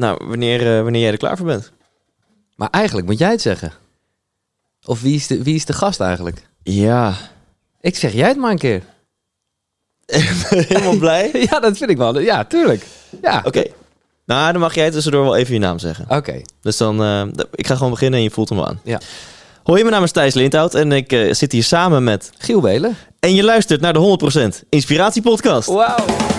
Nou, wanneer, eh, wanneer jij er klaar voor bent. Maar eigenlijk moet jij het zeggen. Of wie is de, wie is de gast eigenlijk? Ja. Ik zeg jij het maar een keer. Helemaal blij? ja, dat vind ik wel. Ja, tuurlijk. Ja, Oké. Nou, dan mag jij tussendoor wel even je naam zeggen. oké. Dus dan, eh, ik ga gewoon beginnen en je voelt hem aan. Ja. Hoi, mijn naam is Thijs Lindhout en ik eh, zit hier samen met... Giel Belen. En je luistert naar de 100% Inspiratiepodcast. Wauw.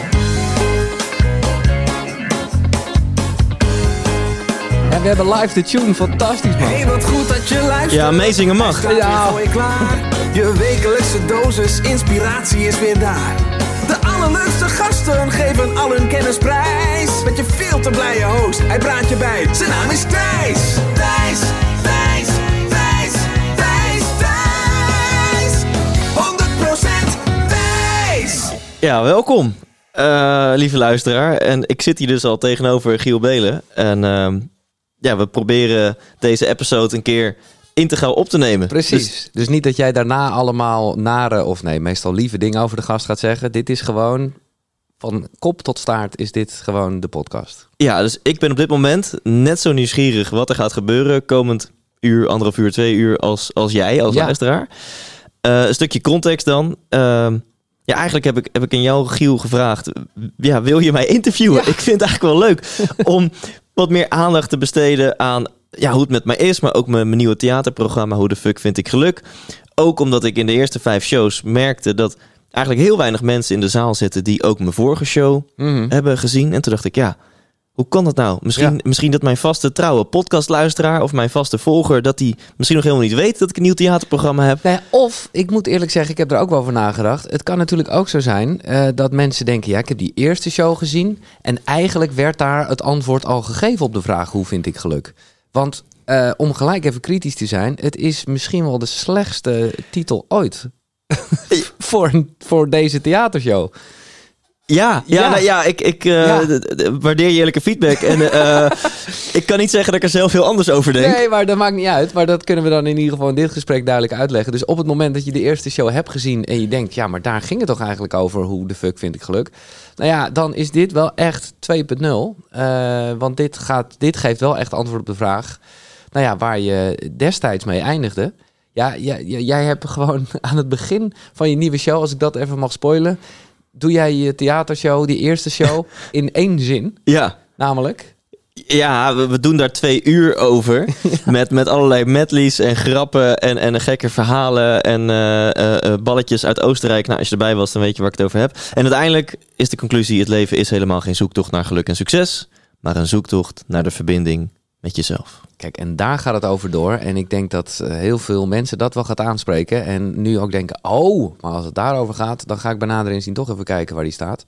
We hebben live de tune. Fantastisch, man. Hey, wat goed dat je luistert. Ja, meezingen mag. Staat Ja. klaar. Je wekelijkse dosis inspiratie is weer daar. De allerleukste gasten geven al hun kennis prijs. Met je veel te blije host, hij praat je bij. Zijn naam is Thijs. Thijs, Thijs, Thijs, Thijs, Thijs. 100% Thijs. Ja, welkom, eh, lieve luisteraar. En ik zit hier dus al tegenover Giel Belen. En ehm, ja, we proberen deze episode een keer integraal op te nemen. Precies. Dus- Dus, niet dat jij daarna allemaal nare, of nee, meestal lieve dingen over de gast gaat zeggen. Dit is gewoon, van kop tot staart is dit gewoon de podcast. ja, dus ik ben op dit moment net zo nieuwsgierig wat er gaat gebeuren komend uur, anderhalf uur, twee uur als, als jij, als Ja. luisteraar. Eh, een stukje context dan. Ehm, ja, eigenlijk heb ik, heb ik aan jou, Giel, gevraagd. Ja, wil je mij interviewen? Ja. Ik vind het eigenlijk wel leuk om wat meer aandacht te besteden aan ja, hoe het met mij is, maar ook mijn, mijn nieuwe theaterprogramma Hoe de fuck vind ik geluk. Ook omdat ik in de eerste vijf shows merkte dat eigenlijk heel weinig mensen in de zaal zitten die ook mijn vorige show hebben gezien. En toen dacht ik, ja, hoe kan dat nou? Misschien, Ja. misschien dat mijn vaste trouwe podcastluisteraar of mijn vaste volger, dat die misschien nog helemaal niet weet dat ik een nieuw theaterprogramma heb. Nou of, ik moet eerlijk zeggen, ik heb er ook wel over nagedacht. Het kan natuurlijk ook zo zijn eh, dat mensen denken... ja, ik heb die eerste show gezien... en eigenlijk werd daar het antwoord al gegeven op de vraag... hoe vind ik geluk? Want eh, om gelijk even kritisch te zijn... het is misschien wel de slechtste titel ooit... voor, een- voor deze theatershow. Ja, ja, Ja. nou ja ik, ik eh, Ja. waardeer je eerlijke feedback. En eh, ik kan niet zeggen dat ik er zelf heel anders over denk. Nee, maar dat maakt niet uit. Maar dat kunnen we dan in ieder geval in dit gesprek duidelijk uitleggen. Dus op het moment dat je de eerste show hebt gezien en je denkt, ja, maar daar ging het toch eigenlijk over hoe de fuck vind ik geluk. Nou ja, dan is dit wel echt 2.0. Eh, want dit, gaat, dit geeft wel echt antwoord op de vraag, nou ja, waar je destijds mee eindigde. Ja, jij, jij- jij hebt gewoon aan het begin van je nieuwe show, als ik dat even mag spoilen, doe jij je theatershow, die eerste show, in één zin. Ja. Namelijk, Ja, we, we doen daar twee uur over. Met, met allerlei medleys en grappen en, en gekke verhalen en eh, eh, eh, balletjes uit Oostenrijk. Nou, als je erbij was, dan weet je waar ik het over heb. En uiteindelijk is de conclusie: het leven is helemaal geen zoektocht naar geluk en succes, maar een zoektocht naar de verbinding met jezelf. Kijk, en daar gaat het over door. En ik denk dat eh, heel veel mensen dat wel gaat aanspreken. En nu ook denken, oh, maar als het daarover gaat, dan ga ik bij nader inzien toch even kijken waar die staat.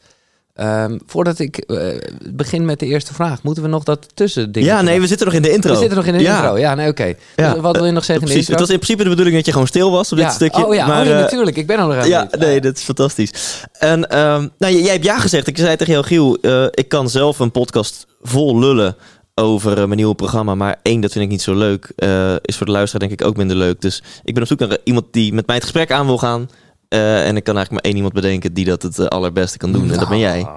Ehm, voordat ik eh, begin met de eerste vraag, moeten we nog dat tussending... Ja, nee, we zitten nog in de intro. We zitten nog in de Ja. intro. Ja, nee, oké. Ja. Dus wat wil je nog zeggen in de Precies. Het intro? was in principe de bedoeling dat je gewoon stil was op dit stukje. Oh ja, maar, oh, ja eh, natuurlijk. Ik ben al nog Ja, nee, dat is fantastisch. En ehm, nou, j- jij hebt ja gezegd. Ik zei tegen jou, Giel, ik kan zelf een podcast vol lullen over eh, mijn nieuwe programma. Maar één, dat vind ik niet zo leuk. eh, is voor de luisteraar denk ik ook minder leuk. Dus ik ben op zoek naar iemand die met mij het gesprek aan wil gaan. Eh, en ik kan eigenlijk maar één iemand bedenken die dat het eh, allerbeste kan doen. En dat ben jij.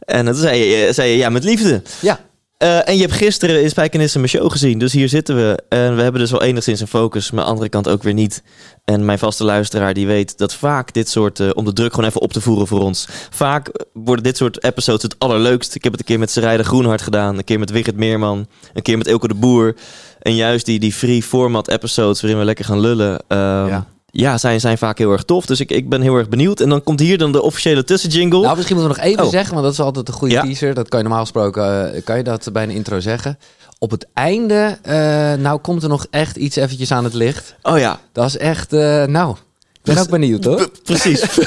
En toen zei je, eh, zei je ja, met liefde. Ja, Eh, en je hebt gisteren in Spijkenisse mijn show gezien. Dus hier zitten we. En we hebben dus wel enigszins een focus. Maar aan de andere kant ook weer niet. En mijn vaste luisteraar die weet dat vaak dit soort... eh, om de druk gewoon even op te voeren voor ons. Vaak worden dit soort episodes het allerleukst. Ik heb het een keer met Serijde Groenhart gedaan. Een keer met Wigert Meerman. Een keer met Ilke de Boer. En juist die, die free format episodes waarin we lekker gaan lullen... ehm, Ja. Ja, zijn, zijn vaak heel erg tof. Dus ik, ik ben heel erg benieuwd. En dan komt hier dan de officiële tussenjingle. nou misschien moeten we nog even Oh. zeggen, want dat is altijd een goede Ja. teaser. Dat kan je normaal gesproken, eh, kan je dat bij een intro zeggen. Op het einde, eh, nou komt er nog echt iets eventjes aan het licht. oh ja, Dat is echt, eh, nou, ben Dus- ook benieuwd hoor. P- precies.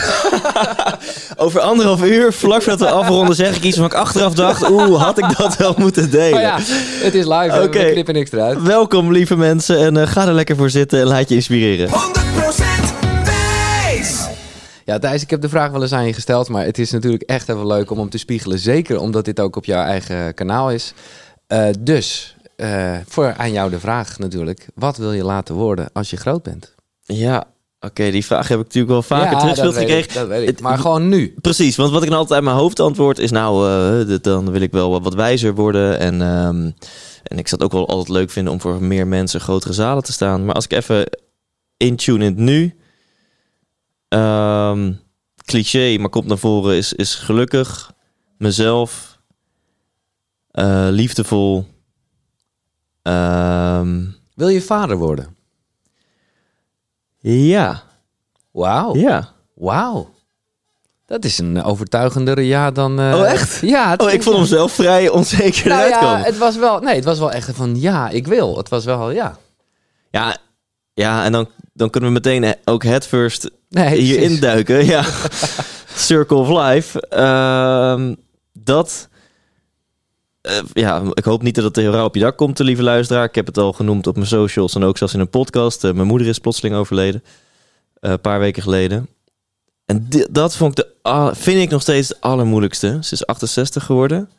Over anderhalf uur, vlak voordat we afronden, zeg ik iets waarvan ik achteraf dacht... Oeh, had ik dat wel moeten delen? Maar ja, het is live, hè, Oké. we knippen niks eruit. Welkom, lieve mensen. En eh, ga er lekker voor zitten en laat je inspireren. 100% Thijs. Ja, Thijs, ik heb de vraag wel eens aan je gesteld, maar het is natuurlijk echt even leuk om hem te spiegelen. Zeker omdat dit ook op jouw eigen kanaal is. Eh, dus, eh, voor aan jou de vraag natuurlijk. Wat wil je laten worden als je groot bent? Ja, Oké, die vraag heb ik natuurlijk wel vaker Ja, teruggespeeld gekregen. dat weet ik. Het- Maar gewoon nu. Precies, want wat ik dan altijd uit mijn hoofd antwoord is... nou, eh, dan wil ik wel wat, wat wijzer worden. En, ehm, en ik zou het ook wel altijd leuk vinden om voor meer mensen grotere zalen te staan. Maar als ik even intune in het nu... ehm, cliché, maar komt naar voren, is, is gelukkig, mezelf, eh, liefdevol... ehm, Wil je vader worden? Ja, Wauw. ja. Wauw. Dat is een overtuigendere ja dan... eh, Oh, echt? Ja. het Oh, ik vond hem zelf vrij onzeker Nou ja, het was wel... Nee, het was wel echt van ja, ik wil. Het was wel ja. Ja, ja en dan, dan kunnen we meteen ook het first Nee, hier precies. induiken. Ja. Circle of Life. Ehm, dat... eh, ja, ik hoop niet dat het heel rauw op je dak komt, lieve luisteraar. Ik heb het al genoemd op mijn socials en ook zelfs in een podcast. Eh, mijn moeder is plotseling overleden. eh, een paar weken geleden. En dat vond ik de, vind ik nog steeds het allermoeilijkste. Ze is 68 geworden.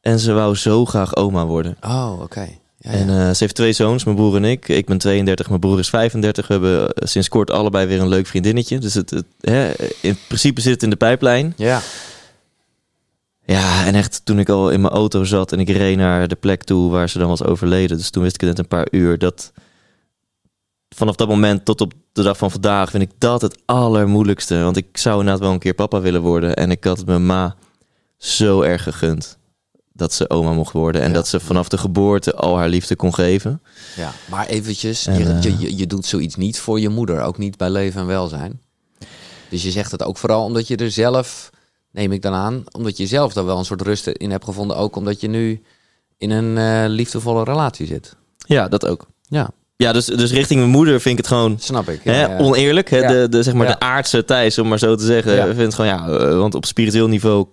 En ze wou zo graag oma worden. Oh, oké. Ja, En ja. ze heeft twee zoons, mijn broer en ik. Ik ben 32, mijn broer is 35. We hebben sinds kort allebei weer een leuk vriendinnetje. Dus het, het, hè, in principe zit het in de pijplijn. ja. Ja, en echt toen ik al in mijn auto zat en ik reed naar de plek toe waar ze dan was overleden. Dus toen wist ik het net een paar uur. Dat vanaf dat moment tot op de dag van vandaag vind ik dat het allermoeilijkste. Want ik zou inderdaad wel een keer papa willen worden. En ik had het mijn ma zo erg gegund dat ze oma mocht worden. En Ja. dat ze vanaf de geboorte al haar liefde kon geven. ja. Maar eventjes, En, je, eh, je, je, je doet zoiets niet voor je moeder. Ook niet bij leven en welzijn. Dus je zegt het ook vooral omdat je er zelf, neem ik dan aan, omdat je zelf daar wel een soort rust in hebt gevonden. Ook omdat je nu in een eh, liefdevolle relatie zit. Ja, dat ook. Ja, Ja, dus, dus richting mijn moeder vind ik het gewoon snap ik. hè, Ja, ja. oneerlijk. Hè? Ja. De, de, zeg maar Ja. de aardse Thijs, om maar zo te zeggen. Ja. Ik vind het gewoon, ja, eh, want op spiritueel niveau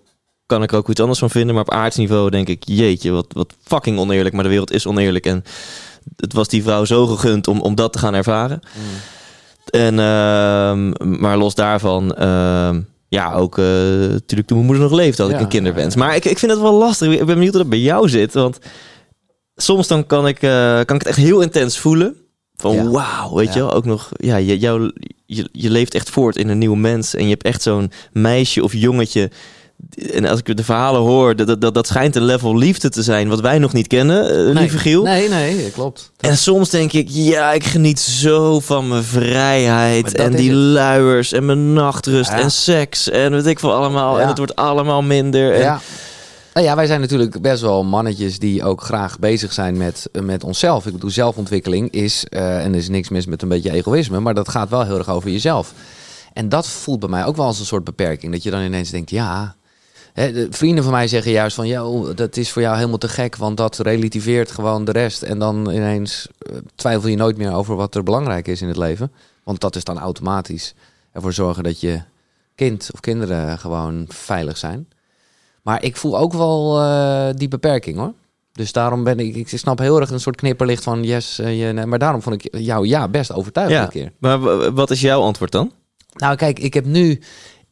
kan ik er ook iets anders van vinden. Maar op aards niveau denk ik, jeetje, wat, wat fucking oneerlijk. Maar de wereld is oneerlijk. En het was die vrouw zo gegund om, om dat te gaan ervaren. Mm. En, ehm, maar los daarvan, ehm, ja, ook eh, natuurlijk toen mijn moeder nog leefde, had ik een kinderwens. Maar ik, ik vind het wel lastig. Ik ben benieuwd hoe dat bij jou zit. Want soms dan kan ik, eh, kan ik het echt heel intens voelen. Van Ja. wauw, weet Ja. je wel. Ook nog, ja, je, jou, je, je leeft echt voort in een nieuw mens. En je hebt echt zo'n meisje of jongetje. En als ik de verhalen hoor, dat, dat, dat schijnt een level liefde te zijn wat wij nog niet kennen, eh, Nee. lieve Giel. Nee, nee, klopt. En soms denk ik, ja, ik geniet zo van mijn vrijheid. En die het. luiers en mijn nachtrust Ja. en seks. En weet ik veel allemaal. Ja. En het wordt allemaal minder. En, Ja. Nou ja, wij zijn natuurlijk best wel mannetjes die ook graag bezig zijn met, met onszelf. Ik bedoel, zelfontwikkeling is, eh, en er is niks mis met een beetje egoïsme, maar dat gaat wel heel erg over jezelf. En dat voelt bij mij ook wel als een soort beperking. Dat je dan ineens denkt, ja. De vrienden van mij zeggen juist van, dat is voor jou helemaal te gek, want dat relativeert gewoon de rest. En dan ineens eh, twijfel je nooit meer over wat er belangrijk is in het leven. Want dat is dan automatisch ervoor zorgen dat je kind of kinderen gewoon veilig zijn. Maar ik voel ook wel eh, die beperking hoor. Dus daarom ben ik, ik snap heel erg een soort knipperlicht van yes. eh, je, nee, maar daarom vond ik jou ja best overtuigend Ja. een keer. Maar wat is jouw antwoord dan? Nou kijk, ik heb nu,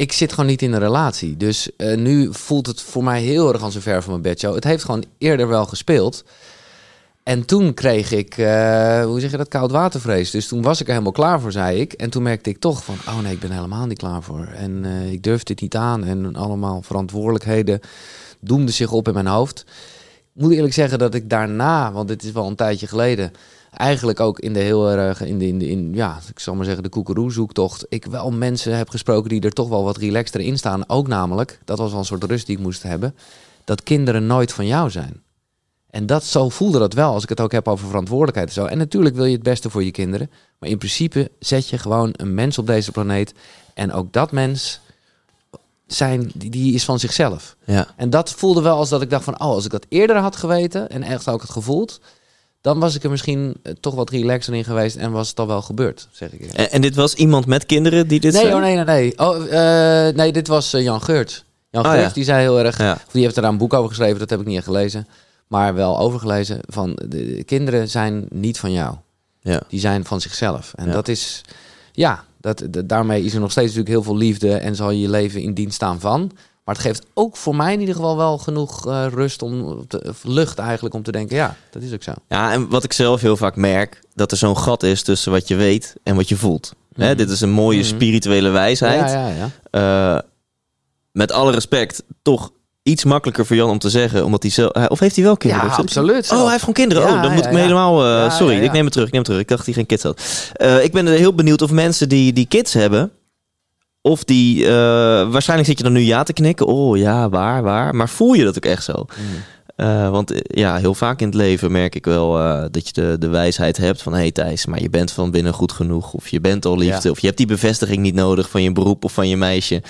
ik zit gewoon niet in een relatie. Dus eh, nu voelt het voor mij heel erg als een ver van mijn bedshow. Het heeft gewoon eerder wel gespeeld. En toen kreeg ik, eh, hoe zeg je dat, koud watervrees. Dus toen was ik er helemaal klaar voor, zei ik. En toen merkte ik toch van, oh nee, ik ben helemaal niet klaar voor. En eh, ik durf dit niet aan. En allemaal verantwoordelijkheden doemden zich op in mijn hoofd. Ik moet eerlijk zeggen dat ik daarna, want dit is wel een tijdje geleden... eigenlijk ook in de heel erg, in de, in de in, ja, ik zal maar zeggen, de koekeroe-zoektocht... ik wel mensen heb gesproken die er toch wel wat relaxter in staan. Ook namelijk, dat was wel een soort rust die ik moest hebben... dat kinderen nooit van jou zijn. En dat, zo voelde dat wel, als ik het ook heb over verantwoordelijkheid en zo. En natuurlijk wil je het beste voor je kinderen. Maar in principe zet je gewoon een mens op deze planeet. En ook dat mens zijn, die, die is van zichzelf. Ja. En dat voelde wel als dat ik dacht van... oh, als ik dat eerder had geweten en echt ook het gevoeld... dan was ik er misschien eh, toch wat relaxer in geweest... en was het al wel gebeurd, zeg ik. En, en dit was iemand met kinderen die dit Nee, zei? oh, nee, nee, nee. Oh, eh, nee, dit was eh, Jan Geurt. Jan Oh, Geurt, ja. die zei heel erg... Ja. die heeft er daar een boek over geschreven, dat heb ik niet gelezen. Maar wel overgelezen van... de, de kinderen zijn niet van jou. Ja. Die zijn van zichzelf. En dat is... Ja, dat, dat- daarmee is er nog steeds natuurlijk heel veel liefde... en zal je je leven in dienst staan van... Maar het geeft ook voor mij in ieder geval wel genoeg eh, rust om te, lucht eigenlijk om te denken, ja, dat is ook zo. ja, en wat ik zelf heel vaak merk, dat er zo'n gat is tussen wat je weet en wat je voelt. Hè, Mhm. dit is een mooie Mhm. spirituele wijsheid. Ja, ja, ja. Eh, met alle respect, toch iets makkelijker voor Jan om te zeggen, omdat hij zelf... Of heeft hij wel kinderen? Ja, absoluut. Oh, hij heeft gewoon kinderen. Ja, oh, dan moet ik me ja. helemaal... eh, sorry, ik neem het terug. Ik neem het terug. Ik dacht dat hij geen kids had. Ik ben er heel benieuwd of mensen die, die kids hebben... Of die... eh, waarschijnlijk zit je dan nu ja te knikken. Oh ja, waar, waar. Maar voel je dat ook echt zo? Mhm. Eh, want eh, ja, heel vaak in het leven merk ik wel dat je de, de wijsheid hebt van... hé hey Thijs, maar je bent van binnen goed genoeg. Of je bent al liefde. Ja. Of je hebt die bevestiging niet nodig van je beroep of van je meisje.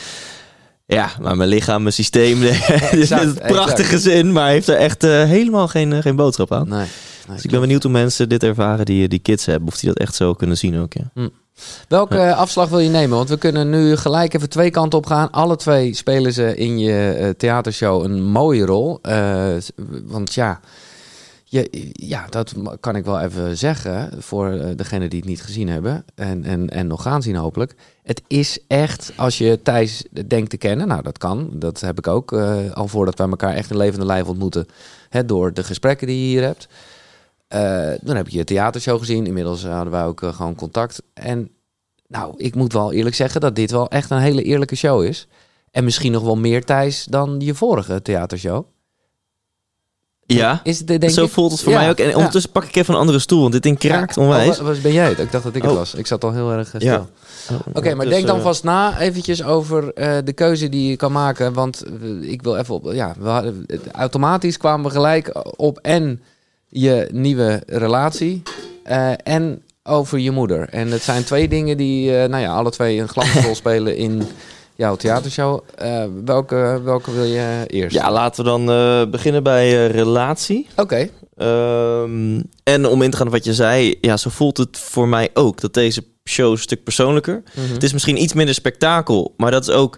Ja, maar mijn lichaam, mijn systeem... is Exact, een prachtige zin, maar heeft er echt helemaal geen, geen boodschap aan. Nee. nee, Dus ik ben benieuwd hoe mensen dit ervaren die, die kids hebben. Of die dat echt zo kunnen zien ook, ja. Welke afslag wil je nemen? Want we kunnen nu gelijk even twee kanten op gaan. Alle twee spelen ze in je eh, theatershow een mooie rol. Eh, want ja, je, ja, dat kan ik wel even zeggen voor eh, degenen die het niet gezien hebben. En, en, en nog gaan zien hopelijk. Het is echt, als je Thijs denkt te kennen, nou dat kan. Dat heb ik ook al voordat wij elkaar echt in levende lijf ontmoeten. Hè, door de gesprekken die je hier hebt. Eh, dan heb ik je theatershow gezien. Inmiddels hadden wij ook eh, gewoon contact. En nou, ik moet wel eerlijk zeggen dat dit wel echt een hele eerlijke show is. En misschien nog wel meer Thijs dan je vorige theatershow. Ja, Is het, denk zo ik? voelt het voor Ja, mij ook. En ja. ondertussen pak ik even een andere stoel, want dit ding kraakt Ja. onwijs. Oh, wa- was ben jij het? Ik dacht dat ik het Oh. was. Ik zat al heel erg eh, stil. Ja. Oké, maar Dus, denk dan vast na eventjes over de keuze die je kan maken. Want ik wil even op... Ja, we hadden, automatisch kwamen we gelijk op en je nieuwe relatie eh, en over je moeder. En het zijn twee dingen die, eh, nou ja, alle twee een glansrol spelen in jouw theatershow. Eh, welke, welke wil je eerst? Ja, laten we dan beginnen bij relatie. Oké. Ehm, en om in te gaan op wat je zei, ja, zo voelt het voor mij ook. Dat deze show een stuk persoonlijker. Mhm. Het is misschien iets minder spektakel, maar dat is ook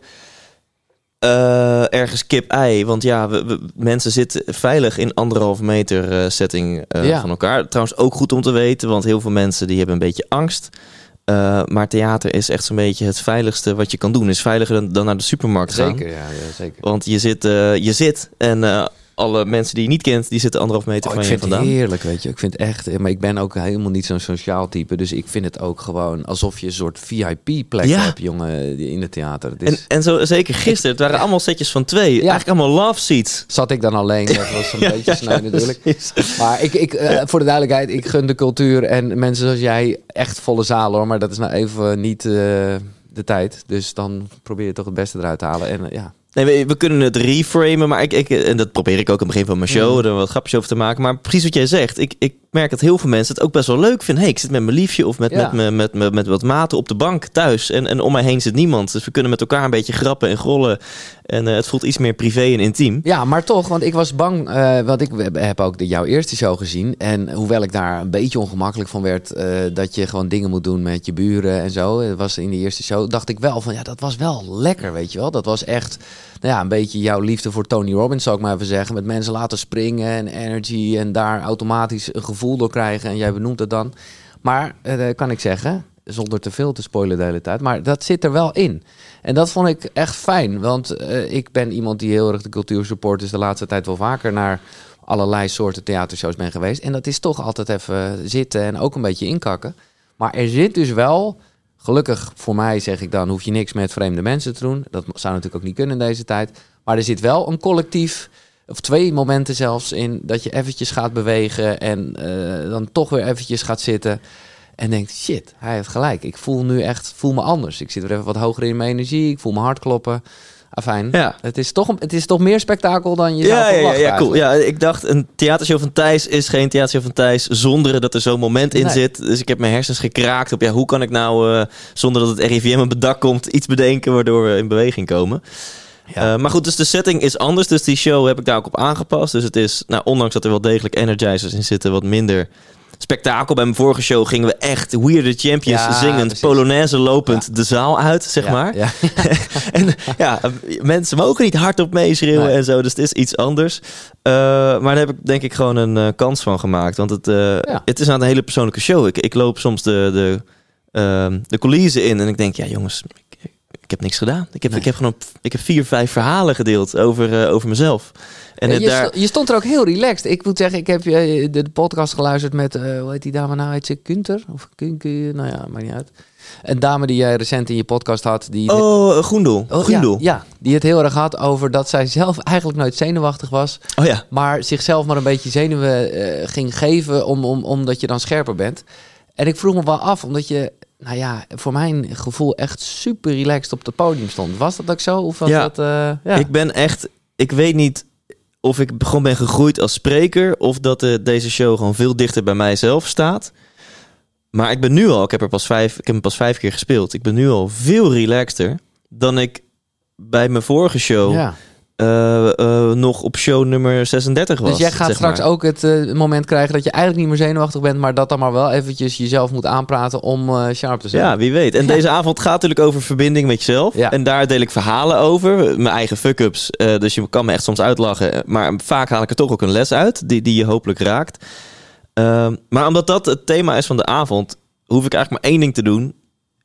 eh, ergens kip-ei. Want ja, we, we- mensen zitten veilig in anderhalf meter eh, setting eh, Ja. van elkaar. Trouwens ook goed om te weten, want heel veel mensen die hebben een beetje angst. Maar theater is echt zo'n beetje het veiligste wat je kan doen. Is veiliger dan, dan naar de supermarkt gaan. Zeker, ja, ja, zeker. Want je zit, je zit en alle mensen die je niet kent, die zitten anderhalf meter Oh, van ik je vind het vandaan. heerlijk, weet je. Ik vind het echt... Maar ik ben ook helemaal niet zo'n sociaal type. Dus ik vind het ook gewoon alsof je een soort VIP-plek Ja. hebt, jongen, in het theater. Het En, is... en zo zeker gisteren, het waren allemaal setjes van twee. Eigenlijk allemaal love seats. Zat ik dan alleen, dat was een Ja, beetje ja, sneu ja, natuurlijk. Maar ik, ik, eh, voor de duidelijkheid, ik gun de cultuur en mensen zoals jij echt volle zalen hoor. Maar dat is nou even niet eh, de tijd. Dus dan probeer je toch het beste eruit te halen. En eh, ja, Nee, we, we kunnen het reframen, maar ik, ik, en dat probeer ik ook aan het begin van mijn show, Mhm. er wat grapjes over te maken. Maar precies wat jij zegt, ik, ik merk dat heel veel mensen het ook best wel leuk vinden. hey, ik zit met mijn liefje of met, Ja. met, me, met, me, met wat maten op de bank thuis. En, en om mij heen zit niemand. Dus we kunnen met elkaar een beetje grappen en grollen. En eh, het voelt iets meer privé en intiem. Ja, maar toch, want ik was bang, eh, want ik heb ook de, jouw eerste show gezien. En hoewel ik daar een beetje ongemakkelijk van werd, eh, dat je gewoon dingen moet doen met je buren en zo. Het was in de eerste show, dacht ik wel van, ja, dat was wel lekker, weet je wel. Dat was echt, nou ja, een beetje jouw liefde voor Tony Robbins, zou ik maar even zeggen. Met mensen laten springen en energy en daar automatisch een gevoel door krijgen. En jij benoemt het dan. Maar, eh, kan ik zeggen, zonder te veel te spoilen de hele tijd, maar dat zit er wel in. En dat vond ik echt fijn, want eh, ik ben iemand die heel erg de cultuur support, dus de laatste tijd wel vaker naar allerlei soorten theatershows ben geweest. En dat is toch altijd even zitten en ook een beetje inkakken. Maar er zit dus wel, gelukkig voor mij zeg ik dan, hoef je niks met vreemde mensen te doen. Dat zou natuurlijk ook niet kunnen in deze tijd. Maar er zit wel een collectief, of twee momenten zelfs in, dat je eventjes gaat bewegen en eh, dan toch weer eventjes gaat zitten. En denkt, shit, hij heeft gelijk. Ik voel nu echt, voel me anders. Ik zit weer even wat hoger in mijn energie. Ik voel mijn hart kloppen. Afijn, Ja. het, is toch, het is toch meer spektakel dan je zou Ja, ja, ja, cool. Ja, ik dacht, een theatershow van Thijs is geen theatershow van Thijs zonder dat er zo'n moment in Nee. zit. Dus ik heb mijn hersens gekraakt op, ja, hoe kan ik nou, eh, zonder dat het RIVM op het dak komt, iets bedenken waardoor we in beweging komen. Ja. Eh, maar goed, dus de setting is anders. Dus die show heb ik daar ook op aangepast. Dus het is, nou, ondanks dat er wel degelijk energizers in zitten, wat minder spektakel. Bij mijn vorige show gingen we echt the Champions Ja, zingend, precies. polonaise lopend de zaal uit, zeg Ja, maar. Ja. En ja, mensen mogen niet hardop meeschreeuwen Nee. en zo, dus het is iets anders. Eh, maar daar heb ik denk ik gewoon een eh, kans van gemaakt. Want het, het is nou een hele persoonlijke show. Ik, ik loop soms de, de, ehm, de coulissen in en ik denk, ja jongens, heb niks gedaan. Ik heb, Nee. ik heb gewoon ik heb vier, vijf verhalen gedeeld over, eh, over mezelf. En het je, daar, sto- je stond er ook heel relaxed. Ik moet zeggen, ik heb eh, de, podcast geluisterd met, eh, hoe heet die dame nou? Heet ze Kunter? Of Kunke? Nou ja, maakt niet uit. Een dame die jij recent in je podcast had. Die oh, uh, Groendel. Oh, ja, ja, die het heel erg had over dat zij zelf eigenlijk nooit zenuwachtig was. Oh ja. Maar zichzelf maar een beetje zenuwen eh, ging geven om, om, omdat je dan scherper bent. En ik vroeg me wel af, omdat je, nou ja, voor mijn gevoel echt super relaxed op het podium stond. Was dat ook zo? Of was Ja. dat, eh, ja. Ik ben echt, ik weet niet of ik gewoon ben gegroeid als spreker of dat eh, deze show gewoon veel dichter bij mijzelf staat. Maar ik ben nu al, ik heb er pas vijf, ik heb hem pas vijf keer gespeeld. Ik ben nu al veel relaxter dan ik bij mijn vorige show ja. Eh, eh, nog op show nummer 36 was. Dus jij gaat straks maar. ook het eh, moment krijgen dat je eigenlijk niet meer zenuwachtig bent, maar dat dan maar wel eventjes jezelf moet aanpraten om sharp te zijn. Ja, wie weet. En Ja. deze avond gaat natuurlijk over verbinding met jezelf. Ja. En daar deel ik verhalen over. Mijn eigen fuck-ups. Dus je kan me echt soms uitlachen. Maar vaak haal ik er toch ook een les uit. Die, die je hopelijk raakt. Ehm, maar omdat dat het thema is van de avond... hoef ik eigenlijk maar één ding te doen.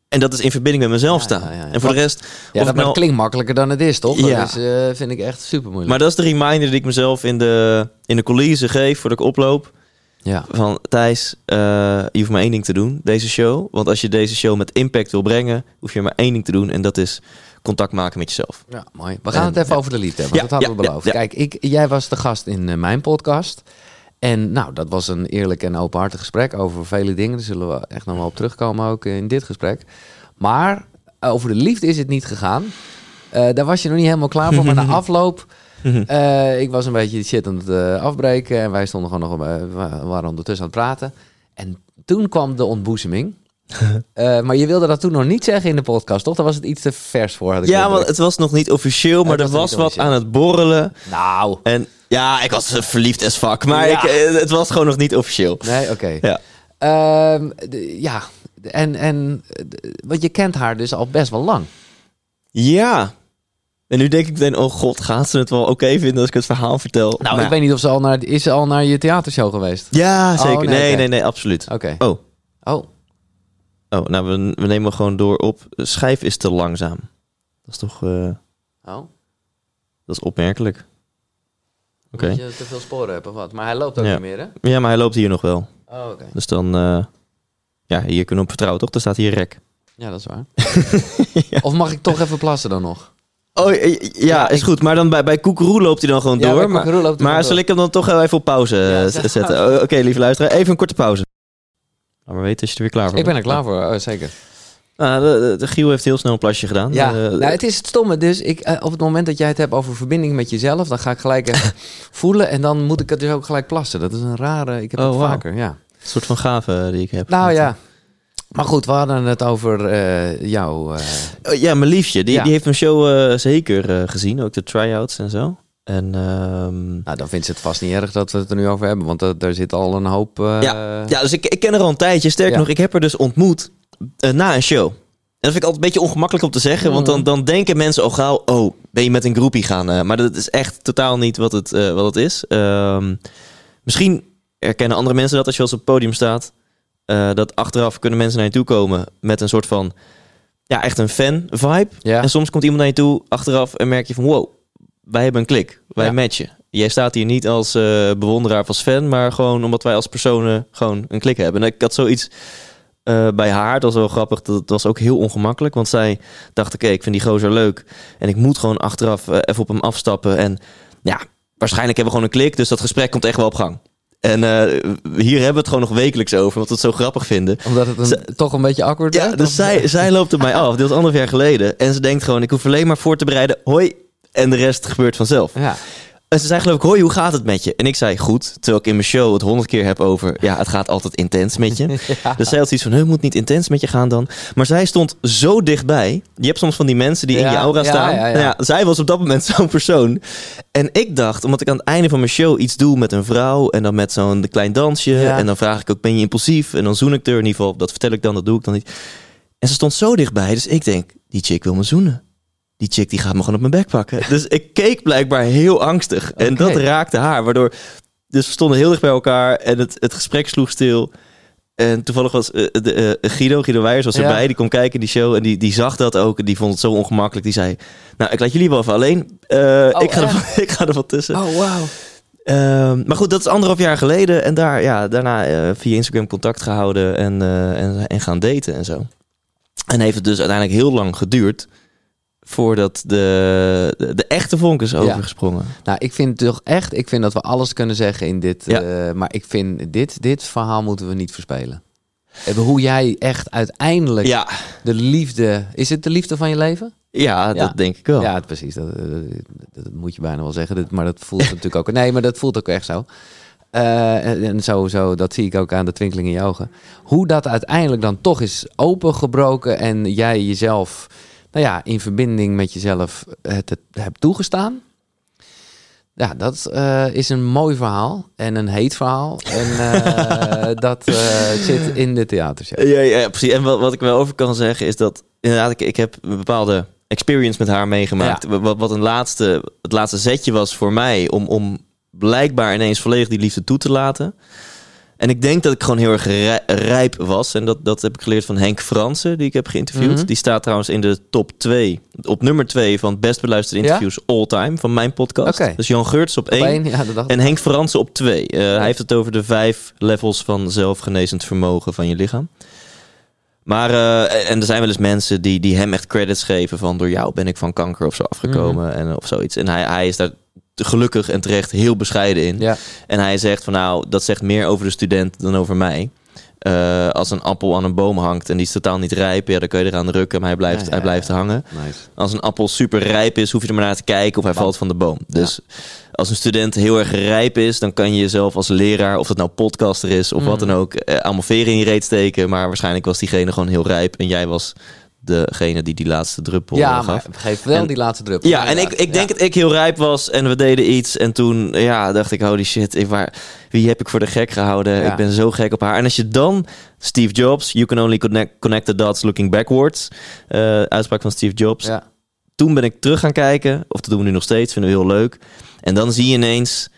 En dat is in verbinding met mezelf staan. ja, ja. En voor de rest... Ja, dat nou- klinkt makkelijker dan het is, toch? Ja. Dat is, eh, vind ik echt super moeilijk. Maar dat is de reminder die ik mezelf in de, in de coulissen geef... voordat ik oploop. ja. Van Thijs, eh, je hoeft maar één ding te doen, deze show. Want als je deze show met impact wil brengen... hoef je maar één ding te doen. En dat is contact maken met jezelf. Ja, mooi. We gaan En- het even over de liefde hebben, dat hadden we beloofd. Kijk, ik, jij was de gast in eh, mijn podcast. En nou, dat was een eerlijk en openhartig gesprek over vele dingen. Daar zullen we echt nog wel op terugkomen ook in dit gesprek. Maar eh, over de liefde is het niet gegaan. Eh, daar was je nog niet helemaal klaar voor. Maar na afloop, eh, ik was een beetje shit aan het afbreken. En wij stonden gewoon nog, we waren ondertussen aan het praten. En toen kwam de ontboezeming. Eh, maar je wilde dat toen nog niet zeggen in de podcast, toch? Daar was het iets te vers voor. Had ik Ja, want het was nog niet officieel, maar er was wat aan het borrelen. Nou, En ja, ik was verliefd as fuck, maar Ja. ik, eh, het was gewoon nog niet officieel. Nee, oké. Ja. Ehm, ja, en, en want je kent haar dus al best wel lang. Ja. En nu denk ik dan, oh god, gaat ze het wel oké vinden als ik het verhaal vertel? Nou, Maar- ik weet niet of ze al naar, is ze al naar je theatershow geweest? Ja, zeker. Oh, nee, nee, nee, nee, absoluut. Oké. Oh, Oh, oh nou, we, we nemen gewoon door op. Schijf is te langzaam. Dat is toch, eh, oh. dat is opmerkelijk. Oké. Moet je te veel sporen hebben of wat? Maar hij loopt ook Ja. niet meer, hè? Ja, maar hij loopt hier nog wel. Oh, oké. Dus dan, eh, ja, hier kunnen we op vertrouwen, toch? Er staat hier rek. Ja, dat is waar. Of mag ik toch even plassen dan nog? Oh, eh, ja, Ja, is ik- goed. Maar dan bij, bij Koekeroe loopt hij dan gewoon Ja, door. maar maar zal ik hem dan toch even op pauze zetten? Oké, lieve luisteraar. Even een korte pauze. Laat maar weten als je er weer klaar voor Ik ben er klaar voor, oh, zeker. Ah, de, Giel heeft heel snel een plasje gedaan. Ja, Eh, nou, het is het stomme. Dus ik, eh, op het moment dat jij het hebt over verbinding met jezelf, dan ga ik gelijk even voelen en dan moet ik het dus ook gelijk plassen. Dat is een rare, ik heb Oh, het vaker, ja. Een soort van gave die ik heb. Nou ja. Maar goed, we hadden het over eh, jou. eh, Oh, ja, mijn liefje. Die, Ja. die heeft mijn show eh, zeker eh, gezien. Ook de try-outs en zo. En ehm, nou, dan vindt ze het vast niet erg dat we het er nu over hebben. Want er, er zit al een hoop... eh, ja, dus ik, ik ken haar al een tijdje. Sterker Ja. nog, ik heb haar dus ontmoet eh, na een show. En dat vind ik altijd een beetje ongemakkelijk om te zeggen. Want dan, dan denken mensen al gauw... Oh, ben je met een groepie gaan? eh, maar dat is echt totaal niet wat het, wat het is. Ehm, misschien herkennen andere mensen dat als je als op het podium staat. dat achteraf kunnen mensen naar je toe komen met een soort van... Ja, echt een fan-vibe. Ja. En soms komt iemand naar je toe achteraf en merk je van... Wow, wij hebben een klik. Wij Ja. matchen. Jij staat hier niet als eh, bewonderaar of als fan... maar gewoon omdat wij als personen gewoon een klik hebben. En ik had zoiets eh, bij haar. Dat was wel grappig. Dat was ook heel ongemakkelijk. Want zij dacht, oké, ik vind die gozer leuk. En ik moet gewoon achteraf eh, even op hem afstappen. En ja, waarschijnlijk hebben we gewoon een klik. Dus dat gesprek komt echt wel op gang. En hier hebben we het gewoon nog wekelijks over. Want we het zo grappig vinden. Omdat het een, toch een beetje awkward Ja, werd, dus of- zij, zij loopt op mij af. Dit was anderhalf jaar geleden. En ze denkt gewoon, ik hoef alleen maar voor te bereiden. Hoi. En de rest gebeurt vanzelf. Ja. En ze zei geloof ik, hoi, hoe gaat het met je? En ik zei, goed. Terwijl ik in mijn show het honderd keer heb over... Ja, het gaat altijd intens met je. Ja. Dus zij had iets van, het moet niet intens met je gaan dan. Maar zij stond zo dichtbij. Je hebt soms van die mensen die in je aura ja, staan. ja, ja. Nou ja, zij was op dat moment zo'n persoon. En ik dacht, omdat ik aan het einde van mijn show iets doe met een vrouw... en dan met zo'n klein dansje... En dan vraag ik ook, ben je impulsief? En dan zoen ik er in ieder geval. Dat vertel ik dan, dat doe ik dan niet. En ze stond zo dichtbij, dus ik denk, die chick wil me zoenen. Die chick die gaat me gewoon op mijn bek pakken. Dus ik keek blijkbaar heel angstig. En dat raakte haar, waardoor... Dus we stonden heel dicht bij elkaar en het, het gesprek sloeg stil. En toevallig was eh, de, eh, Guido, Guido Weijers was Ja. erbij. Die kwam kijken in die show en die, die zag dat ook. En die vond het zo ongemakkelijk. Die zei, nou, ik laat jullie wel even alleen. Eh, ik, ga er, ik ga er wat tussen. Oh, wauw. Ehm, maar goed, dat is anderhalf jaar geleden. En daar, ja, daarna via Instagram contact gehouden en, en, en gaan daten en zo. En heeft het dus uiteindelijk heel lang geduurd voordat de, de, de echte vonk is overgesprongen. Nou, ik vind toch echt, ik vind dat we alles kunnen zeggen in dit. Ja. eh, maar ik vind dit, dit verhaal moeten we niet verspelen. Eh, Hoe jij echt uiteindelijk Ja, de liefde. Is het de liefde van je leven? ja, Ja. dat denk ik wel. Ja, precies. Dat, eh, dat, dat moet je bijna wel zeggen. Maar dat voelt natuurlijk ook. Nee, maar dat voelt ook echt zo. Eh, en zo, dat zie ik ook aan de twinkeling in je ogen. Hoe dat uiteindelijk dan toch is opengebroken en jij jezelf, nou ja, in verbinding met jezelf het, het hebt toegestaan. Ja, dat eh, is een mooi verhaal en een heet verhaal. En eh, dat eh, zit in de theatershow. Ja, ja, ja, precies. En wat, wat ik wel over kan zeggen is dat inderdaad, ik, ik heb een bepaalde experience met haar meegemaakt. Wat, wat een laatste, het laatste zetje was voor mij om, om blijkbaar ineens volledig die liefde toe te laten. En ik denk dat ik gewoon heel erg rij- rijp was. En dat, dat heb ik geleerd van Henk Fransen, die ik heb geïnterviewd. Mhm. Die staat trouwens in de top 2, op nummer 2 van best beluisterde Ja? interviews all time van mijn podcast. Dus Jan Geurts op Op 1. één, ja, dat dacht En Henk Fransen op twee. Eh, Hij heeft het over de vijf levels van zelfgenezend vermogen van je lichaam. Maar, eh, en er zijn wel eens mensen die, die hem echt credits geven van door jou ben ik van kanker of zo afgekomen Mhm. en, of zoiets. En hij, hij is daar gelukkig en terecht heel bescheiden in. Ja. En hij zegt van nou, dat zegt meer over de student dan over mij. Eh, als een appel aan een boom hangt en die is totaal niet rijp, ja, dan kun je eraan rukken, maar hij blijft, Ja, ja, hij blijft hangen. Nice. Als een appel super rijp is, hoef je er maar naar te kijken of hij Bam. valt van de boom. Dus als een student heel erg rijp is, dan kan je jezelf als leraar, of dat nou podcaster is of wat Mm. dan ook, eh, allemaal veren in je reet steken. Maar waarschijnlijk was diegene gewoon heel rijp en jij was degene die die laatste druppel Ja, gaf. maar geef wel En- die laatste druppel. Ja, en ik, ik denk dat ik heel rijp was en we deden iets. En toen ja, dacht ik, holy shit, ik, waar, wie heb ik voor de gek gehouden? Ja. Ik ben zo gek op haar. En als je dan, Steve Jobs, you can only connect, connect the dots looking backwards. eh, uitspraak van Steve Jobs. Ja. Toen ben ik terug gaan kijken, of dat doen we nu nog steeds, vinden we heel leuk. En dan zie je ineens,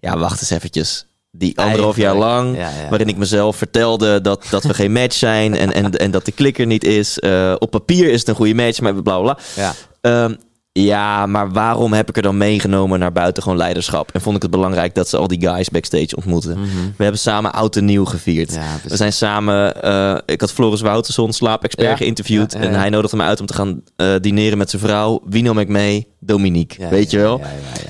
ja, wacht eens eventjes. Die anderhalf jaar lang, ja, ja. waarin ik mezelf vertelde dat, dat we geen match zijn en, en, en dat de klikker niet is. Eh, op papier is het een goede match, maar bla bla. Ja. Ehm, ja, maar waarom heb ik er dan meegenomen naar buiten gewoon leiderschap? En vond ik het belangrijk dat ze al die guys backstage ontmoeten. Mhm. We hebben samen oud en nieuw gevierd. Ja, We zijn samen, eh, ik had Floris Wouterson, slaapexpert, Ja. geïnterviewd. Ja. En hij nodigde me uit om te gaan eh, dineren met zijn vrouw. Wie nam ik mee? Dominique, weet je wel?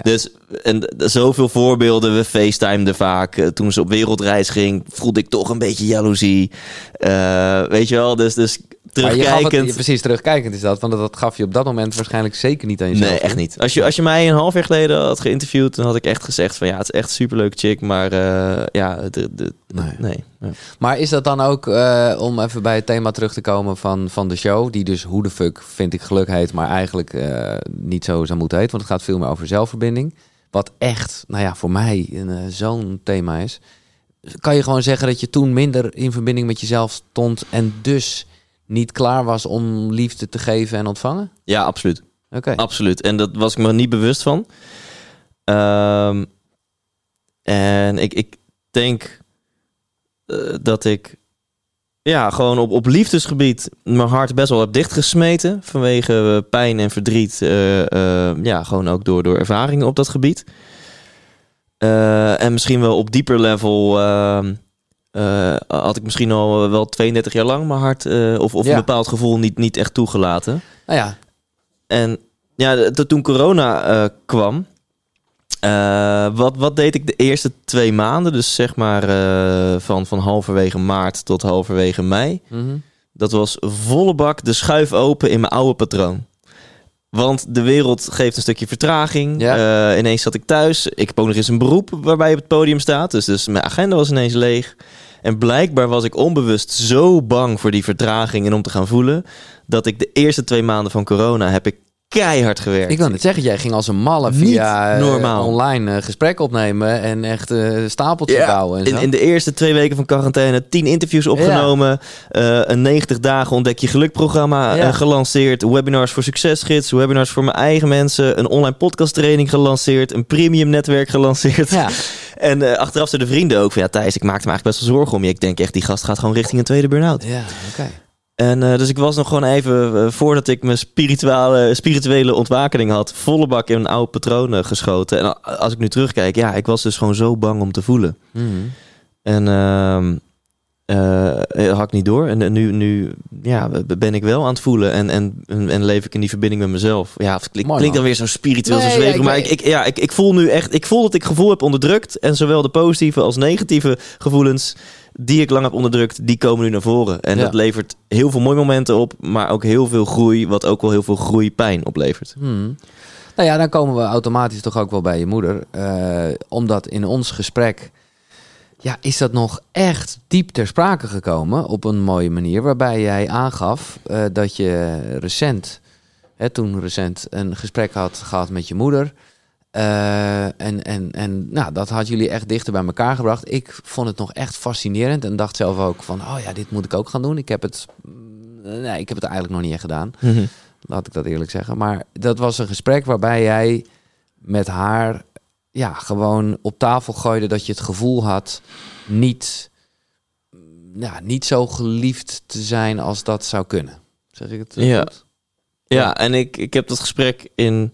Dus en zoveel voorbeelden. We facetimeden vaak. Eh, toen ze op wereldreis ging, voelde ik toch een beetje jaloezie. Eh, weet je wel? Dus, dus Maar je het, terugkijkend... precies, terugkijkend is dat. Want dat gaf je op dat moment waarschijnlijk zeker niet aan jezelf. Nee, echt niet. Als je, als je mij een half jaar geleden had geïnterviewd, dan had ik echt gezegd van ja, het is echt superleuk chick, maar eh, ja, de, de, Nee. Maar is dat dan ook, om even bij het thema terug te komen van, van de show, die dus hoe de fuck vind ik geluk heet, maar eigenlijk niet zo zou moeten heten, want het gaat veel meer over zelfverbinding. Wat echt, nou ja, voor mij een, eh, zo'n thema is. Kan je gewoon zeggen dat je toen minder in verbinding met jezelf stond en dus niet klaar was om liefde te geven en ontvangen? Ja, absoluut. Oké. Absoluut. En dat was ik me niet bewust van. Ehm, en ik, ik denk eh, dat ik ja, gewoon op, op liefdesgebied mijn hart best wel heb dichtgesmeten. Vanwege eh, pijn en verdriet. eh, eh, ja, gewoon ook door, door ervaringen op dat gebied. En misschien wel op dieper level ehm, eh, had ik misschien al wel 32 jaar lang mijn hart of, of Ja. een bepaald gevoel niet, niet echt toegelaten. Nou ja, En ja, de- de- toen corona kwam, eh, wat, wat deed ik de eerste twee maanden? Dus zeg maar eh, van, van halverwege maart tot halverwege mei. mhm. Dat was volle bak de schuif open in mijn oude patroon. Want de wereld geeft een stukje vertraging. Ja. Eh, ineens zat ik thuis. Ik heb ook nog eens een beroep waarbij je op het podium staat. Dus, dus mijn agenda was ineens leeg. En blijkbaar was ik onbewust zo bang voor die vertraging en om te gaan voelen... dat ik de eerste twee maanden van corona heb ik keihard gewerkt. Ik wil net zeggen, jij ging als een malle via eh, normaal. online eh, gesprek opnemen en echt eh stapeltjes Ja, bouwen. En in, in de eerste twee weken van quarantaine tien interviews opgenomen. een 90 dagen ontdek je geluk programma Ja. gelanceerd. Webinars voor succesgids. Webinars voor mijn eigen mensen. Een online podcast training gelanceerd. Een premium netwerk gelanceerd. ja. En achteraf zeiden de vrienden ook van... Ja, Thijs, ik maakte me eigenlijk best wel zorgen om je. Ik denk echt, die gast gaat gewoon richting een tweede burn-out. Ja, oké. En eh, dus ik was nog gewoon even, eh, voordat ik mijn spirituele, spirituele ontwakening had... volle bak in een oude patronen geschoten. En als ik nu terugkijk, ja, ik was dus gewoon zo bang om te voelen. Mhm. En had ik niet door. En eh, nu, nu ja, ben ik wel aan het voelen. En, en, en, leef ik in die verbinding met mezelf. Ja, het klinkt, dan weer zo spiritueel, Nee, zo zweverig. ja, ik maar ik, ik, ja, ik, ik voel nu echt... Ik voel dat ik gevoel heb onderdrukt. En zowel de positieve als negatieve gevoelens... die ik lang heb onderdrukt, die komen nu naar voren. En Ja. dat levert heel veel mooie momenten op. Maar ook heel veel groei. Wat ook wel heel veel groeipijn oplevert. Hmm. Nou ja, dan komen we automatisch toch ook wel bij je moeder. Eh, omdat in ons gesprek, ja, is dat nog echt diep ter sprake gekomen op een mooie manier. Waarbij jij aangaf eh, dat je recent, hè, toen recent, een gesprek had gehad met je moeder. Eh, en en, en nou, dat had jullie echt dichter bij elkaar gebracht. Ik vond het nog echt fascinerend en dacht zelf ook van, oh ja, dit moet ik ook gaan doen. Ik heb het, mm, nee, ik heb het eigenlijk nog niet echt gedaan. Laat ik dat eerlijk zeggen. Maar dat was een gesprek waarbij jij met haar ja, gewoon op tafel gooide dat je het gevoel had niet, ja, niet zo geliefd te zijn als dat zou kunnen. Zeg ik het eh, Ja. goed? Ja, en ik, ik heb dat gesprek in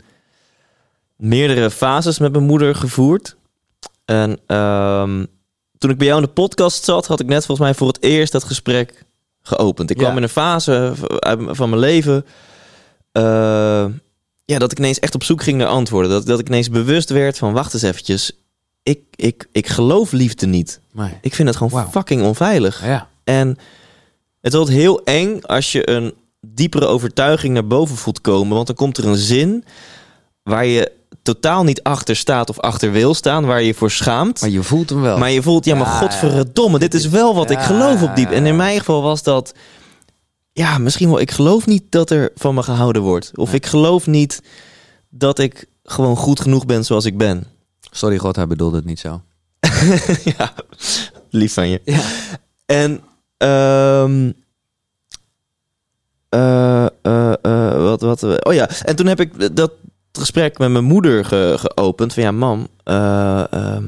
meerdere fases met mijn moeder gevoerd. En ehm, toen ik bij jou in de podcast zat, had ik net volgens mij voor het eerst dat gesprek geopend. Ik Ja. kwam in een fase van mijn leven. eh, ja, dat ik ineens echt op zoek ging naar antwoorden. Dat, dat ik ineens bewust werd van, wacht eens eventjes. Ik, ik, ik geloof liefde niet. Nee. Ik vind het gewoon fucking onveilig. Ja. En het wordt heel eng als je een diepere overtuiging naar boven voelt komen. Want dan komt er een zin waar je totaal niet achter staat of achter wil staan. Waar je je voor schaamt. Maar je voelt hem wel. Maar je voelt, ja, maar Ja, godverdomme, dit is wel wat ik geloof op diep. En in mijn geval was dat, ja, misschien wel, ik geloof niet dat er van me gehouden wordt. Of Nee. ik geloof niet dat ik gewoon goed genoeg ben zoals ik ben. Sorry God, hij bedoelde het niet zo. ja, lief van je. Ja. En ehm eh, eh, eh, wat, wat, oh ja, en toen heb ik dat gesprek met mijn moeder ge- geopend. Van ja, mam, eh, ehm,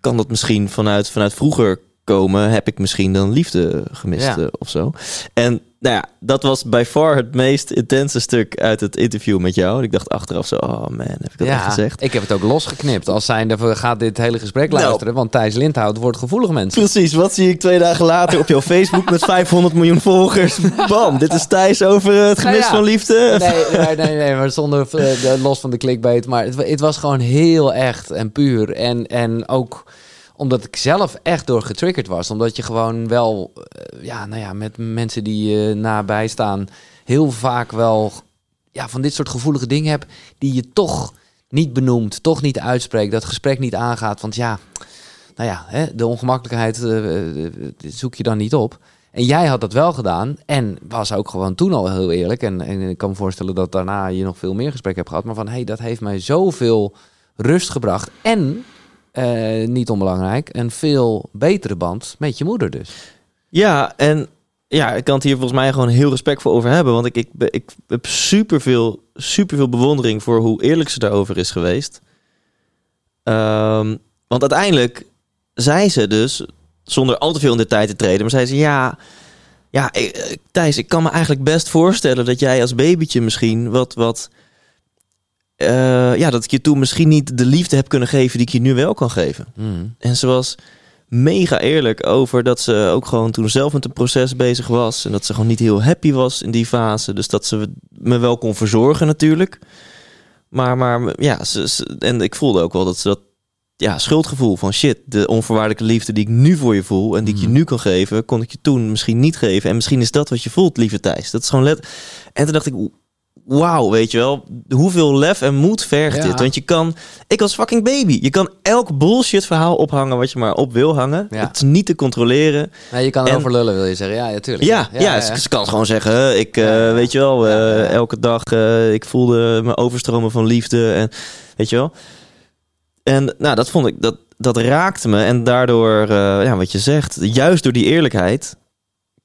kan dat misschien vanuit, vanuit vroeger komen? Heb ik misschien dan liefde gemist Ja. eh, of zo? En nou ja, dat was by far het meest intense stuk uit het interview met jou. Ik dacht achteraf zo, oh man, heb ik dat echt gezegd? ik heb het ook losgeknipt. Als zijnde, we gaat dit hele gesprek Nou. luisteren. Want Thijs Lindhout wordt gevoelig mensen. Precies, wat zie ik twee dagen later op jouw Facebook met 500 miljoen volgers? Bam, dit is Thijs over het gemis Nou ja. van liefde. Nee, nee, nee, maar zonder eh, los van de clickbait. Maar het, het was gewoon heel echt en puur. En, en ook omdat ik zelf echt door getriggerd was. Omdat je gewoon wel, eh, ja, nou ja, met mensen die je nabij staan, heel vaak wel ja, van dit soort gevoelige dingen hebt die je toch niet benoemt, toch niet uitspreekt, dat gesprek niet aangaat. Want ja, nou ja, hè, de ongemakkelijkheid eh, eh, zoek je dan niet op. En jij had dat wel gedaan en was ook gewoon toen al heel eerlijk. En, en ik kan me voorstellen dat daarna je nog veel meer gesprek hebt gehad. Maar van, hé, hey, dat heeft mij zoveel rust gebracht. En, eh, niet onbelangrijk, een veel betere band met je moeder dus. Ja, en ja, ik kan het hier volgens mij gewoon heel respectvol over hebben. Want ik, ik, ik heb superveel, superveel bewondering voor hoe eerlijk ze daarover is geweest. Ehm, want uiteindelijk zei ze dus, zonder al te veel in de tijd te treden, maar zei ze ja. Ja, eh, Thijs, ik kan me eigenlijk best voorstellen dat jij als babytje misschien wat. wat eh, ja, dat ik je toen misschien niet de liefde heb kunnen geven die ik je nu wel kan geven. Hmm. En ze was mega eerlijk over dat ze ook gewoon toen zelf met een proces bezig was. En dat ze gewoon niet heel happy was in die fase. Dus dat ze me wel kon verzorgen natuurlijk. Maar, maar ja, ze, ze- en ik voelde ook wel dat ze dat ja, schuldgevoel van shit, de onvoorwaardelijke liefde die ik nu voor je voel en die ik je Mhm. nu kan geven, kon ik je toen misschien niet geven. En misschien is dat wat je voelt, lieve Thijs. Dat is gewoon let. En toen dacht ik, wauw, weet je wel, hoeveel lef en moed vergt Ja. dit? Want je kan, ik was fucking baby. Je kan elk bullshit verhaal ophangen wat je maar op wil hangen. Ja. Het is niet te controleren. Nee, je kan En- erover lullen, wil je zeggen. Ja, ja tuurlijk. Ja, ja, Ze, ze kan gewoon zeggen, ik, eh, Ja, ja. weet je wel, eh, Ja, ja. elke dag, eh, ik voelde me overstromen van liefde en weet je wel. En nou, dat vond ik, dat, dat raakte me. En daardoor, ja, wat je zegt, juist door die eerlijkheid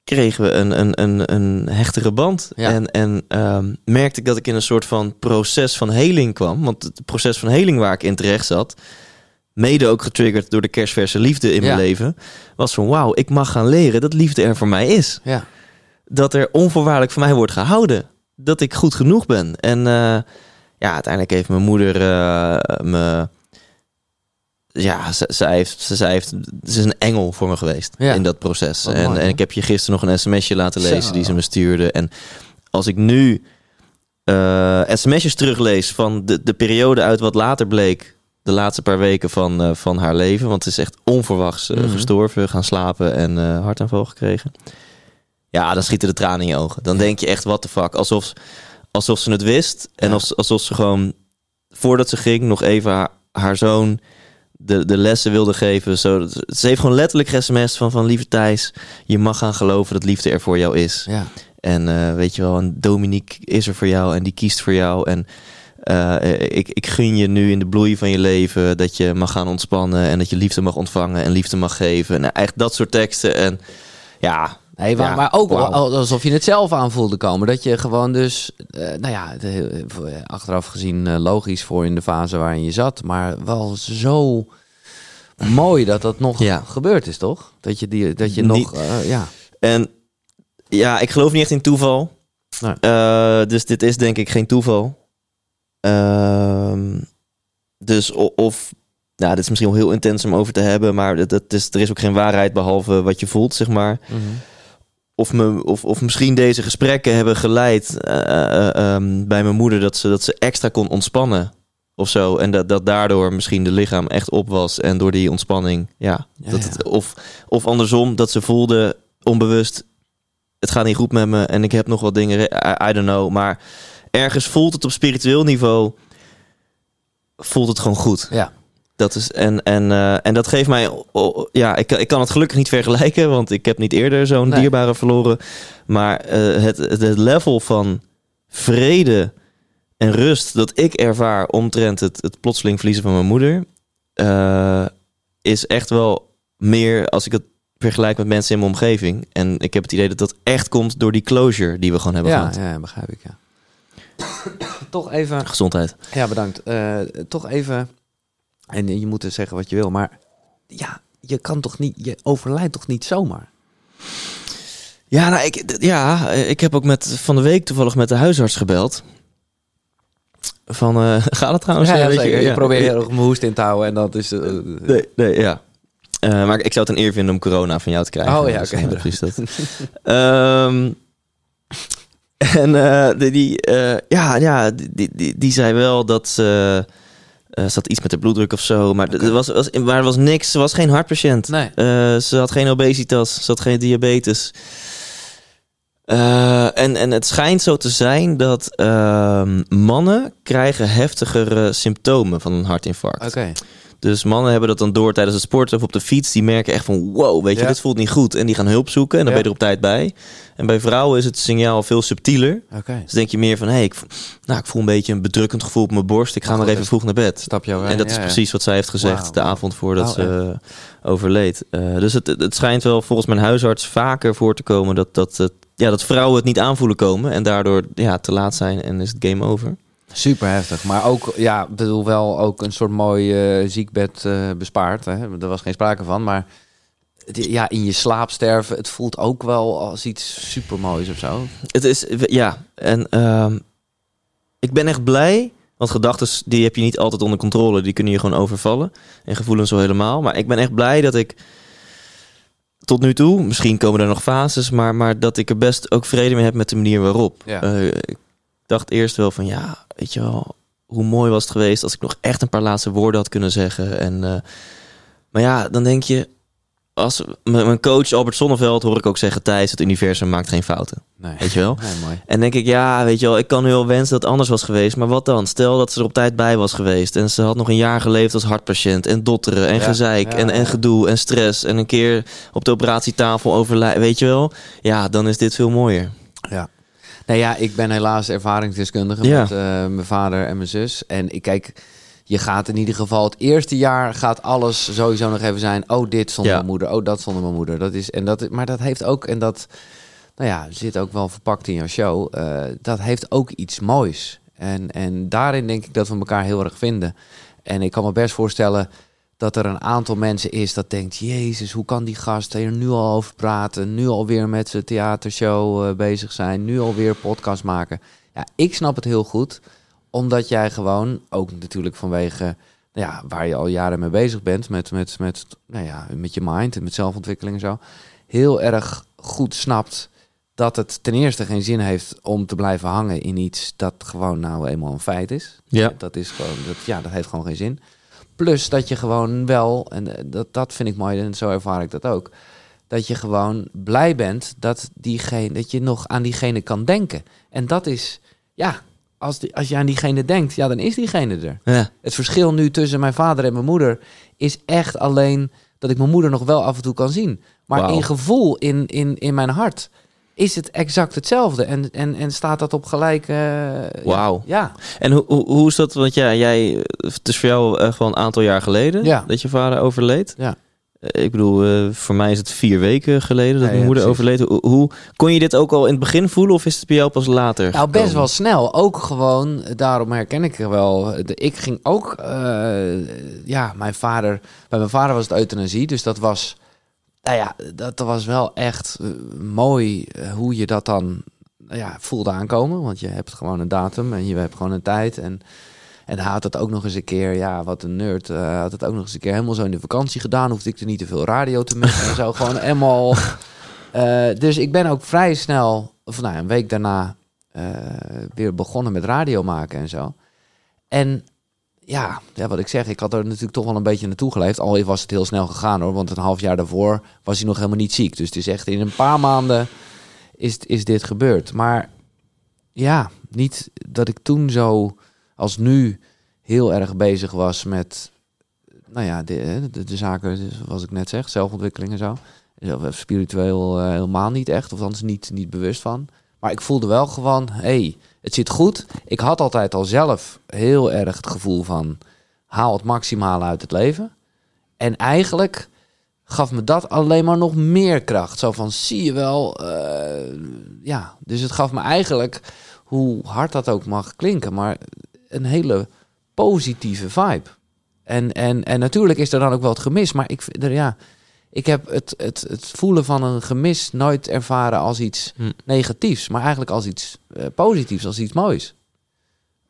kregen we een, een, een, een hechtere band. Ja. En, en ehm, merkte ik dat ik in een soort van proces van heling kwam. Want het proces van heling waar ik in terecht zat, mede ook getriggerd door de kerstverse liefde in Ja. mijn leven, was van wauw, ik mag gaan leren dat liefde er voor mij is. Ja. Dat er onvoorwaardelijk van mij wordt gehouden. Dat ik goed genoeg ben. En eh, ja, uiteindelijk heeft mijn moeder eh, me... Ja, ze- heeft, ze, heeft, ze is een engel voor me geweest Ja. in dat proces. Wat En, en ik heb je gisteren nog een sms'je laten lezen Zo. die ze me stuurde. En als ik nu eh sms'jes teruglees van de, de periode uit wat later bleek, de laatste paar weken van, eh, van haar leven, want het is echt onverwachts eh, Mhm. gestorven, gaan slapen en hartaanval gekregen. Ja, dan schieten de tranen in je ogen. Dan denk je echt, what the fuck, alsof, alsof ze het wist en Ja. als, alsof ze gewoon voordat ze ging nog even haar, haar zoon de, de lessen wilde geven. Zo, ze heeft gewoon letterlijk sms van, van lieve Thijs, je mag gaan geloven dat liefde er voor jou is. Ja. En eh, weet je wel, en Dominique is er voor jou en die kiest voor jou. En eh, ik, ik gun je nu in de bloei van je leven dat je mag gaan ontspannen en dat je liefde mag ontvangen en liefde mag geven. Nou, echt dat soort teksten. En ja, Nee, maar, Ja, maar ook al- alsof je het zelf aan voelde komen. Dat je gewoon dus, eh, nou ja, de- achteraf gezien eh, logisch voor in de fase waarin je zat. Maar wel zo mooi dat dat nog Ja. gebeurd is, toch? Dat je, die, dat je nog, eh, ja. En ja, ik geloof niet echt in toeval. Nee. Dus dit is denk ik geen toeval. Ehm, dus of, nou, dit is misschien wel heel intens om over te hebben, maar dat, dat is, er is ook geen waarheid behalve wat je voelt, zeg maar. Of, me, of, of misschien deze gesprekken hebben geleid eh, eh, ehm, bij mijn moeder dat ze, dat ze extra kon ontspannen of zo. En dat, dat daardoor misschien de lichaam echt op was. En door die ontspanning, ja. Ja, dat ja. Het, of, of andersom, dat ze voelde onbewust, het gaat niet goed met me en ik heb nog wat dingen, I, I don't know. Maar ergens voelt het op spiritueel niveau, voelt het gewoon goed. Ja. Dat is, en, en, eh, en dat geeft mij, oh, ja, ik, ik kan het gelukkig niet vergelijken, want ik heb niet eerder zo'n Nee. dierbare verloren. Maar eh, het, het, level van vrede en rust dat ik ervaar omtrent het, het plotseling verliezen van mijn moeder, eh, is echt wel meer als ik het vergelijk met mensen in mijn omgeving. En ik heb het idee dat dat echt komt door die closure die we gewoon hebben Ja, gehad. ja, begrijp ik, ja. toch even, Gezondheid. ja bedankt. Toch even, en je moet dus zeggen wat je wil, maar ja, je kan toch niet, je overlijdt toch niet zomaar? Ja, nou, ik, ja, eh, ik heb ook met, van de week toevallig met de huisarts gebeld. Van, eh, gaat het trouwens? ja, Eh, ja, weet je, zeker. Je ja. probeert heel erg mijn hoest in te houden en dat is... eh, Nee, nee, ja. Eh, maar ik zou het een eer vinden om corona van jou te krijgen. Oh ja, Dus, oké, eh, bedankt. precies dat. Ehm, en eh, die, die, eh, ja, ja, die, die, die, die zei wel dat ze... eh zat iets met de bloeddruk of zo. Maar, er was, was, maar er was niks. Ze was geen hartpatiënt. Nee. Eh, ze had geen obesitas. Ze had geen diabetes. Eh, en, en het schijnt zo te zijn dat ehm, mannen krijgen heftigere symptomen van een hartinfarct. Oké. Dus mannen hebben dat dan door tijdens het sporten of op de fiets. Die merken echt van wow, weet je, Ja. dit voelt niet goed. En die gaan hulp zoeken en dan Ja. ben je er op tijd bij. En bij vrouwen is het signaal veel subtieler. Dus denk je meer van, hé, hey, ik, nou, ik voel een beetje een bedrukkend gevoel op mijn borst. Ik ga Oh, maar even vroeg naar bed. Stap jou En dat is precies wat zij heeft gezegd de avond voordat Oh, ze eh, overleed. Eh, dus het, het schijnt wel volgens mijn huisarts vaker voor te komen dat, dat, het- ja, dat vrouwen het niet aanvoelen komen. En daardoor ja, te laat zijn en is het game over. Super heftig. Maar ook, ja, ik bedoel wel ook een soort mooi eh, ziekbed eh, bespaard. Hè? Er was geen sprake van. Maar het- ja, in je slaap sterven, het voelt ook wel als iets super moois of zo. Het is, ja, en ehm, ik ben echt blij. Want gedachten, die heb je niet altijd onder controle. Die kunnen je gewoon overvallen. En gevoelens zo helemaal. Maar ik ben echt blij dat ik tot nu toe, misschien komen er nog fases, maar, maar dat ik er best ook vrede mee heb met de manier waarop. Ja. Eh, ik dacht eerst wel van, ja, weet je wel, hoe mooi was het geweest als ik nog echt een paar laatste woorden had kunnen zeggen. En, eh, maar ja, dan denk je, als mijn coach Albert Sonneveld hoor ik ook zeggen, Thijs, het universum maakt geen fouten. Nee. Weet je wel? Nee, mooi. En denk ik, ja, weet je wel, ik kan nu wel wensen dat het anders was geweest. Maar wat dan? Stel dat ze er op tijd bij was geweest. En ze had nog een jaar geleefd als hartpatiënt. En dotteren en Ja, gezeik. ja, en, en gedoe en stress. En een keer op de operatietafel overlijden. Weet je wel? Ja, dan is dit veel mooier. Nou ja, ik ben helaas ervaringsdeskundige Ja. met eh, mijn vader en mijn zus. En ik kijk, je gaat in ieder geval het eerste jaar gaat alles sowieso nog even zijn. Oh, dit zonder Ja. mijn moeder. Oh, dat zonder mijn moeder. Dat is, en dat, maar dat heeft ook, en dat nou ja, zit ook wel verpakt in jouw show. eh, dat heeft ook iets moois. En, en daarin denk ik dat we elkaar heel erg vinden. En ik kan me best voorstellen dat er een aantal mensen is dat denkt... Jezus, hoe kan die gast er nu al over praten? Nu alweer met zijn theatershow eh, bezig zijn. Nu alweer podcast maken. Ja, ik snap het heel goed. Omdat jij gewoon, ook natuurlijk vanwege... Ja, waar je al jaren mee bezig bent. Met, met, met, nou ja, met je mind en met zelfontwikkeling en zo. Heel erg goed snapt dat het ten eerste geen zin heeft om te blijven hangen in iets dat gewoon nou eenmaal een feit is. Ja. Dat is gewoon, dat, ja, dat heeft gewoon geen zin. Plus dat je gewoon wel, en eh, dat, dat vind ik mooi en zo ervaar ik dat ook, dat je gewoon blij bent dat, diegene, dat je nog aan diegene kan denken. En dat is, ja, als, die, als je aan diegene denkt, ja, dan is diegene er. Ja. Het verschil nu tussen mijn vader en mijn moeder is echt alleen dat ik mijn moeder nog wel af en toe kan zien. Maar Wauw. in gevoel, in, in, in mijn hart, is het exact hetzelfde. En, en, en staat dat op gelijk. eh, Wauw. Ja, En hoe, hoe, hoe is dat? Want ja, jij, het is voor jou echt wel een aantal jaar geleden Ja. dat je vader overleed. Ja. Eh, Ik bedoel, eh, voor mij is het vier weken geleden dat Ja, mijn moeder precies. overleed. Hoe, hoe kon je dit ook al in het begin voelen of is het bij jou pas later? Nou, best wel snel. Ook gewoon, daarom herken ik er wel. De, ik ging ook, eh, ja, mijn vader, bij mijn vader was het euthanasie, dus dat was, nou ja, dat was wel echt eh, mooi eh, hoe je dat dan, nou ja, voelde aankomen. Want je hebt gewoon een datum en je hebt gewoon een tijd en... En hij had het ook nog eens een keer, ja, wat een nerd. Hij had het ook nog eens een keer helemaal zo in de vakantie gedaan. Hoefde ik er niet te veel radio te missen en zo. Gewoon helemaal. Eh, dus ik ben ook vrij snel, of nou, een week daarna, weer begonnen met radio maken en zo. En ja, wat ik zeg, ik had er natuurlijk toch wel een beetje naartoe geleefd. Al was het heel snel gegaan hoor, want een half jaar daarvoor was hij nog helemaal niet ziek. Dus het is echt in een paar maanden is, is dit gebeurd. Maar ja, niet dat ik toen zo als nu heel erg bezig was met, nou ja, de, de, de zaken zoals ik net zeg, zelfontwikkeling en zo. Zelf- Spiritueel eh, helemaal niet echt, of althans niet, niet bewust van. Maar ik voelde wel gewoon, hey, het zit goed. Ik had altijd al zelf heel erg het gevoel van, haal het maximale uit het leven. En eigenlijk gaf me dat alleen maar nog meer kracht. Zo van, zie je wel, eh, ja. Dus het gaf me eigenlijk, hoe hard dat ook mag klinken, maar een hele positieve vibe. En, en, en natuurlijk is er dan ook wel het gemis, maar ik, er, ja, ik heb het, het, het voelen van een gemis nooit ervaren als iets Hm. negatiefs, maar eigenlijk als iets eh, positiefs, als iets moois.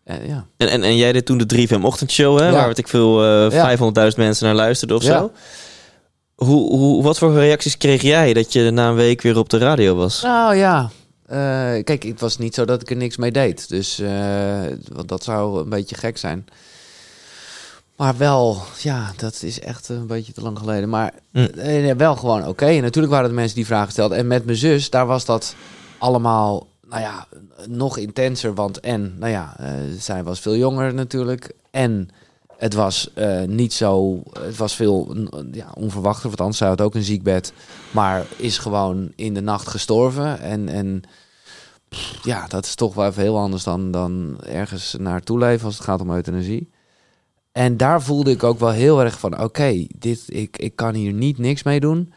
Eh, ja. En, en, en jij deed toen de 3FM ochtendshow, hè, Ja. waar ik veel eh Ja. 500.000 mensen naar luisterden of zo. Hoe, hoe, wat voor reacties kreeg jij dat je na een week weer op de radio was? Nou ja, eh, kijk, het was niet zo dat ik er niks mee deed. Dus eh, want dat zou een beetje gek zijn. Maar wel, ja, dat is echt een beetje te lang geleden. Maar ja, wel gewoon oké. En natuurlijk waren er mensen die vragen stelden. En met mijn zus, daar was dat allemaal, nou ja, nog intenser. Want en, nou ja, eh, zij was veel jonger natuurlijk. En het was eh, niet zo, het was veel ja, onverwachter. Want anders zij had ook een ziekbed. Maar is gewoon in de nacht gestorven. En, en ja, dat is toch wel even heel anders dan, dan ergens naartoe leven als het gaat om euthanasie. En daar voelde ik ook wel heel erg van, oké, dit ik, ik kan hier niet niks mee doen.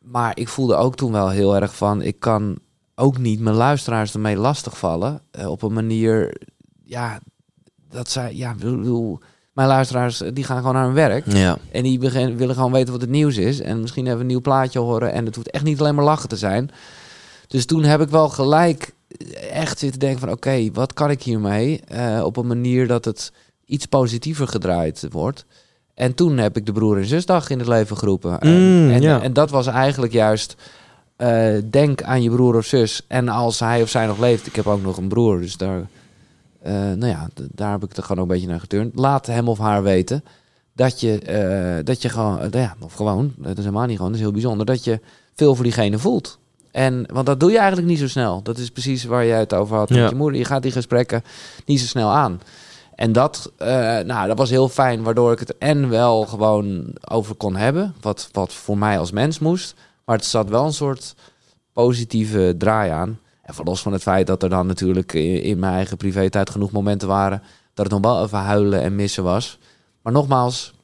Maar ik voelde ook toen wel heel erg van, ik kan ook niet mijn luisteraars ermee lastigvallen. eh, op een manier, ja, dat zij, ja, bedoel, mijn luisteraars eh, die gaan gewoon naar hun werk. Ja. En die begin, willen gewoon weten wat het nieuws is. En misschien even een nieuw plaatje horen. En het hoeft echt niet alleen maar lachen te zijn. Dus toen heb ik wel gelijk echt zitten denken van... oké, wat kan ik hiermee? Eh, op een manier dat het iets positiever gedraaid wordt. En toen heb ik de broer- en zusdag in het leven geroepen. En, Mm, en, ja. en dat was eigenlijk juist... eh, denk aan je broer of zus. En als hij of zij nog leeft... Ik heb ook nog een broer, dus daar... eh, nou ja, daar heb ik er gewoon ook een beetje naar geturnd. Laat hem of haar weten dat je, eh, dat je gewoon, eh, ja, of gewoon, dat is helemaal niet gewoon, dat is heel bijzonder, dat je veel voor diegene voelt. En, want dat doe je eigenlijk niet zo snel. Dat is precies waar jij het over had met Ja. je moeder. Je gaat die gesprekken niet zo snel aan. En dat, eh, nou, dat was heel fijn, waardoor ik het en wel gewoon over kon hebben. Wat, wat voor mij als mens moest. Maar het zat wel een soort positieve draai aan. En van los van het feit dat er dan natuurlijk in, mijn eigen privé-tijd genoeg momenten waren... dat het nog wel even huilen en missen was. Maar nogmaals,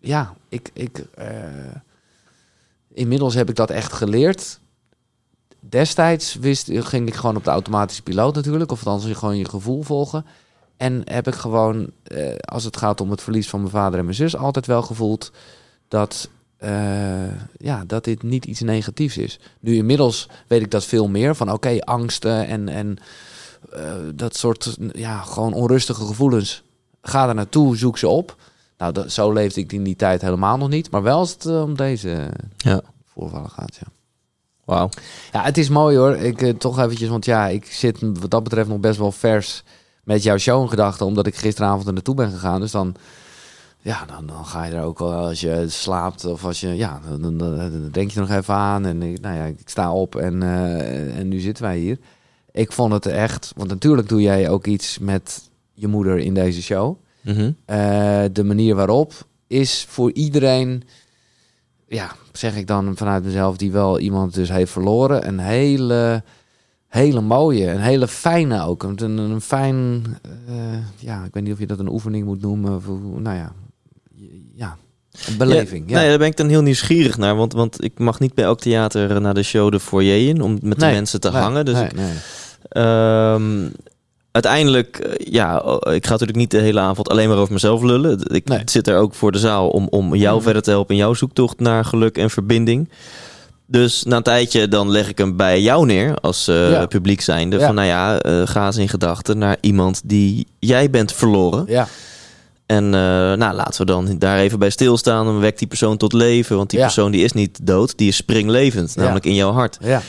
ja, ik, ik, eh, inmiddels heb ik dat echt geleerd. Destijds wist, ging ik gewoon op de automatische piloot natuurlijk. Of dan je gewoon je gevoel volgen. En heb ik gewoon, eh, als het gaat om het verlies van mijn vader en mijn zus, altijd wel gevoeld dat, eh, ja, dat dit niet iets negatiefs is. Nu inmiddels weet ik dat veel meer van oké, angsten en, en eh, dat soort ja, gewoon onrustige gevoelens. Ga er naartoe, zoek ze op. Nou, dat, zo leefde ik in die tijd helemaal nog niet. Maar wel als het om deze Ja. voorvallen gaat, ja. Wauw. Ja, het is mooi hoor. Ik toch eventjes, want ja, ik zit wat dat betreft nog best wel vers met jouw show in gedachten, omdat ik gisteravond er naartoe ben gegaan. Dus dan, ja, dan, dan ga je er ook wel als je slaapt of als je, ja, dan, dan- dan- dan denk je nog even aan. En ik, nou ja, ik sta op en, eh, en nu zitten wij hier. Ik vond het echt, want natuurlijk doe jij ook iets met je moeder in deze show. Mhm. Eh, de manier waarop is voor iedereen, ja, zeg ik dan vanuit mezelf, die wel iemand dus heeft verloren, een hele, hele mooie, een hele fijne ook. Een, een, een fijn, eh, ja, ik weet niet of je dat een oefening moet noemen, of, nou ja, ja, een beleving. Ja, Nee, daar ben ik dan heel nieuwsgierig naar. Want, want ik mag niet bij elk theater naar de show de foyer in om met de mensen te nee, hangen. Dus nee, ik, nee. Ehm, uiteindelijk, eh, ja, ik ga natuurlijk niet de hele avond alleen maar over mezelf lullen. Ik zit er ook voor de zaal om, om jou Mhm. verder te helpen in jouw zoektocht naar geluk en verbinding. Dus na een tijdje dan leg ik hem bij jou neer als eh, Ja. publiek zijnde. Ja. Van nou ja, eh, ga eens in gedachten naar iemand die jij bent verloren. Ja, En eh, nou, laten we dan daar even bij stilstaan. En wek die persoon tot leven. Want die persoon die is niet dood, die is springlevend. Namelijk in jouw hart. ja.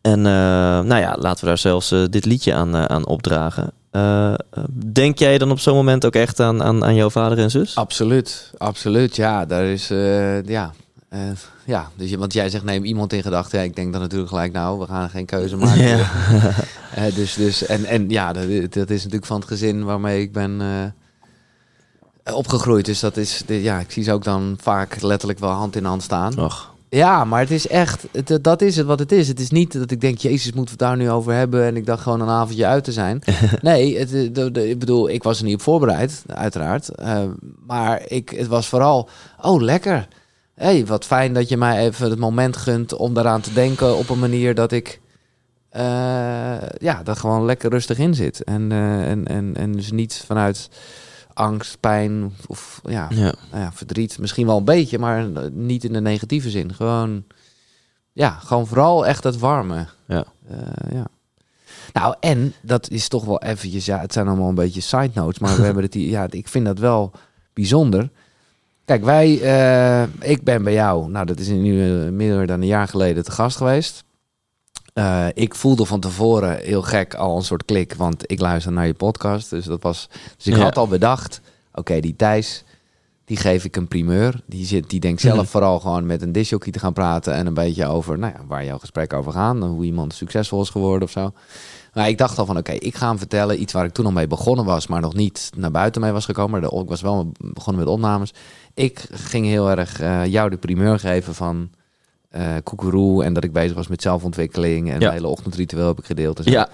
En nou ja, laten we daar zelfs dit liedje aan, aan opdragen. Denk jij dan op zo'n moment ook echt aan, aan, aan jouw vader en zus? Absoluut, absoluut. Ja, daar is, ja, eh, ja. Dus, je- want jij zegt neem iemand in gedachten. Ja, ik denk dan natuurlijk gelijk, nou, we gaan geen keuze maken. Ja. Eh, dus, dus, en, en ja, dat, dat is natuurlijk van het gezin waarmee ik ben eh, opgegroeid. Dus dat is, de- ja, ik zie ze ook dan vaak letterlijk wel hand in hand staan. Och, Ja, maar het is echt, het, dat is het wat het is. Het is niet dat ik denk, Jezus, moeten we het daar nu over hebben en ik dacht gewoon een avondje uit te zijn. nee, het, de, de- ik bedoel, ik was er niet op voorbereid, uiteraard. Maar ik, het was vooral, oh lekker. Hey, wat fijn dat je mij even het moment gunt om daaraan te denken op een manier dat ik, eh, ja, dat gewoon lekker rustig in zit. En, eh, en, en, en dus niet vanuit angst, pijn of ja, ja. nou ja, verdriet misschien wel een beetje, maar niet in de negatieve zin. Gewoon, ja, gewoon vooral echt het warme. Ja. Eh, ja. Nou, en dat is toch wel eventjes, ja, het zijn allemaal een beetje side notes, maar we hebben het hier, ja, ik vind dat wel bijzonder. Kijk, wij, eh, ik ben bij jou, nou, dat is nu eh, meer dan een jaar geleden te gast geweest. Eh, ik voelde van tevoren heel gek al een soort klik, want ik luister naar je podcast. Dus dat was. Dus ik Ja. had al bedacht, oké, die Thijs, die geef ik een primeur. Die, zit, die denkt zelf Mhm. vooral gewoon met een disjockey te gaan praten en een beetje over, nou ja, waar jouw gesprek over gaan, hoe iemand succesvol is geworden of zo. Maar ik dacht al van, oké, ik ga hem vertellen iets waar ik toen al mee begonnen was, maar nog niet naar buiten mee was gekomen. Maar de- ik was wel begonnen met opnames. Ik ging heel erg eh, jou de primeur geven van eh koekeroe en dat ik bezig was met zelfontwikkeling en Ja. hele ochtendritueel heb ik gedeeld. En zo. ja.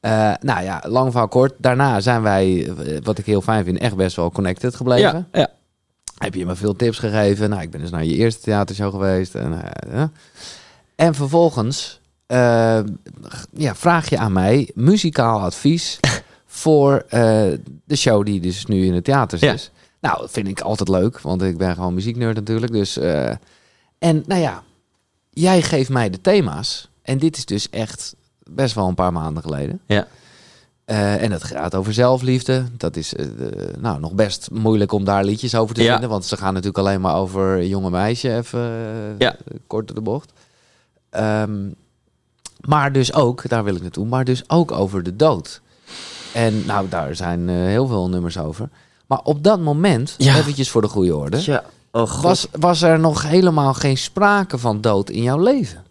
Eh, nou ja, lang verhaal kort. Daarna zijn wij, wat ik heel fijn vind, echt best wel connected gebleven. ja, ja. Heb je me veel tips gegeven? Nou, ik ben dus naar je eerste theatershow geweest. En, en vervolgens ja, vraag je aan mij muzikaal advies voor de show die dus nu in het theater Ja. is. Nou, dat vind ik altijd leuk, want ik ben gewoon muzieknerd natuurlijk. Dus, eh, en nou ja, jij geeft mij de thema's. En dit is dus echt best wel een paar maanden geleden. Ja. Eh, en het gaat over zelfliefde. Dat is eh, nou, nog best moeilijk om daar liedjes over te Ja. vinden. Want ze gaan natuurlijk alleen maar over jonge meisje. Even Ja. kort door de bocht. Ehm, maar dus ook, daar wil ik naartoe, maar dus ook over de dood. En nou, daar zijn heel veel nummers over. Maar op dat moment, Ja. eventjes voor de goede orde, ja. Oh, was, was er nog helemaal geen sprake van dood in jouw leven.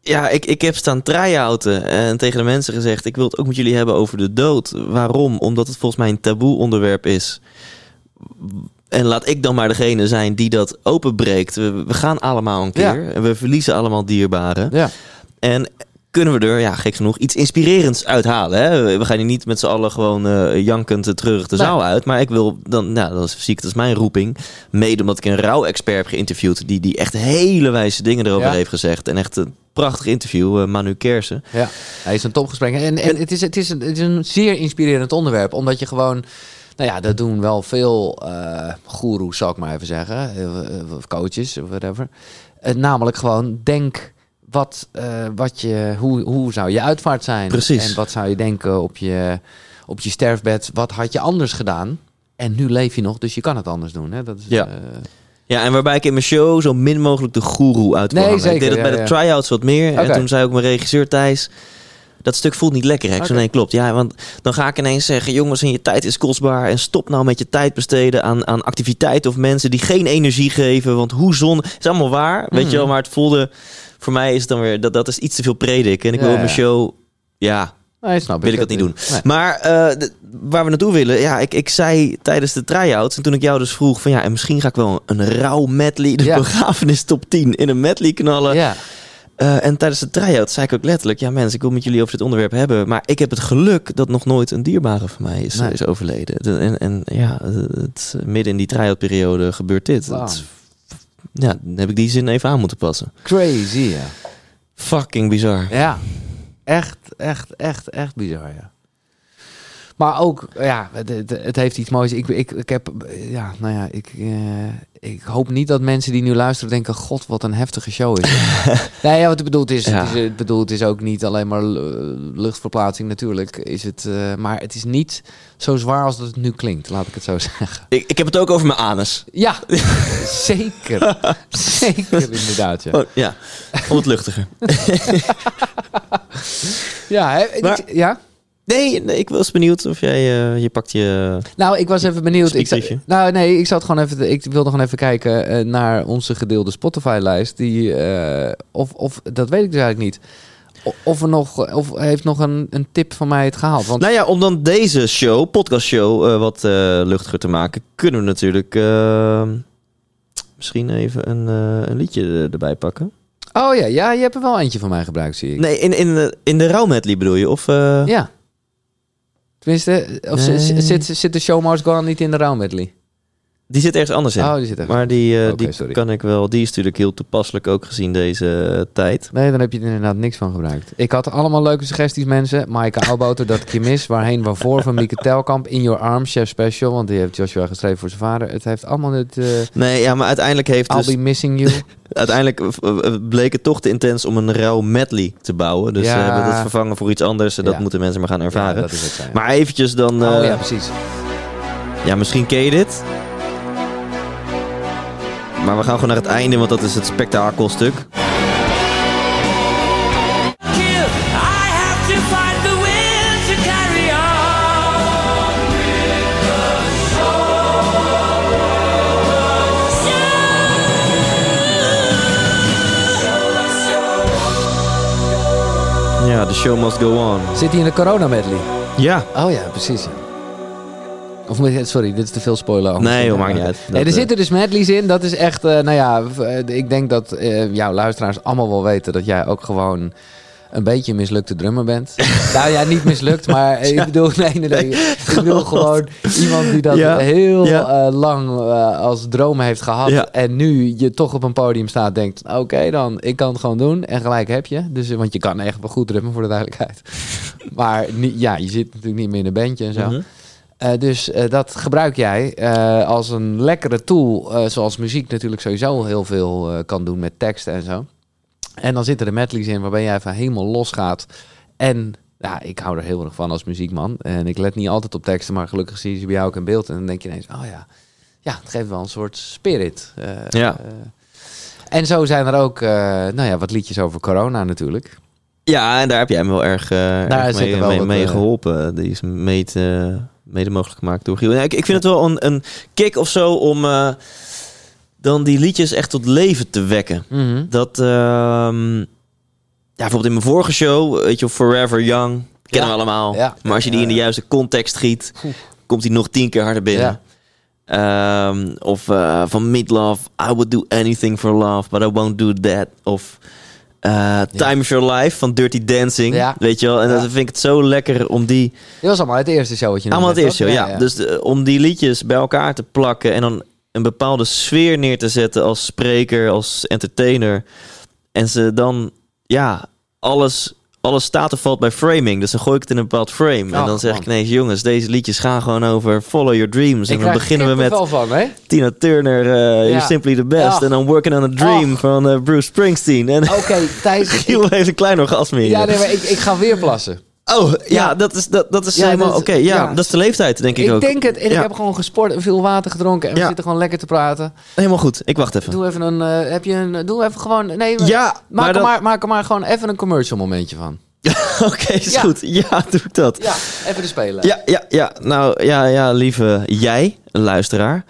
Ja, ik, ik heb staan try-outen en tegen de mensen gezegd... ik wil het ook met jullie hebben over de dood. Waarom? Omdat het volgens mij een taboe onderwerp is. En laat ik dan maar degene zijn die dat openbreekt. We, we gaan allemaal een Ja. keer. En we verliezen allemaal dierbaren. Ja. En kunnen we er, ja, gek genoeg, iets inspirerends uithalen. Hè? We gaan hier niet met z'n allen gewoon eh, jankend eh, terug de Nee. zaal uit. Maar ik wil, dan, nou, dan zie ik het als mijn roeping. Mede omdat ik een rouw-expert heb geïnterviewd... die, die echt hele wijze dingen erover Ja. heeft gezegd. En echt eh, prachtig interview, eh, Manu Kersen. Ja, hij is een topgesprek. En, en het, is, het, is een, het is een zeer inspirerend onderwerp, omdat je gewoon... Nou ja, dat doen wel veel eh goeroes, zal ik maar even zeggen. Of coaches, of whatever. Eh, namelijk gewoon, denk wat, eh, wat je, hoe, hoe zou je uitvaart zijn? Precies. En wat zou je denken op je, op je sterfbed? Wat had je anders gedaan? En nu leef je nog, dus je kan het anders doen. Hè? Dat is, Ja. eh, Ja, en waarbij ik in mijn show zo min mogelijk de goeroe uit wil Nee, hangen. zeker, Ik deed dat ja, bij de try-outs wat meer. En toen zei ook mijn regisseur Thijs... Dat stuk voelt niet lekker, hè? Nee, klopt. Ja, want dan ga ik ineens zeggen... jongens, en je tijd is kostbaar... en stop nou met je tijd besteden aan, aan activiteiten... of mensen die geen energie geven. Want hoe zon... Het is allemaal waar, weet Mhm. je wel. Maar het voelde... Voor mij is het dan weer... Dat, dat is iets te veel predik. En ik Ja, wil in mijn ja. show... Ja, nee, snap wil ik dat niet doen. Nee. Maar eh, de- waar we naartoe willen, ja, ik, ik zei tijdens de try-outs en toen ik jou dus vroeg van ja, en misschien ga ik wel een rauw medley, de Ja. begrafenis top 10 in een medley knallen. Ja, Eh, en tijdens de try-out zei ik ook letterlijk, ja mensen, ik wil met jullie over dit onderwerp hebben, maar ik heb het geluk dat nog nooit een dierbare van mij is, Nee. is overleden. De- En, en ja, het, midden in die try-out periode gebeurt dit. Het- ja, dan heb ik die zin even aan moeten passen. crazy, ja. Fucking bizar. Ja, echt, echt, echt, echt bizar, ja. Maar ook, ja, het, het, heeft iets moois. Ik, ik, ik heb, ja, nou ja, ik, eh, ik hoop niet dat mensen die nu luisteren denken... God, wat een heftige show is. dit." nee, ja, wat het is, Ja. het is, is ook niet alleen maar luchtverplaatsing natuurlijk. Is het, eh, maar het is niet zo zwaar als dat het nu klinkt, laat ik het zo zeggen. Ik, ik heb het ook over mijn anus. Ja, zeker. zeker, inderdaad, ja. Oh, ja, om het luchtiger. Ja, hè, ik- Maar- ja? Nee, nee, ik was benieuwd of jij, eh, je pakt je... Nou, ik was even benieuwd. Ik nou, nee, ik zat gewoon even. Ik wilde gewoon even kijken eh, naar onze gedeelde Spotify-lijst. Die, eh, of, of dat weet ik dus eigenlijk niet. Of er nog, of heeft nog een, een tip van mij het gehaald? Want Nou ja, om dan deze show, podcastshow, eh wat luchtiger te maken, kunnen we natuurlijk misschien even een, een liedje er- erbij pakken. oh ja, ja, je hebt er wel eentje van mij gebruikt, zie ik. Nee, in, in, de- in de rouwmedley bedoel je? Of, Ja. Tenminste, of Nee. zit, zit, zit de show Mars Gone niet in de Round Medley? Die zit ergens anders in. Oh, die zit maar die, eh, die sorry. kan ik wel. Die is natuurlijk heel toepasselijk ook gezien deze eh, tijd. Nee, dan heb je er inderdaad niks van gebruikt. Ik had allemaal leuke suggesties, mensen. Maaike Oudboter, Dat ik je mis. Waarheen, waarvoor van Mieke Telkamp. In Your Arms, Chef Special. Want die heeft Joshua geschreven voor zijn vader. Het heeft allemaal het... eh Nee, ja, maar uiteindelijk heeft I'll dus, be missing you. uiteindelijk bleek het toch te intens om een rauw medley te bouwen. Dus Ja. we hebben dat vervangen voor iets anders. En dat Ja. moeten mensen maar gaan ervaren. Ja, dat is het. ja. Maar eventjes dan... oh ja, precies. Ja, misschien ken je dit. Maar we gaan gewoon naar het einde, want dat is het spektakelstuk. Ja, the show must go on. Zit hij in de corona medley? Ja. Oh ja, precies. ja. Of moet sorry, dit is te veel spoiler. Nee, joh, Ja, maakt niet uit. Nee, Dat, er eh, zitten dus medleys in. Dat is echt, eh, nou ja, eh, ik denk dat jouw luisteraars allemaal wel weten dat jij ook gewoon een beetje een mislukte drummer bent. nou ja, niet mislukt, maar eh, ik bedoel, nee, nee, nee. Ik bedoel gewoon iemand die dat Ja, heel ja. lang als droom heeft gehad. Ja. En nu je toch op een podium staat, denkt, oké dan, ik kan het gewoon doen. En gelijk heb je. Dus, want je kan echt wel goed drummen, voor de duidelijkheid. maar ja, je zit natuurlijk niet meer in een bandje en zo. Mhm. Eh, dus eh, dat gebruik jij eh, als een lekkere tool, zoals muziek natuurlijk sowieso heel veel kan doen met teksten en zo. En dan zitten er medleys in waarbij jij even helemaal losgaat. En ja, ik hou er heel erg van als muziekman. En ik let niet altijd op teksten, maar gelukkig zie je ze bij jou ook in beeld. En dan denk je ineens, oh ja, ja, het geeft wel een soort spirit. Ja. en zo zijn er ook, nou ja, wat liedjes over corona natuurlijk. Ja, en daar heb jij me wel erg, erg zit mee, wel mee, mee eh, geholpen. Die is mede, mede mogelijk gemaakt door Giel. Ja, ik, ik vind het wel een, een kick of zo om eh, dan die liedjes echt tot leven te wekken. Mhm. Dat, ehm, ja, bijvoorbeeld in mijn vorige show, weet je, Forever Young, kennen Ja. we allemaal. Ja. Maar als je die in de juiste context giet, Oeh. komt die nog tien keer harder binnen. Ehm, of eh, van Meatloaf, I would do anything for love, but I won't do that. Of eh, Time of Your Life van Dirty Dancing, Ja. weet je wel. En Ja. dan vind ik het zo lekker om die... Dit was allemaal het eerste show wat je Allemaal het eerste, had, ja. Dus de- om die liedjes bij elkaar te plakken en dan een bepaalde sfeer neer te zetten als spreker, als entertainer. En ze dan ja, alles, alles staat of valt bij framing. Dus dan gooi ik het in een bepaald frame. en Ach, dan zeg man. ik ineens, jongens, deze liedjes gaan gewoon over follow your dreams. En dan beginnen we met van, hè? Tina Turner, eh You're. Simply the Best. En dan Working on a Dream Ach. van eh, Bruce Springsteen. En Oké, Thijs. Giel heeft een klein orgasme hier. Ja, nee, maar ik, ik ga weer plassen. Oh, ja, dat is, dat, dat is Ja, helemaal oké. ja, dat is de leeftijd, denk ik, Ik ook. denk het. En ik heb gewoon gesport en veel water gedronken. En we zitten gewoon lekker te praten. Helemaal goed. Ik wacht even. Doe even een... eh, heb je een... Doe even gewoon... Nee, Ja, Maak, maar er dat... maar, maak er maar gewoon even een commercial momentje van. Oké, is Ja. goed. Ja, doe ik dat. Ja, even de spelen. Ja, ja, ja. Nou, ja, ja, lieve jij, luisteraar.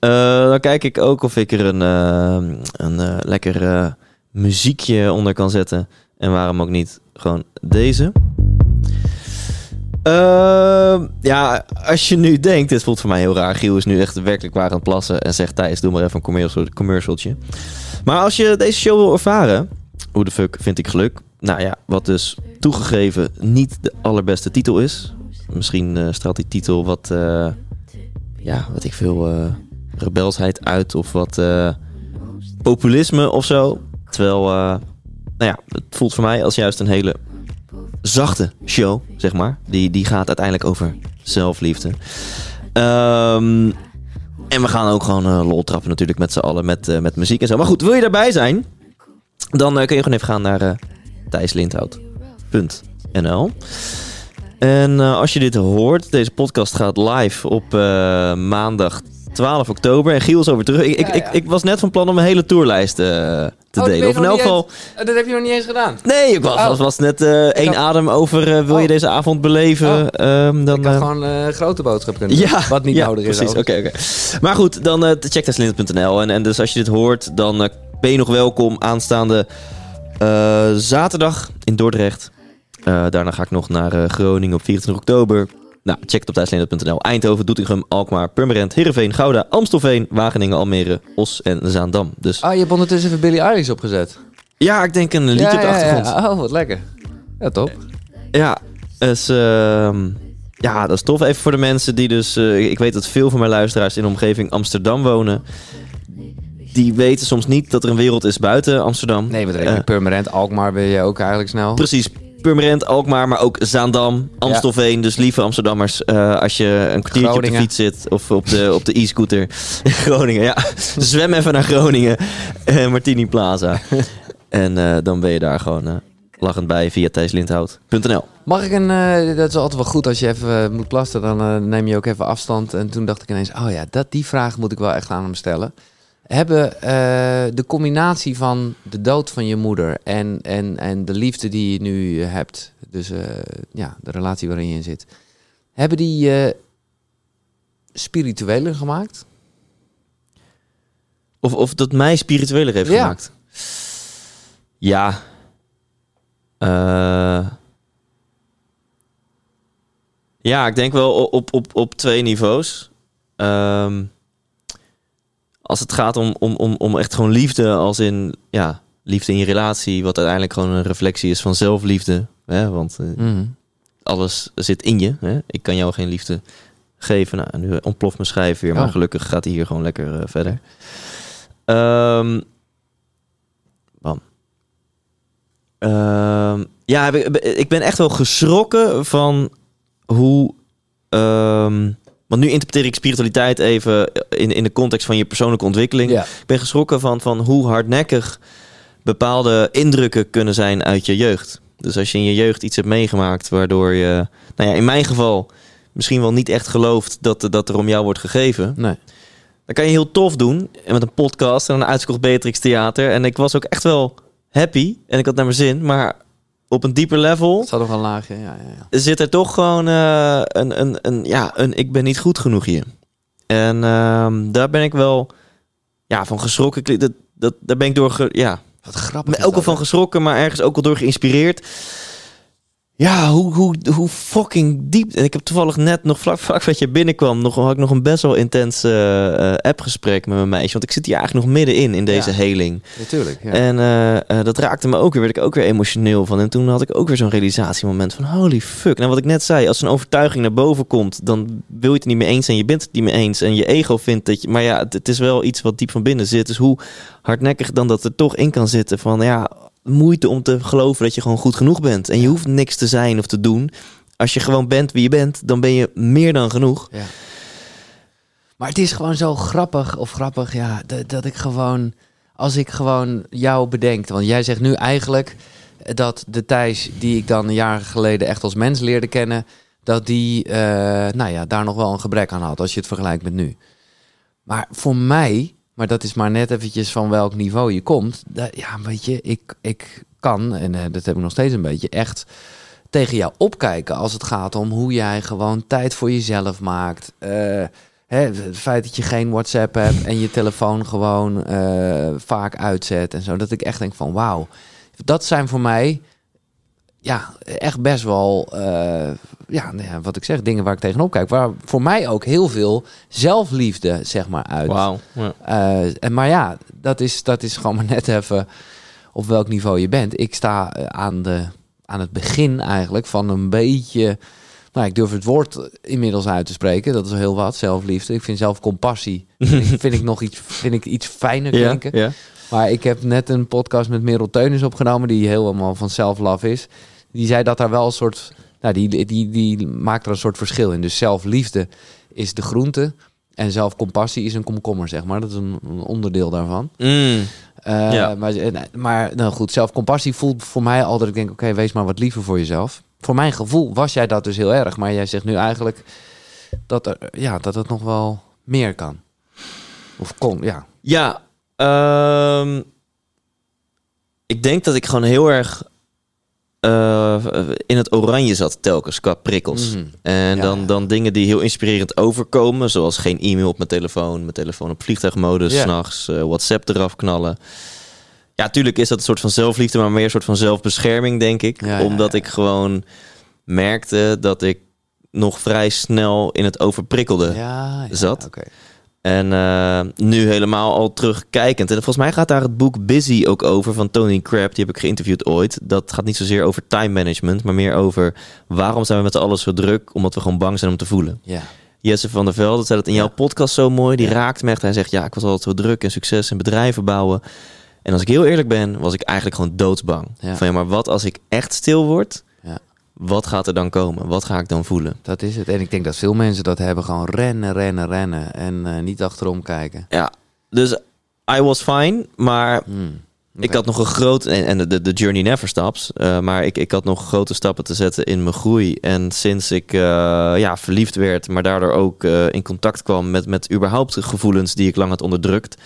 Eh, dan kijk ik ook of ik er een, eh, een lekker muziekje onder kan zetten. En waarom ook niet gewoon deze. Ehm, ja, als je nu denkt, dit voelt voor mij heel raar. Giel is nu echt werkelijk waar aan het plassen en zegt Thijs, doe maar even een commercial, commercialtje. Maar als je deze show wil ervaren, hoe de fuck vind ik geluk? Nou ja, wat dus toegegeven niet de allerbeste titel is. Misschien eh, straalt die titel wat, eh, ja, wat ik veel, eh, rebelsheid uit of wat populisme of zo. Terwijl, nou ja, het voelt voor mij als juist een hele zachte show, zeg maar. Die, die gaat uiteindelijk over zelfliefde. Ehm, en we gaan ook gewoon eh, lol trappen natuurlijk met z'n allen met, eh, met muziek en zo. Maar goed, wil je daarbij zijn? Dan eh, kun je gewoon even gaan naar thijslindhout.nl En als je dit hoort, deze podcast gaat live op maandag 12 oktober. En Giel is over terug. Ik, ik, Ja, ik, was net van plan om een hele tourlijst te Oh, delen. Of in elk geval... eens- eh, dat heb je nog niet eens gedaan. Nee, ik was, Oh. was, was net eh één had- adem over. eh, wil je Oh. deze avond beleven? Oh. Ehm, dan, Ik had eh, gewoon een grote boodschap kunnen doen. ja, Wat niet ja, nodig is. Precies, oké, oké. Maar goed, dan check. En, en dus als je dit hoort, dan ben je nog welkom aanstaande zaterdag in Dordrecht. Daarna ga ik nog naar Groningen op 24 oktober. Nou, check het op thuisleendert.nl. Eindhoven, Doetinchem, Alkmaar, Purmerend, Heerenveen, Gouda, Amstelveen, Wageningen, Almere, Os en Zaandam. Dus Ah, je hebt ondertussen even Billie Eilish opgezet. ja, ik denk een liedje ja, op de achtergrond. Ja. Oh, wat lekker. Ja, top. Ja, dus, ehm, ja, dat is tof. Even voor de mensen die dus... eh, ik weet dat veel van mijn luisteraars in de omgeving Amsterdam wonen. Die weten soms niet dat er een wereld is buiten Amsterdam. Nee, met Eh, permanent Alkmaar ben je ook eigenlijk snel. Precies. Purmerend, Alkmaar, maar ook Zaandam, Amstelveen. Dus lieve Amsterdammers, eh, als je een kwartiertje op de fiets zit of op de, op de e-scooter in Groningen, ja. Zwem even naar Groningen, eh, Martini Plaza. en eh, dan ben je daar gewoon lachend bij via thijslindhout.nl. Mag ik een... dat is altijd wel goed als je even moet plassen. Dan neem je ook even afstand. En toen dacht ik ineens... Oh ja, dat, die vraag moet ik wel echt aan hem stellen. Hebben eh, de combinatie van de dood van je moeder... En, en, en de liefde die je nu hebt... Dus eh, ja, de relatie waarin je in zit... Hebben die eh spiritueler gemaakt? Of, of dat mij spiritueler heeft Ja. gemaakt. Ja. Eh. ja, ik denk wel op, op, op twee niveaus. Ehm, als het gaat om, om, om, om echt gewoon liefde, als in ja, liefde in je relatie, wat uiteindelijk gewoon een reflectie is van zelfliefde. Hè? Want eh, alles zit in je. Hè? Ik kan jou geen liefde geven. Nou, nu ontploft mijn schijf weer, maar Oh. gelukkig gaat hij hier gewoon lekker eh, verder. Bam. Ehm, ja, ik- ik ben echt wel geschrokken van hoe. ehm, want nu interpreteer ik spiritualiteit even in, in de context van je persoonlijke ontwikkeling. Ja. Ik ben geschrokken van, van hoe hardnekkig bepaalde indrukken kunnen zijn uit je jeugd. Dus als je in je jeugd iets hebt meegemaakt waardoor je, nou ja, in mijn geval misschien wel niet echt gelooft dat, dat er om jou wordt gegeven. Nee. Dan kan je heel tof doen. En met een podcast en een uitgekocht Beatrix Theater. En ik was ook echt wel happy. En ik had naar mijn zin. Maar op een dieper level Het zat nog een laagje, ja, ja, ja. zit er toch gewoon eh, een, een, een, ja, een ik ben niet goed genoeg hier. En ehm, daar ben ik wel ja, van geschrokken. Dat, dat, daar ben ik door, ge- ja, Wat grappig. ook al van geschrokken, maar ergens ook al door geïnspireerd. Ja, hoe, hoe, hoe fucking diep. En ik heb toevallig net nog vlak, vlak wat je binnenkwam, nog, had ik nog een best wel intens eh, appgesprek met mijn meisje. Want ik zit hier eigenlijk nog middenin in deze Ja. heling. Natuurlijk, ja. En eh, dat raakte me ook weer, werd ik ook weer emotioneel van. En toen had ik ook weer zo'n realisatiemoment van holy fuck. Nou, wat ik net zei, als een overtuiging naar boven komt, dan wil je het niet mee eens en je bent het niet mee eens. En je ego vindt dat je, maar ja, het, het is wel iets wat diep van binnen zit. Dus hoe hardnekkig dan dat er toch in kan zitten van ja, moeite om te geloven dat je gewoon goed genoeg bent. En je hoeft niks te zijn of te doen. Als je gewoon bent wie je bent, dan ben je meer dan genoeg. Ja. Maar het is gewoon zo grappig, of grappig, ja, dat, dat ik gewoon, als ik gewoon jou bedenk, want jij zegt nu eigenlijk dat de Thijs die ik dan jaar geleden echt als mens leerde kennen, dat die, eh, nou ja, daar nog wel een gebrek aan had, als je het vergelijkt met nu. Maar voor mij, maar dat is maar net eventjes van welk niveau je komt, ja, weet je, ik, ik kan, en eh, dat heb ik nog steeds een beetje, echt tegen jou opkijken als het gaat om hoe jij gewoon tijd voor jezelf maakt. Eh, hè, het feit dat je geen WhatsApp hebt en je telefoon gewoon eh, vaak uitzet en zo. Dat ik echt denk van wauw, dat zijn voor mij ja, echt best wel, eh, ja, nou ja, wat ik zeg, dingen waar ik tegenop kijk. Waar voor mij ook heel veel zelfliefde, zeg maar, uit. Wauw. Ja. Eh, en, maar ja, dat is, dat is gewoon maar net even op welk niveau je bent. Ik sta eh, aan, de, aan het begin eigenlijk van een beetje... Nou, ik durf het woord inmiddels uit te spreken. Dat is heel wat, zelfliefde. Ik vind zelfcompassie vind ik, vind ik nog iets, vind ik iets fijner klinken. ja. Maar ik heb net een podcast met Merel Teunis opgenomen... die helemaal van self-love is. Die zei dat daar wel een soort... Nou, die, die, die maakt er een soort verschil in. Dus zelfliefde is de groente... en zelfcompassie is een komkommer, zeg maar. Dat is een, een onderdeel daarvan. Mm. Eh, Ja. Maar, eh, maar nou goed, zelfcompassie voelt voor mij al dat ik denk... oké, wees maar wat liever voor jezelf. Voor mijn gevoel was jij dat dus heel erg. Maar jij zegt nu eigenlijk dat, er, ja, dat het nog wel meer kan. Of kon, ja. Ja, ehm, ik denk dat ik gewoon heel erg eh, in het oranje zat telkens qua prikkels. Mhm. En Ja, dan, ja. dan dingen die heel inspirerend overkomen, zoals geen e-mail op mijn telefoon, mijn telefoon op vliegtuigmodus, Ja. s'nachts, eh, WhatsApp eraf knallen. Ja, tuurlijk is dat een soort van zelfliefde, maar meer een soort van zelfbescherming, denk ik. Ja, omdat ik gewoon merkte dat ik nog vrij snel in het overprikkelde Zat. En eh, nu helemaal al terugkijkend. En volgens mij gaat daar het boek Busy ook over van Tony Crabb. Die heb ik geïnterviewd ooit. Dat gaat niet zozeer over time management, maar meer over waarom zijn we met z'n allen zo druk? Omdat we gewoon bang zijn om te voelen. Ja. Jesse van der Velde zei dat in jouw podcast zo mooi. Die raakt me echt. Hij zegt, ja, ik was altijd zo druk en succes en bedrijven bouwen. En als ik heel eerlijk ben, was ik eigenlijk gewoon doodsbang. Ja. Van ja, maar wat als ik echt stil word? Wat gaat er dan komen? Wat ga ik dan voelen? Dat is het. En ik denk dat veel mensen dat hebben. Gewoon rennen, rennen, rennen. En eh, niet achterom kijken. Ja, dus I was fine, maar Hmm. Ik had nog een groot, en, en de, de journey never stops, eh, maar ik, ik had nog grote stappen te zetten in mijn groei. En sinds ik eh, ja, verliefd werd, maar daardoor ook in contact kwam met, met überhaupt gevoelens die ik lang had onderdrukt,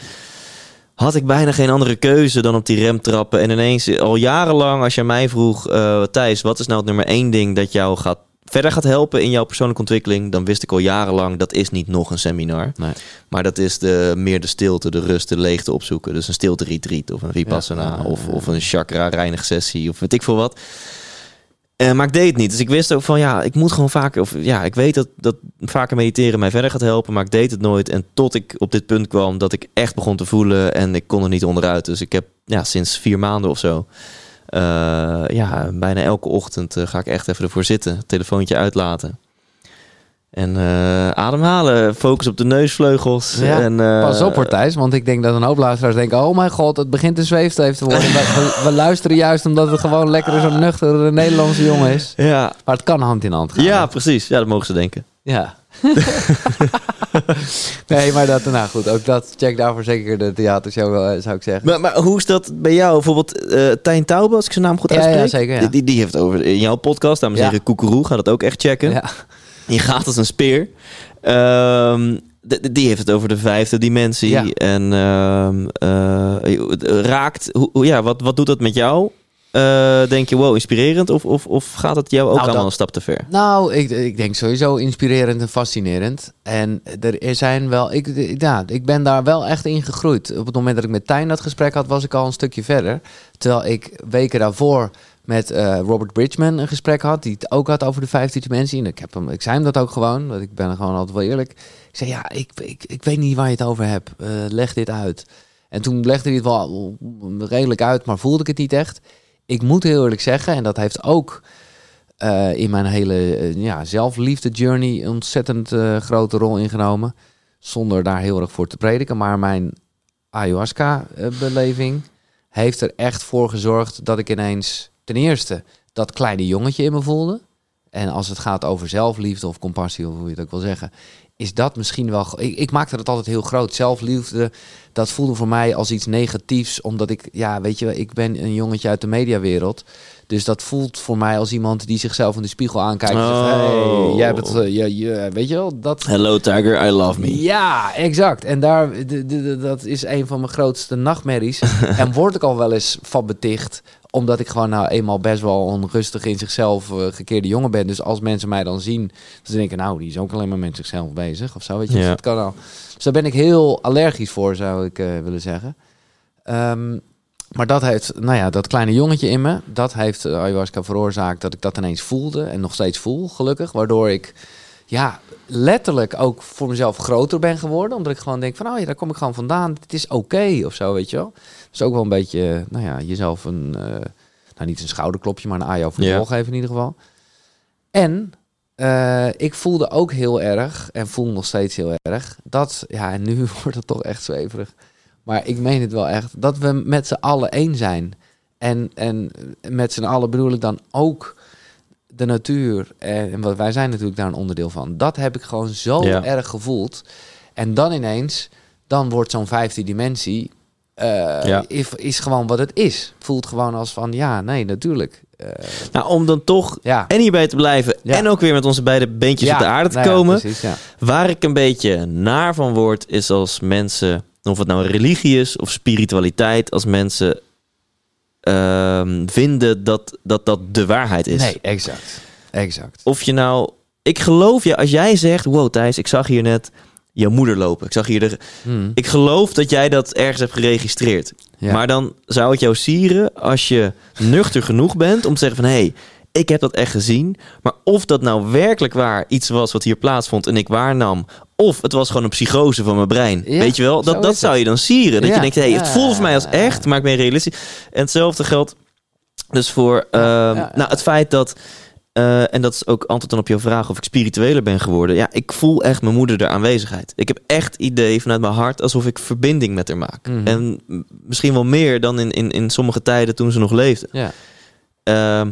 had ik bijna geen andere keuze dan op die rem trappen. En ineens, al jarenlang, als je mij vroeg, eh, Thijs, wat is nou het nummer één ding dat jou gaat, verder gaat helpen in jouw persoonlijke ontwikkeling, dan wist ik al jarenlang, dat is niet nog een seminar. Nee. Maar dat is de, meer de stilte, de rust, de leegte opzoeken. Dus een stilte retreat of een vipassana Ja, ja, ja, of, of een chakra reinig sessie of weet ik veel wat. Eh, maar ik deed het niet. Dus ik wist ook van ja, ik moet gewoon vaker. Of ja, ik weet dat, dat vaker mediteren mij verder gaat helpen. Maar ik deed het nooit. En tot ik op dit punt kwam dat ik echt begon te voelen. En ik kon er niet onderuit. Dus ik heb ja, sinds vier maanden of zo. eh, ja, bijna elke ochtend eh, ga ik echt even ervoor zitten. Telefoontje uitlaten. En eh, ademhalen. Focus op de neusvleugels. Ja, en, eh, Pas op hoor Thijs, want ik denk dat een hoop luisteraars denken... oh mijn god, het begint een zweefteef te worden. we, we, luisteren juist omdat het gewoon lekker zo'n nuchtere Nederlandse jongen is. Ja, Maar het kan hand in hand gaan. ja, hè? precies. Ja, dat mogen ze denken. Ja. nee, maar dat, nou goed, ook dat, check daarvoor zeker de theatershow, eh, zou ik zeggen. Maar, maar hoe is dat bij jou? Bijvoorbeeld eh Tijn Taube, als ik zijn naam goed Ja, ja, uitspreek. zeker, ja. Die- Die, heeft over in jouw podcast, dames en heren, Koekeroe. Ga dat ook echt checken. Ja. Je gaat als een speer. D- die heeft het over de vijfde dimensie. Ja. En het raakt... Hoe, ja, wat, wat doet dat met jou? Eh, denk je, wow, inspirerend? Of, of, of gaat het jou ook Nou, allemaal dat- een stap te ver? Nou, ik, ik denk sowieso inspirerend en fascinerend. En er zijn wel, ik, ja, ik ben daar wel echt in gegroeid. Op het moment dat ik met Tijn dat gesprek had, was ik al een stukje verder. Terwijl ik weken daarvoor met eh, Robert Bridgman een gesprek had, die het ook had over de vijfde dimensie. En ik, heb hem, ik zei hem dat ook gewoon, want ik ben gewoon altijd wel eerlijk. Ik zei, ja, ik, ik, ik weet niet waar je het over hebt. Eh, leg dit uit. En toen legde hij het wel redelijk uit, maar voelde ik het niet echt. Ik moet heel eerlijk zeggen, en dat heeft ook eh, in mijn hele ja, zelfliefde journey een ontzettend grote rol ingenomen. Zonder daar heel erg voor te prediken. Maar mijn ayahuasca-beleving heeft er echt voor gezorgd dat ik ineens ten eerste dat kleine jongetje in me voelde. En als het gaat over zelfliefde of compassie, of hoe je het ook wil zeggen, is dat misschien wel. Ik, ik maakte het altijd heel groot. Zelfliefde, dat voelde voor mij als iets negatiefs, omdat ik, ja, weet je, wel, ik ben een jongetje uit de mediawereld. Dus dat voelt voor mij als iemand die zichzelf in de spiegel aankijkt. En zegt, Oh. hey, jij hebt het, eh, je, je, weet je wel, dat. Hello Tiger, I love me. Ja, exact. En daar, dat is een van mijn grootste nachtmerries. en word ik al wel eens van beticht. Omdat ik gewoon nou eenmaal best wel onrustig in zichzelf eh, gekeerde jongen ben. Dus als mensen mij dan zien, dan denken nou, die is ook alleen maar met zichzelf bezig of zo. Weet je, Dus Ja. dat kan al. Dus daar ben ik heel allergisch voor, zou ik eh, willen zeggen. Ehm, maar dat heeft, nou ja, dat kleine jongetje in me, dat heeft eh, ayahuasca veroorzaakt dat ik dat ineens voelde en nog steeds voel, gelukkig. Waardoor ik, ja, letterlijk ook voor mezelf groter ben geworden. Omdat ik gewoon denk van, oh ja, daar kom ik gewoon vandaan. Het is oké of zo, weet je wel. Dus ook wel een beetje, eh, nou ja, jezelf een, eh, nou niet een schouderklopje, maar een ajo voor de bol geven in ieder geval. En eh, ik voelde ook heel erg, en voel nog steeds heel erg, dat, ja, en nu wordt het toch echt zweverig. Maar ik meen het wel echt, dat we met z'n allen één zijn. En, en met z'n allen bedoel ik dan ook de natuur. En, en wat wij zijn natuurlijk daar een onderdeel van. Dat heb ik gewoon zo Ja. erg gevoeld. En dan ineens, dan wordt zo'n vijfde dimensie, eh, Ja. is, is gewoon wat het is. Voelt gewoon als van, ja, nee, natuurlijk. Eh, Nou, om dan toch ja. en hierbij te blijven Ja. en ook weer met onze beide beentjes op de aarde te nou ja, komen. precies, ja. Waar ik een beetje naar van word, is als mensen, of het nou religie is of spiritualiteit, als mensen ehm, vinden dat, dat dat de waarheid is. Nee, exact. Exact. Of je nou, ik geloof je, als jij zegt, wow Thijs, ik zag hier net jouw moeder lopen. Ik zag hier de, Hmm. ik geloof dat jij dat ergens hebt geregistreerd. Ja. Maar dan zou het jou sieren als je nuchter genoeg bent om te zeggen van... hé, hey, ik heb dat echt gezien. Maar of dat nou werkelijk waar iets was wat hier plaatsvond en ik waarnam... of het was gewoon een psychose van mijn brein. Ja, Weet je wel? Dat, dat zou je dan sieren. Dat Ja, je denkt, hé, hey, het voelt voor mij als echt, maar ik ben realistisch. En hetzelfde geldt dus voor ehm. Nou, het feit dat... eh, en dat is ook antwoord dan op jouw vraag of ik spiritueler ben geworden. Ja, ik voel echt mijn moeder de aanwezigheid. Ik heb echt idee vanuit mijn hart alsof ik verbinding met haar maak. Mhm. En misschien wel meer dan in, in, in sommige tijden toen ze nog leefde. Ja. Ehm,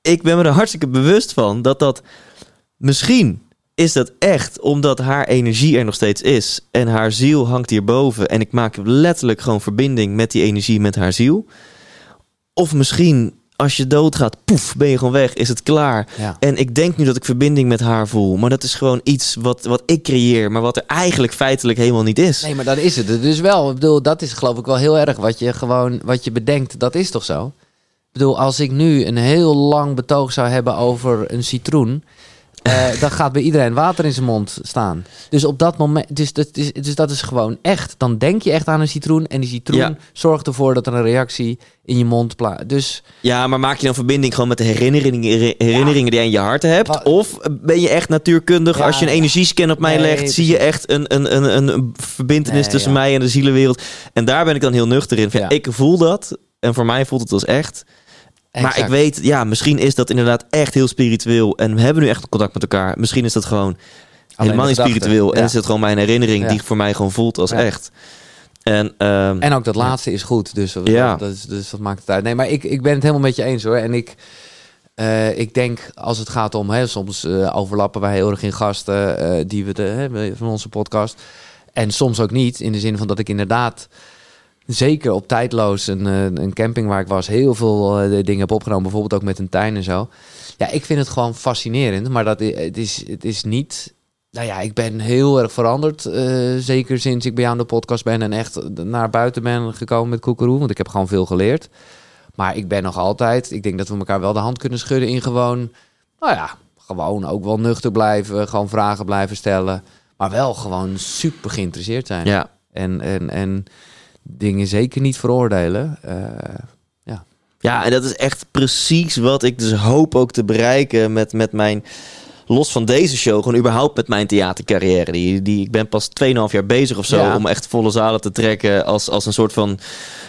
ik ben me er hartstikke bewust van dat dat misschien is dat echt omdat haar energie er nog steeds is en haar ziel hangt hierboven en ik maak letterlijk gewoon verbinding met die energie met haar ziel. Of misschien als je doodgaat, poef, ben je gewoon weg, is het klaar. Ja. En ik denk nu dat ik verbinding met haar voel, maar dat is gewoon iets wat, wat ik creëer, maar wat er eigenlijk feitelijk helemaal niet is. Nee, maar dat is het dus wel. Ik bedoel, dat is geloof ik wel heel erg wat je gewoon, wat je bedenkt, dat is toch zo? Ik bedoel, als ik nu een heel lang betoog zou hebben over een citroen, eh, dan gaat bij iedereen water in zijn mond staan. Dus op dat moment, dus dat is, dus dat is gewoon echt. Dan denk je echt aan een citroen en die citroen Ja. zorgt ervoor dat er een reactie in je mond plaatst. Dus Ja, maar maak je dan verbinding gewoon met de herinneringen, her- herinneringen die je in je hart hebt? Of ben je echt natuurkundig? Ja, Als je een energiescan op mij nee, legt, zie je echt een, een, een, een- verbindenis Nee, tussen mij en de zielenwereld. En daar ben ik dan heel nuchter in. Ik voel dat en voor mij voelt het als echt. Maar ik weet, ja, misschien is dat inderdaad echt heel spiritueel. En we hebben nu echt contact met elkaar. Misschien is dat gewoon helemaal niet spiritueel. En is het gewoon mijn herinnering Ja. die voor mij gewoon voelt als Ja. echt. En, ehm, En ook dat laatste is goed, dus, dat- Ja. dat, is, dus dat maakt het uit. Nee, maar ik, ik ben het helemaal met je eens hoor. En ik, eh, ik denk als het gaat om, hè, soms eh, overlappen wij heel erg in gasten eh, die we de, hè, van onze podcast. En soms ook niet, in de zin van dat ik inderdaad, zeker op tijdloos, een, eh, een camping waar ik was, heel veel eh, dingen heb opgenomen. Bijvoorbeeld ook met een tuin en zo. Ja, ik vind het gewoon fascinerend, maar dat, het, is, het is niet nou ja, ik ben heel erg veranderd. eh, zeker sinds ik bij jou aan de podcast ben en echt naar buiten ben gekomen met Koekeroe. Want ik heb gewoon veel geleerd. Maar ik ben nog altijd, ik denk dat we elkaar wel de hand kunnen schudden in gewoon, nou ja, gewoon ook wel nuchter blijven. Gewoon vragen blijven stellen. Maar wel gewoon super geïnteresseerd zijn. ja, En, en, en dingen zeker niet veroordelen. Eh, Ja, en dat is echt precies wat ik dus hoop ook te bereiken met, met mijn los van deze show, gewoon überhaupt met mijn theatercarrière. Die, die, ik ben pas 2,5 jaar bezig of zo Ja. om echt volle zalen te trekken als, als een soort van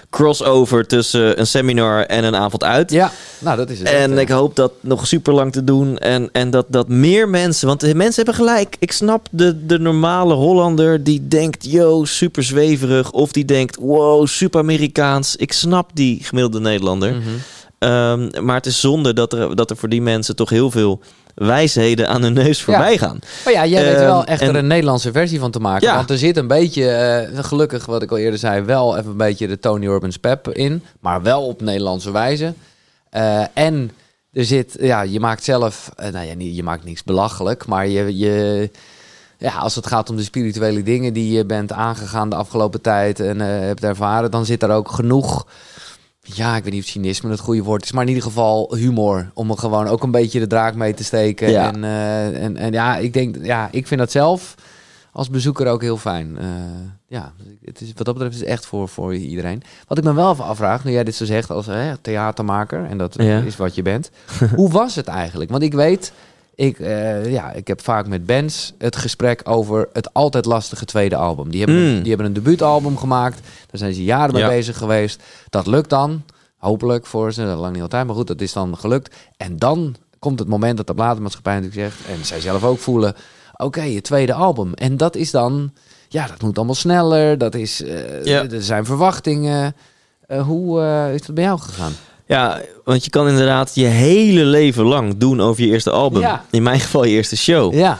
crossover tussen een seminar en een avond uit. Ja, nou dat is het. En echt, ik hoop dat nog super lang te doen. En, en dat, dat meer mensen. Want de mensen hebben gelijk. Ik snap de, de normale Hollander die denkt: yo, super zweverig. Of die denkt: wow, super Amerikaans. Ik snap die gemiddelde Nederlander. Mhm. Ehm, maar het is zonde dat er, dat er voor die mensen toch heel veel wijsheden aan hun neus voorbij gaan. Maar ja, jij weet er wel Ehm, echt en- er een Nederlandse versie van te maken. Ja. Want er zit een beetje, eh, gelukkig wat ik al eerder zei, wel even een beetje de Tony Robbins pep in. Maar wel op Nederlandse wijze. Eh, en er zit, ja, je maakt zelf, eh, nou ja, je maakt niks belachelijk. Maar je, je, ja, als het gaat om de spirituele dingen die je bent aangegaan de afgelopen tijd en hebt ervaren, dan zit er ook genoeg. Ja, ik weet niet of cynisme het goede woord is, maar in ieder geval humor. Om er gewoon ook een beetje de draak mee te steken. Ja. En, eh, en, en ja, ik denk, ja, ik vind dat zelf als bezoeker ook heel fijn. Eh, ja, het is, wat dat betreft is het echt voor, voor iedereen. Wat ik me wel even afvraag, nu jij dit zo zegt als hè, theatermaker, en dat Ja. is wat je bent. hoe was het eigenlijk? Want ik weet, ik, eh, ja, ik heb vaak met bands het gesprek over het altijd lastige tweede album. Die hebben, een, Mm. die hebben een debuutalbum gemaakt, daar zijn ze jaren mee Ja. bezig geweest. Dat lukt dan, hopelijk voor ze, lang niet altijd, maar goed, dat is dan gelukt. En dan komt het moment dat de platenmaatschappij natuurlijk zegt, en zij zelf ook voelen, oké, je tweede album. En dat is dan, ja, dat moet allemaal sneller, dat is, eh, Ja. er zijn verwachtingen. Eh, hoe is dat bij jou gegaan? Ja, want je kan inderdaad je hele leven lang doen over je eerste album. Ja. In mijn geval je eerste show. Ja,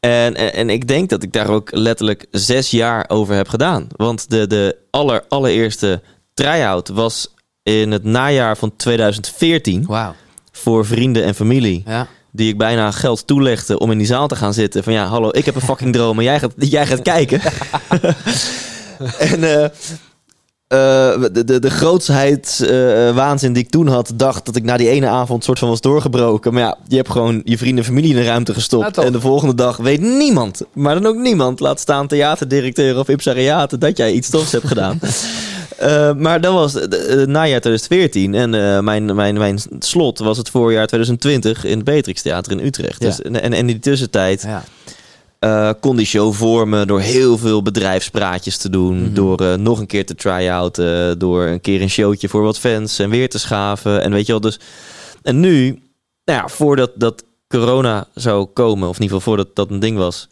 En, en, en ik denk dat ik daar ook letterlijk zes jaar over heb gedaan. Want de, de aller, allereerste try-out was in het najaar van 2014 wauw. voor vrienden en familie. Ja. Die ik bijna geld toelegde om in die zaal te gaan zitten. Van ja, hallo, ik heb een fucking droom en jij gaat, jij gaat kijken. en eh, de, de, de grootsheid-waanzin die ik toen had, dacht dat ik na die ene avond soort van was doorgebroken. Maar ja, je hebt gewoon je vrienden en familie in een ruimte gestopt. en de volgende dag weet niemand, maar dan ook niemand, laat staan theaterdirecteur of imsariaten, dat jij iets tofs hebt gedaan. Eh, maar dat was het najaar 2014. En eh, mijn, mijn, mijn slot was het voorjaar 2020 in het Beatrix Theater in Utrecht. Ja. Dus, en, en in die tussentijd Ja. Eh, kon die show vormen door heel veel bedrijfspraatjes te doen. Mhm. Door eh, nog een keer te try-outen. Door een keer een showtje voor wat fans en weer te schaven. En weet je wel, dus... En nu, nou ja, voordat dat corona zou komen, of in ieder geval voordat dat een ding was...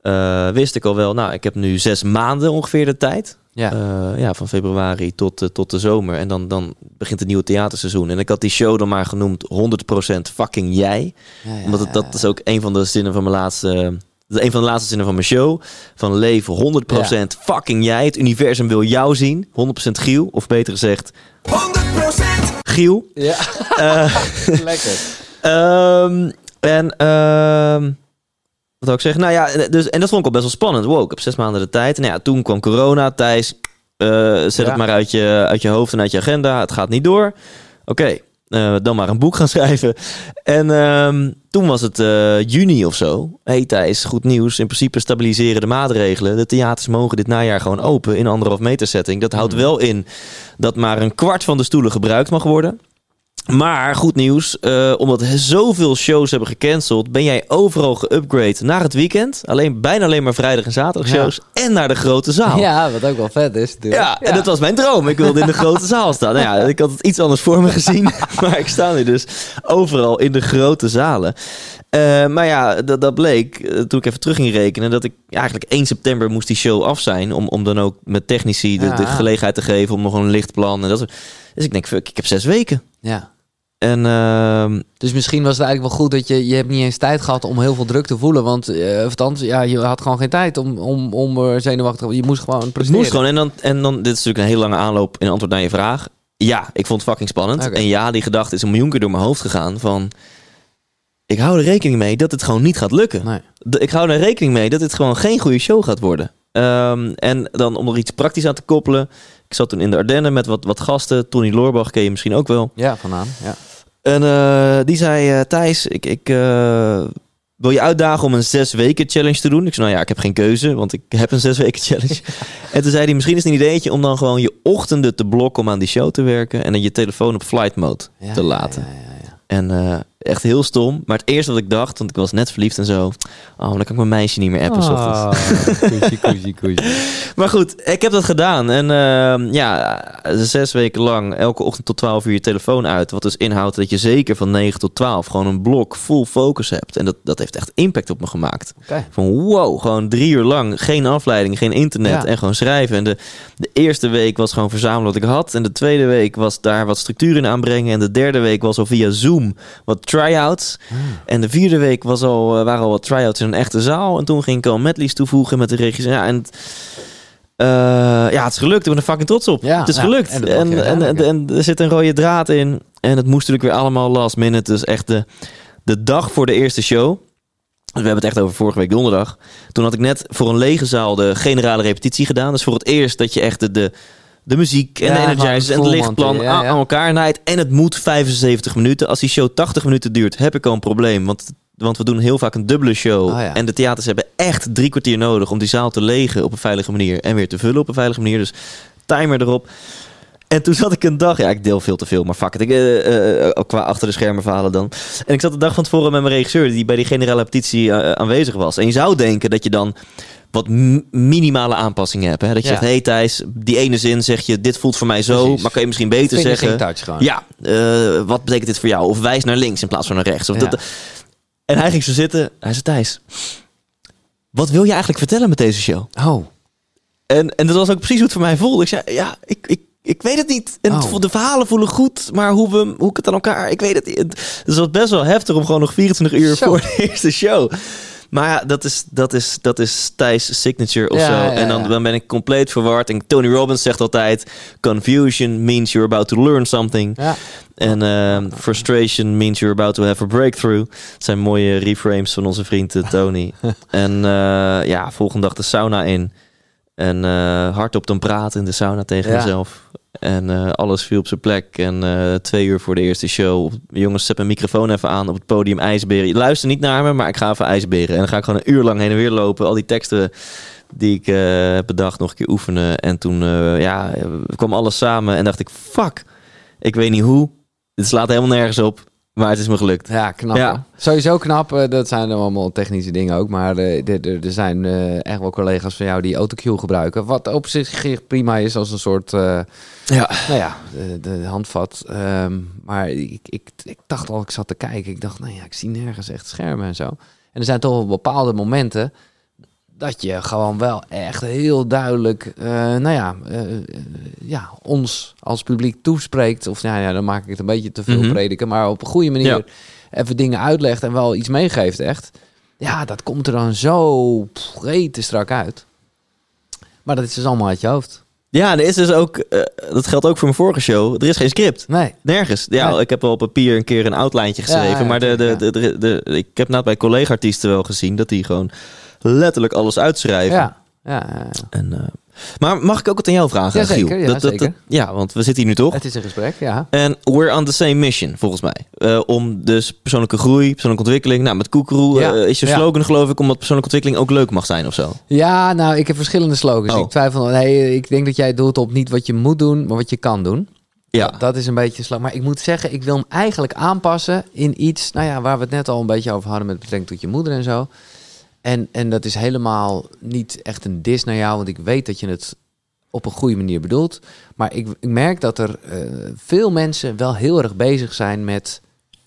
eh, wist ik al wel, nou, ik heb nu zes maanden ongeveer de tijd. Ja. Eh, ja, van februari tot, eh, tot de zomer. En dan, dan begint het nieuwe theaterseizoen. En ik had die show dan maar genoemd 100% fucking jij. Ja, ja, Omdat het, dat is ook een van de zinnen van mijn laatste... Dat is een van de laatste zinnen van mijn show. Van leef 100% fucking jij. Het universum wil jou zien. 100% Giel. Of beter gezegd, 100% Giel. Ja, Eh, lekker. Ehm, en ehm, wat wil ik zeggen? Nou ja, en- dus, en dat vond ik al best wel spannend. Wow, ik heb zes maanden de tijd. En nou ja, toen kwam corona. Thijs, eh, zet Ja. het maar uit je, uit je hoofd en uit je agenda. Het gaat niet door. Oké, eh, dan maar een boek gaan schrijven. En ehm, toen was het eh, juni of zo. hey Thijs, goed nieuws. In principe stabiliseren de maatregelen. De theaters mogen dit najaar gewoon open in anderhalf meter setting. Dat houdt wel in dat maar een kwart van de stoelen gebruikt mag worden. Maar goed nieuws, eh, omdat zoveel shows hebben gecanceld, ben jij overal geupgrade naar het weekend. Alleen bijna alleen maar vrijdag en zaterdag Ja. shows. En naar de grote zaal. Ja, wat ook wel vet is natuurlijk. Ja, en dat was mijn droom. Ik wilde in de grote zaal staan. Nou ja, ik had het iets anders voor me gezien. Maar ik sta nu dus overal in de grote zalen. Eh, maar ja, dat, dat bleek, eh, toen ik even terug ging rekenen, dat ik ja, eigenlijk 1 september moest die show af zijn. Om, om dan ook met technici de, de gelegenheid te geven om nog een lichtplan. En dat soort- dus ik denk, fuck, ik heb zes weken. Ja. En ehm, Dus misschien was het eigenlijk wel goed dat je... Je hebt niet eens tijd gehad om heel veel druk te voelen. Want eh, of althans, ja, je had gewoon geen tijd om, om, om eh, zenuwachtig... Je moest gewoon Het presteren. moest gewoon. En dan, en dan, dit is natuurlijk een hele lange aanloop in antwoord naar je vraag. Ja, ik vond het fucking spannend. En ja, die gedachte is een miljoen keer door mijn hoofd gegaan van... Ik hou er rekening mee dat het gewoon niet gaat lukken. Nee. Ik hou er rekening mee dat dit gewoon geen goede show gaat worden. Ehm, en dan om er iets praktisch aan te koppelen. Ik zat toen in de Ardennen met wat, wat gasten. Tony Loorbach ken je misschien ook wel. Ja, vanaan. Ja. En eh, die zei, eh, Thijs, ik, ik eh, wil je uitdagen om een zes weken challenge te doen. Ik zei, nou ja, ik heb geen keuze, want ik heb een zes weken challenge. en toen zei hij, misschien is het een ideetje om dan gewoon je ochtenden te blokken om aan die show te werken. En dan je telefoon op flight mode Ja, te laten. ja, ja, ja. En echt heel stom. Maar het eerste wat ik dacht, want ik was net verliefd en zo. Oh, dan kan ik mijn meisje niet meer appen. koesie, koesie, koesie. Maar goed, ik heb dat gedaan. En ehm, ja, zes weken lang, elke ochtend tot 12 uur je telefoon uit. Wat dus inhoudt dat je zeker van 9 tot 12 gewoon een blok full focus hebt. En dat, dat heeft echt impact op me gemaakt. Van wow, gewoon drie uur lang, geen afleiding, geen internet Ja. en gewoon schrijven. En de, de eerste week was gewoon verzamelen wat ik had. En de tweede week was daar wat structuur in aanbrengen. En de derde week was al via Zoom wat try-outs. En de vierde week was al, eh, waren al wat try-outs in een echte zaal. En toen ging ik al medleys toevoegen met de regisseur. Ja, en eh, ja, het is gelukt. Ik ben er fucking trots op. Ja, het is ja, gelukt. en En, en, en, er zit een rode draad in. En het moest natuurlijk weer allemaal last minute. Dus echt de, de dag voor de eerste show. Dus we hebben het echt over vorige week donderdag. Toen had ik net voor een lege zaal de generale repetitie gedaan. Dus voor het eerst dat je echt de, de, de muziek en Ja, de energizers en de lichtplan ja, aan, ja. aan elkaar naait. En het moet 75 minuten. Als die show 80 minuten duurt, heb ik al een probleem. Want, want we doen heel vaak een dubbele show. Oh ja. En de theaters hebben echt drie kwartier nodig om die zaal te legen op een veilige manier. En weer te vullen op een veilige manier. Dus timer erop. En toen zat ik een dag, ja, ik deel veel te veel, maar fuck it, ik, eh, eh, eh, qua achter de schermen verhalen dan. En ik zat de dag van tevoren met mijn regisseur, die bij die generale repetitie eh, aanwezig was. En je zou denken dat je dan wat minimale aanpassingen hebt. Hè? Dat je Ja. zegt, hey Thijs, die ene zin zeg je, dit voelt voor mij zo, Precies. maar kan je misschien beter zeggen. Ja, wat betekent dit voor jou? Of wijs naar links in plaats van naar rechts. Of Ja. dat, en hij ging zo zitten, hij zei, Thijs, wat wil je eigenlijk vertellen met deze show? Oh, En, en dat was ook precies hoe het voor mij voelde. Ik zei, ja, ik, ik, ik weet het niet. En Oh. de verhalen voelen goed, maar hoe, we, hoe ik het aan elkaar... Ik weet het niet. Het- Dus het was best wel heftig om gewoon nog 24 uur Zo. voor de eerste show. Maar ja, dat is, dat is, dat is Thijs' signature of Ja, zo. ja, en dan, dan ben ik compleet verward. En Tony Robbins zegt altijd... Confusion means you're about to learn something. ja. En ehm, frustration means you're about to have a breakthrough. Het zijn mooie reframes van onze vriend eh, Tony. en eh, ja, volgende dag de sauna in. En eh hardop dan praten in de sauna tegen Ja. mezelf. En eh, alles viel op zijn plek. En eh, twee uur voor de eerste show. Jongens, zet mijn microfoon even aan op het podium ijsberen. Je luistert niet naar me, maar ik ga even ijsberen. En dan ga ik gewoon een uur lang heen en weer lopen. Al die teksten die ik eh, heb bedacht nog een keer oefenen. En toen ja, kwam alles samen en dacht ik, fuck. Ik weet niet hoe. Het slaat helemaal nergens op. Maar het is me gelukt. Ja, knap. Ja. Sowieso knap. eh, dat zijn dan allemaal technische dingen ook. Maar eh, er- er er zijn eh, echt wel collega's van jou die autocue gebruiken. Wat op zich prima is als een soort, eh, Ja. nou ja, de, de handvat. Ehm, maar ik, ik, ik dacht al, ik zat te kijken. Ik dacht, nou ja, ik zie nergens echt schermen en zo. En er zijn toch wel bepaalde momenten dat je gewoon wel echt heel duidelijk, eh, nou ja, eh, eh, ja, ons als publiek toespreekt. Of nou ja, dan maak ik het een beetje te veel Mhm. prediken, maar op een goede manier Ja. even dingen uitlegt en wel iets meegeeft, echt. Ja, dat komt er dan zo rete strak uit. Maar dat is dus allemaal uit je hoofd. Ja, er is dus ook, dat geldt ook voor mijn vorige show. Er is geen script. Nee. Nergens. Ja, Nee. ik heb wel op papier een keer een outlijntje geschreven. Ja, ja, maar de, de, de, de, de- ik heb net bij collega-artiesten wel gezien dat die gewoon letterlijk alles uitschrijven. Ja. Ja, ja, ja. En, eh, maar mag ik ook wat aan jou vragen, Ja, Giel? ja, zeker. ja, want we zitten hier nu toch? Het is een gesprek, ja. En we're on the same mission, volgens mij. Eh, om dus persoonlijke groei, persoonlijke ontwikkeling. Nou, met Koekeroe Ja. eh, is je Ja. slogan, geloof ik, omdat persoonlijke ontwikkeling ook leuk mag zijn of zo. Ja, nou, ik heb verschillende slogans. Oh. Ik twijfel. Nee, ik denk dat jij doelt op niet wat je moet doen, maar wat je kan doen. Ja. Dat is een beetje slag. Maar ik moet zeggen, ik wil hem eigenlijk aanpassen in iets, nou ja, waar we het net al een beetje over hadden met betrekking tot je moeder en zo. En, en dat is helemaal niet echt een dis naar jou, want ik weet dat je het op een goede manier bedoelt. Maar ik, ik merk dat er eh, veel mensen wel heel erg bezig zijn met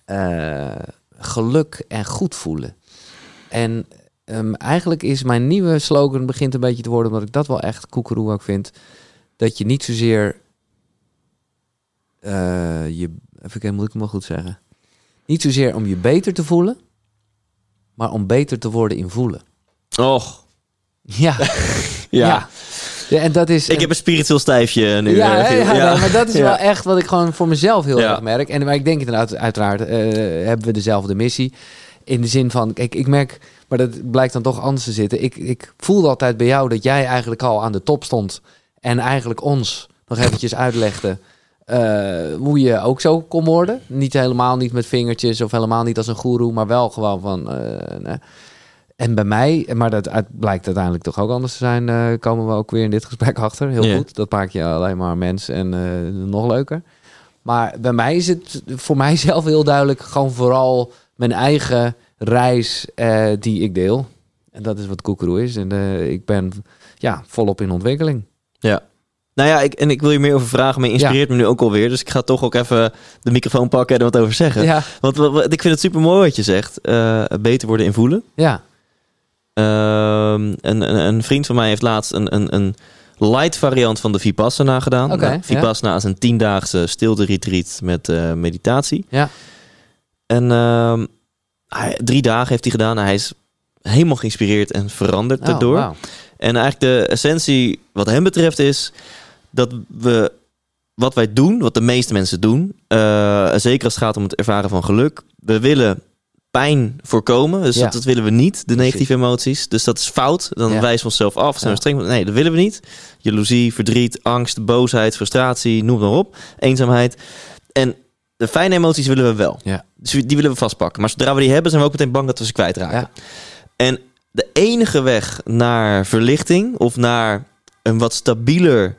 eh, geluk en goed voelen. En ehm, eigenlijk is mijn nieuwe slogan begint een beetje te worden, omdat ik dat wel echt koekeroe ook vind. Dat je niet zozeer eh, je, even kijken, moet ik hem wel goed zeggen. Niet zozeer om je beter te voelen, maar om beter te worden in voelen. Och, Ja, ja. ja. Ja, en dat is. Ik heb een spiritueel stijfje nu. ja, eh, hè, ja, nee, maar dat is wel echt wat ik gewoon voor mezelf heel erg merk. En maar ik denk inderdaad, uiteraard eh, hebben we dezelfde missie. In de zin van, kijk, ik merk, maar dat blijkt dan toch anders te zitten. Ik, ik voelde altijd bij jou dat jij eigenlijk al aan de top stond. En eigenlijk ons nog eventjes uitlegde eh, hoe je ook zo kon worden. Niet helemaal niet met vingertjes of helemaal niet als een goeroe, maar wel gewoon van... eh, nee. En bij mij, maar dat uit, blijkt uiteindelijk toch ook anders te zijn, eh, komen we ook weer in dit gesprek achter. Heel goed. Dat maakt je alleen maar mens en nog leuker. Maar bij mij is het voor mijzelf heel duidelijk gewoon vooral mijn eigen reis die ik deel. En dat is wat Koekeroe is. En ik ben ja, volop in ontwikkeling. Ja. Nou ja, ik, en ik wil je meer over vragen, maar je inspireert me nu ook alweer. Dus ik ga toch ook even de microfoon pakken en er wat over zeggen. Ja, Want wat- wat- ik vind het super mooi wat je zegt. Eh, beter worden in voelen. ja. Ehm, een, een, een vriend van mij heeft laatst een, een, een light variant van de Vipassana gedaan. Oké, Nou, Vipassana is een tiendaagse stilte retreat met eh, meditatie. Ja. En ehm, hij, drie dagen heeft hij gedaan. Hij is helemaal geïnspireerd en veranderd Oh, daardoor. wauw. En eigenlijk de essentie wat hem betreft is dat we wat wij doen, wat de meeste mensen doen, eh, zeker als het gaat om het ervaren van geluk, we willen pijn voorkomen. Dus Ja. dat, dat willen we niet, de negatieve emoties. Dus dat is fout. Dan Ja. wijzen we onszelf af. Zijn Ja. we streng? Nee, dat willen we niet. Jaloezie, verdriet, angst, boosheid, frustratie, noem maar op. Eenzaamheid. En de fijne emoties willen we wel. Ja. Dus die willen we vastpakken. Maar zodra we die hebben, zijn we ook meteen bang dat we ze kwijtraken. Ja. En de enige weg naar verlichting of naar een wat stabieler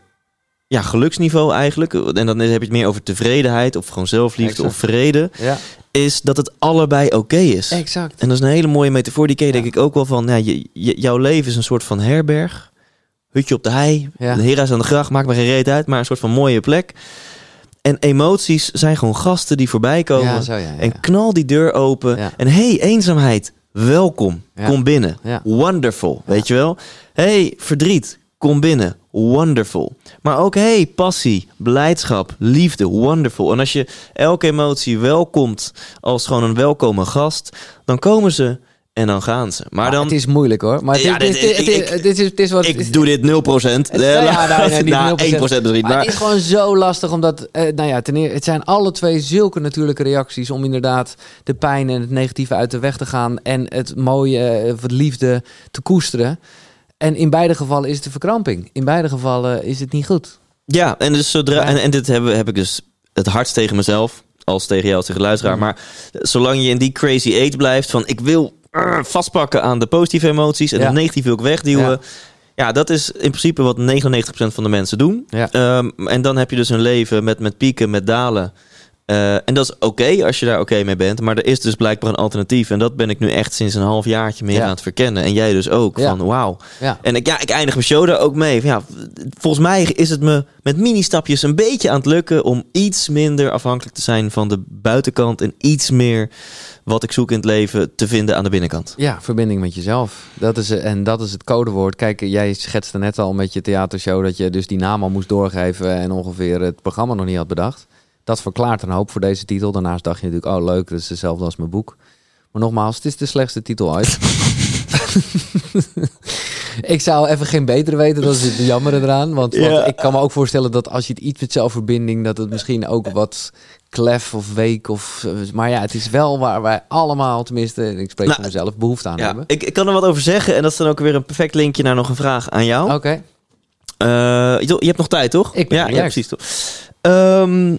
ja, geluksniveau eigenlijk, en dan heb je het meer over tevredenheid of gewoon zelfliefde Exact. of vrede, Ja, is dat het allebei oké is. exact. En dat is een hele mooie metafoor. Die ken je Ja. denk ik ook wel van, ja, je, je- jouw leven is een soort van herberg. Hutje op de hei, Ja. de hera's aan de gracht, maakt me geen reet uit, maar een soort van mooie plek. En emoties zijn gewoon gasten die voorbij komen. Zo. En knal die deur open. En hey, eenzaamheid, welkom. Kom binnen. Wonderful, weet je wel? hey, verdriet, kom binnen. Wonderful. Maar ook hey, passie, blijdschap, liefde, wonderful. En als je elke emotie welkomt als gewoon een welkome gast, dan komen ze en dan gaan ze. Maar dan het is moeilijk hoor. Maar Ja, dit- dit, dit, ik- dit, ik- dit is, wat. is- ik doe dit 0%. Het- ja, ja, nee, nee, niet Nou, 0%. 1% misschien. Maar Maar, het is gewoon zo lastig, omdat, eh, nou ja, ten eerste, het zijn alle twee zulke natuurlijke reacties om inderdaad de pijn en het negatieve uit de weg te gaan en het mooie, eh, het liefde te koesteren. En in beide gevallen is het de verkramping. In beide gevallen is het niet goed. Ja, en, dus zodra, Ja. en, en dit heb, heb ik dus het hardst tegen mezelf, als tegen jou, als tegen luisteraar. Mhm. Maar zolang je in die crazy age blijft van ik wil uh, vastpakken aan de positieve emoties en Ja. de negatieve wil ik wegduwen. Ja. Ja. dat is in principe wat 99% van de mensen doen. Ja. Ehm, en dan heb je dus een leven met, met pieken, met dalen. Eh, en dat is oké als je daar oké mee bent. Maar er is dus blijkbaar een alternatief. En dat ben ik nu echt sinds een half jaartje meer Ja. aan het verkennen. En jij dus ook. Ja. Van wauw. Ja. En ik, ja, ik eindig mijn show daar ook mee. Van, Ja, volgens mij is het me met mini-stapjes een beetje aan het lukken om iets minder afhankelijk te zijn van de buitenkant en iets meer wat ik zoek in het leven te vinden aan de binnenkant. Ja, verbinding met jezelf. Dat is, en dat is het codewoord. Kijk, jij schetste net al met je theatershow dat je dus die naam al moest doorgeven en ongeveer het programma nog niet had bedacht. Dat verklaart een hoop voor deze titel. Daarnaast dacht je natuurlijk, oh leuk, dat is hetzelfde als mijn boek. Maar nogmaals, het is de slechtste titel uit. ik zou even geen betere weten, dat is het jammer eraan. Want, ik kan me ook voorstellen dat als je het iets met zelfverbinding, dat het misschien ook wat klef of week of... Maar ja, het is wel waar wij allemaal, tenminste, ik spreek Nou, voor mezelf, behoefte aan Ja, hebben. ik, ik kan er wat over zeggen en dat is dan ook weer een perfect linkje naar nog een vraag aan jou. Oké. Eh, je, je hebt nog tijd, toch? Ik ben ja, ja, precies. Toch? Ehm,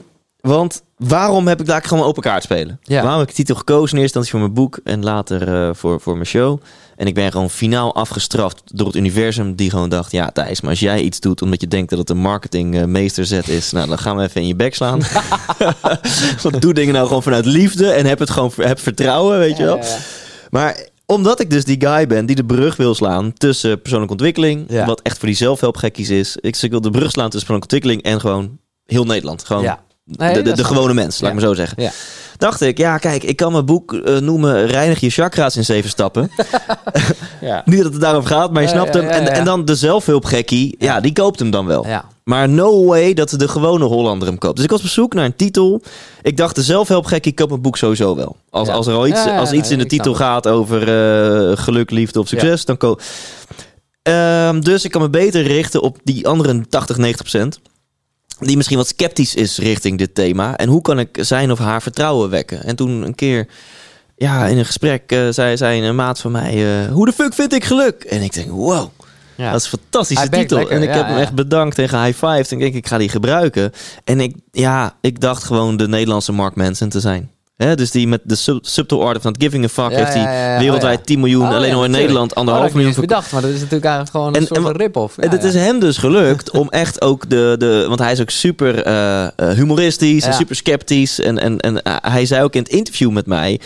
want waarom heb ik daar gewoon open kaart spelen? Ja. Waarom heb ik de titel gekozen? In eerste instantie voor mijn boek en later eh, voor, voor mijn show. En ik ben gewoon finaal afgestraft door het universum die gewoon dacht... ja, Thijs, maar als jij iets doet omdat je denkt dat het een marketingmeesterzet is... nou, dan gaan we even in je bek slaan. Want doe dingen nou gewoon vanuit liefde en heb het gewoon heb vertrouwen, weet je wel. Maar omdat ik dus die guy ben die de brug wil slaan tussen persoonlijke ontwikkeling, wat echt voor die zelfhelpgekkies is. Ik, ik wil de brug slaan tussen persoonlijke ontwikkeling en gewoon heel Nederland. Gewoon Ja. De, Nee, de, gewone mens, laat ik maar zo zeggen. Ja. Dacht ik, ja kijk, ik kan mijn boek eh, noemen Reinig je chakra's in zeven stappen. Niet dat het daarover gaat, maar je snapt hem. En, en dan de zelfhulpgekkie, ja. Ja. die koopt hem dan wel. Maar no way dat de gewone Hollander hem koopt. Dus ik was op zoek naar een titel. Ik dacht, de zelfhelpgekkie koopt mijn boek sowieso wel. Als, als er al iets, als iets in de titel gaat over eh, geluk, liefde of succes, dan koop Ehm, Dus ik kan me beter richten op die andere 80, 90 procent. Die misschien wat sceptisch is richting dit thema. En hoe kan ik zijn of haar vertrouwen wekken? En toen een keer ja, in een gesprek eh, zei, zei een maat van mij... eh, hoe de fuck vind ik geluk? En ik denk, wow, Ja. dat is een fantastische titel. lekker, en ik ja, heb hem echt bedankt en gehighfived. En ik denk, ik ga die gebruiken. En ik, ja, ik dacht gewoon de Nederlandse Mark Manson te zijn. Hè, dus die met de sub Subtle Art of Not Giving a Fuck Ja, heeft ja, ja, wereldwijd Oh, ja. 10 miljoen. Oh, alleen al in. Nederland anderhalf Oh, heb ik miljoen. bedacht, maar dat is natuurlijk eigenlijk gewoon een En- soort en van wa- rip-off. En het is hem dus gelukt om echt ook de, de... Want hij is ook super eh, eh, humoristisch en super sceptisch. En, en, en eh, hij zei ook in het interview met mij...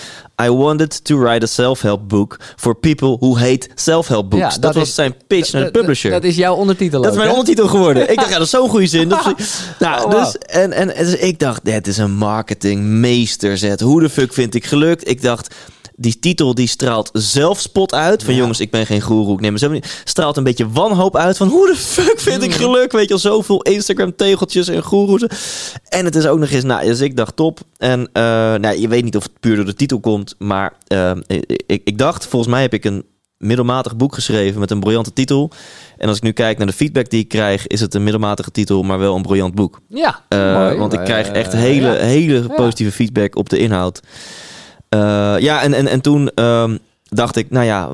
I wanted to write a self-help book for people who hate self-help books. Ja, dat, dat was zijn pitch naar de publisher. Dat, is jouw ondertitel Dat is mijn hè? ondertitel geworden. Ik dacht, ja, dat is zo'n goede zin. Dat is- nou, Oh, wauw. dus, en, en, en dus ik dacht, dit is een marketingmeesterzet. Hoe de fuck vind ik gelukt? Ik dacht, die titel die straalt zelfspot uit. Van Ja. jongens, ik ben geen goeroe. Ik neem mezelf niet. Straalt een beetje wanhoop uit. Van hoe de fuck vind ik geluk? Weet je al, zoveel Instagram tegeltjes en goeroes. En het is ook nog eens, nou, dus ik dacht top. En eh, nou, je weet niet of het puur door de titel komt. Maar eh, ik, ik, ik dacht, volgens mij heb ik een middelmatig boek geschreven met een briljante titel. En als ik nu kijk naar de feedback die ik krijg, is het een middelmatige titel, maar wel een briljant boek. Ja, Eh, mooi. want ik Eh, krijg echt hele, ja. hele positieve feedback op de inhoud. Eh, ja, en, en, en toen ehm, dacht ik, nou ja,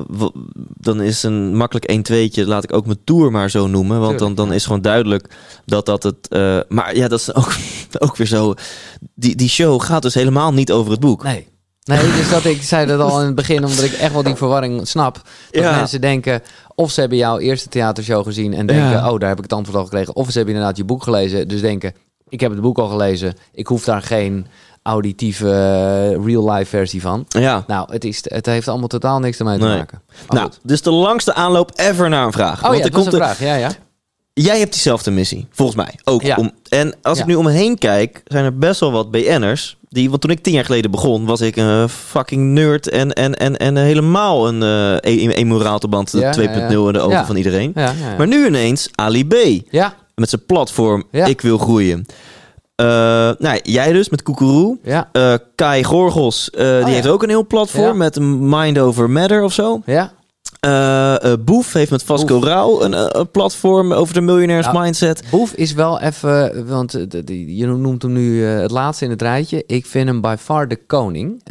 dan is een makkelijk 1 2 laat ik ook mijn tour maar zo noemen. Want dan, dan is gewoon duidelijk dat dat het... eh, maar ja, dat is ook, ook weer zo... Die, die show gaat dus helemaal niet over het boek. Nee. Nee, dus dat ik zei dat al in het begin, omdat ik echt wel die verwarring snap. Dat Ja. mensen denken, of ze hebben jouw eerste theatershow gezien en denken, Ja. oh, daar heb ik het antwoord al gekregen. Of ze hebben inderdaad je boek gelezen, dus denken, ik heb het boek al gelezen. Ik hoef daar geen auditieve eh, real-life versie van. Ja. Nou, het, is, het heeft allemaal totaal niks ermee te Nee. maken. Nou, goed. dus de langste aanloop ever naar een vraag. Oh Want ja, er komt een vraag. Ja, ja. Jij hebt diezelfde missie, volgens mij. Ook. Ja. Om, en als ik nu om me heen kijk, zijn er best wel wat BN'ers. Die, want toen ik tien jaar geleden begon, was ik een fucking nerd. En, en, en, en helemaal een uh, emoraalteband Ja, 2.0 ja, ja. in de ogen van iedereen. Maar nu ineens Ali B. ja, Met zijn platform Ja. Ik wil groeien. Eh, nou, jij dus met Koekeroe. ja, Eh, Kai Gorgels, eh, die Oh, ja. heeft ook een heel platform Ja. met Mind Over Matter of zo. ja. Boef heeft met Vasco. Rauw een, een platform over de miljonairs Nou, mindset. Boef is wel even, want je noemt hem nu het laatste in het rijtje. Ik vind hem by far de koning.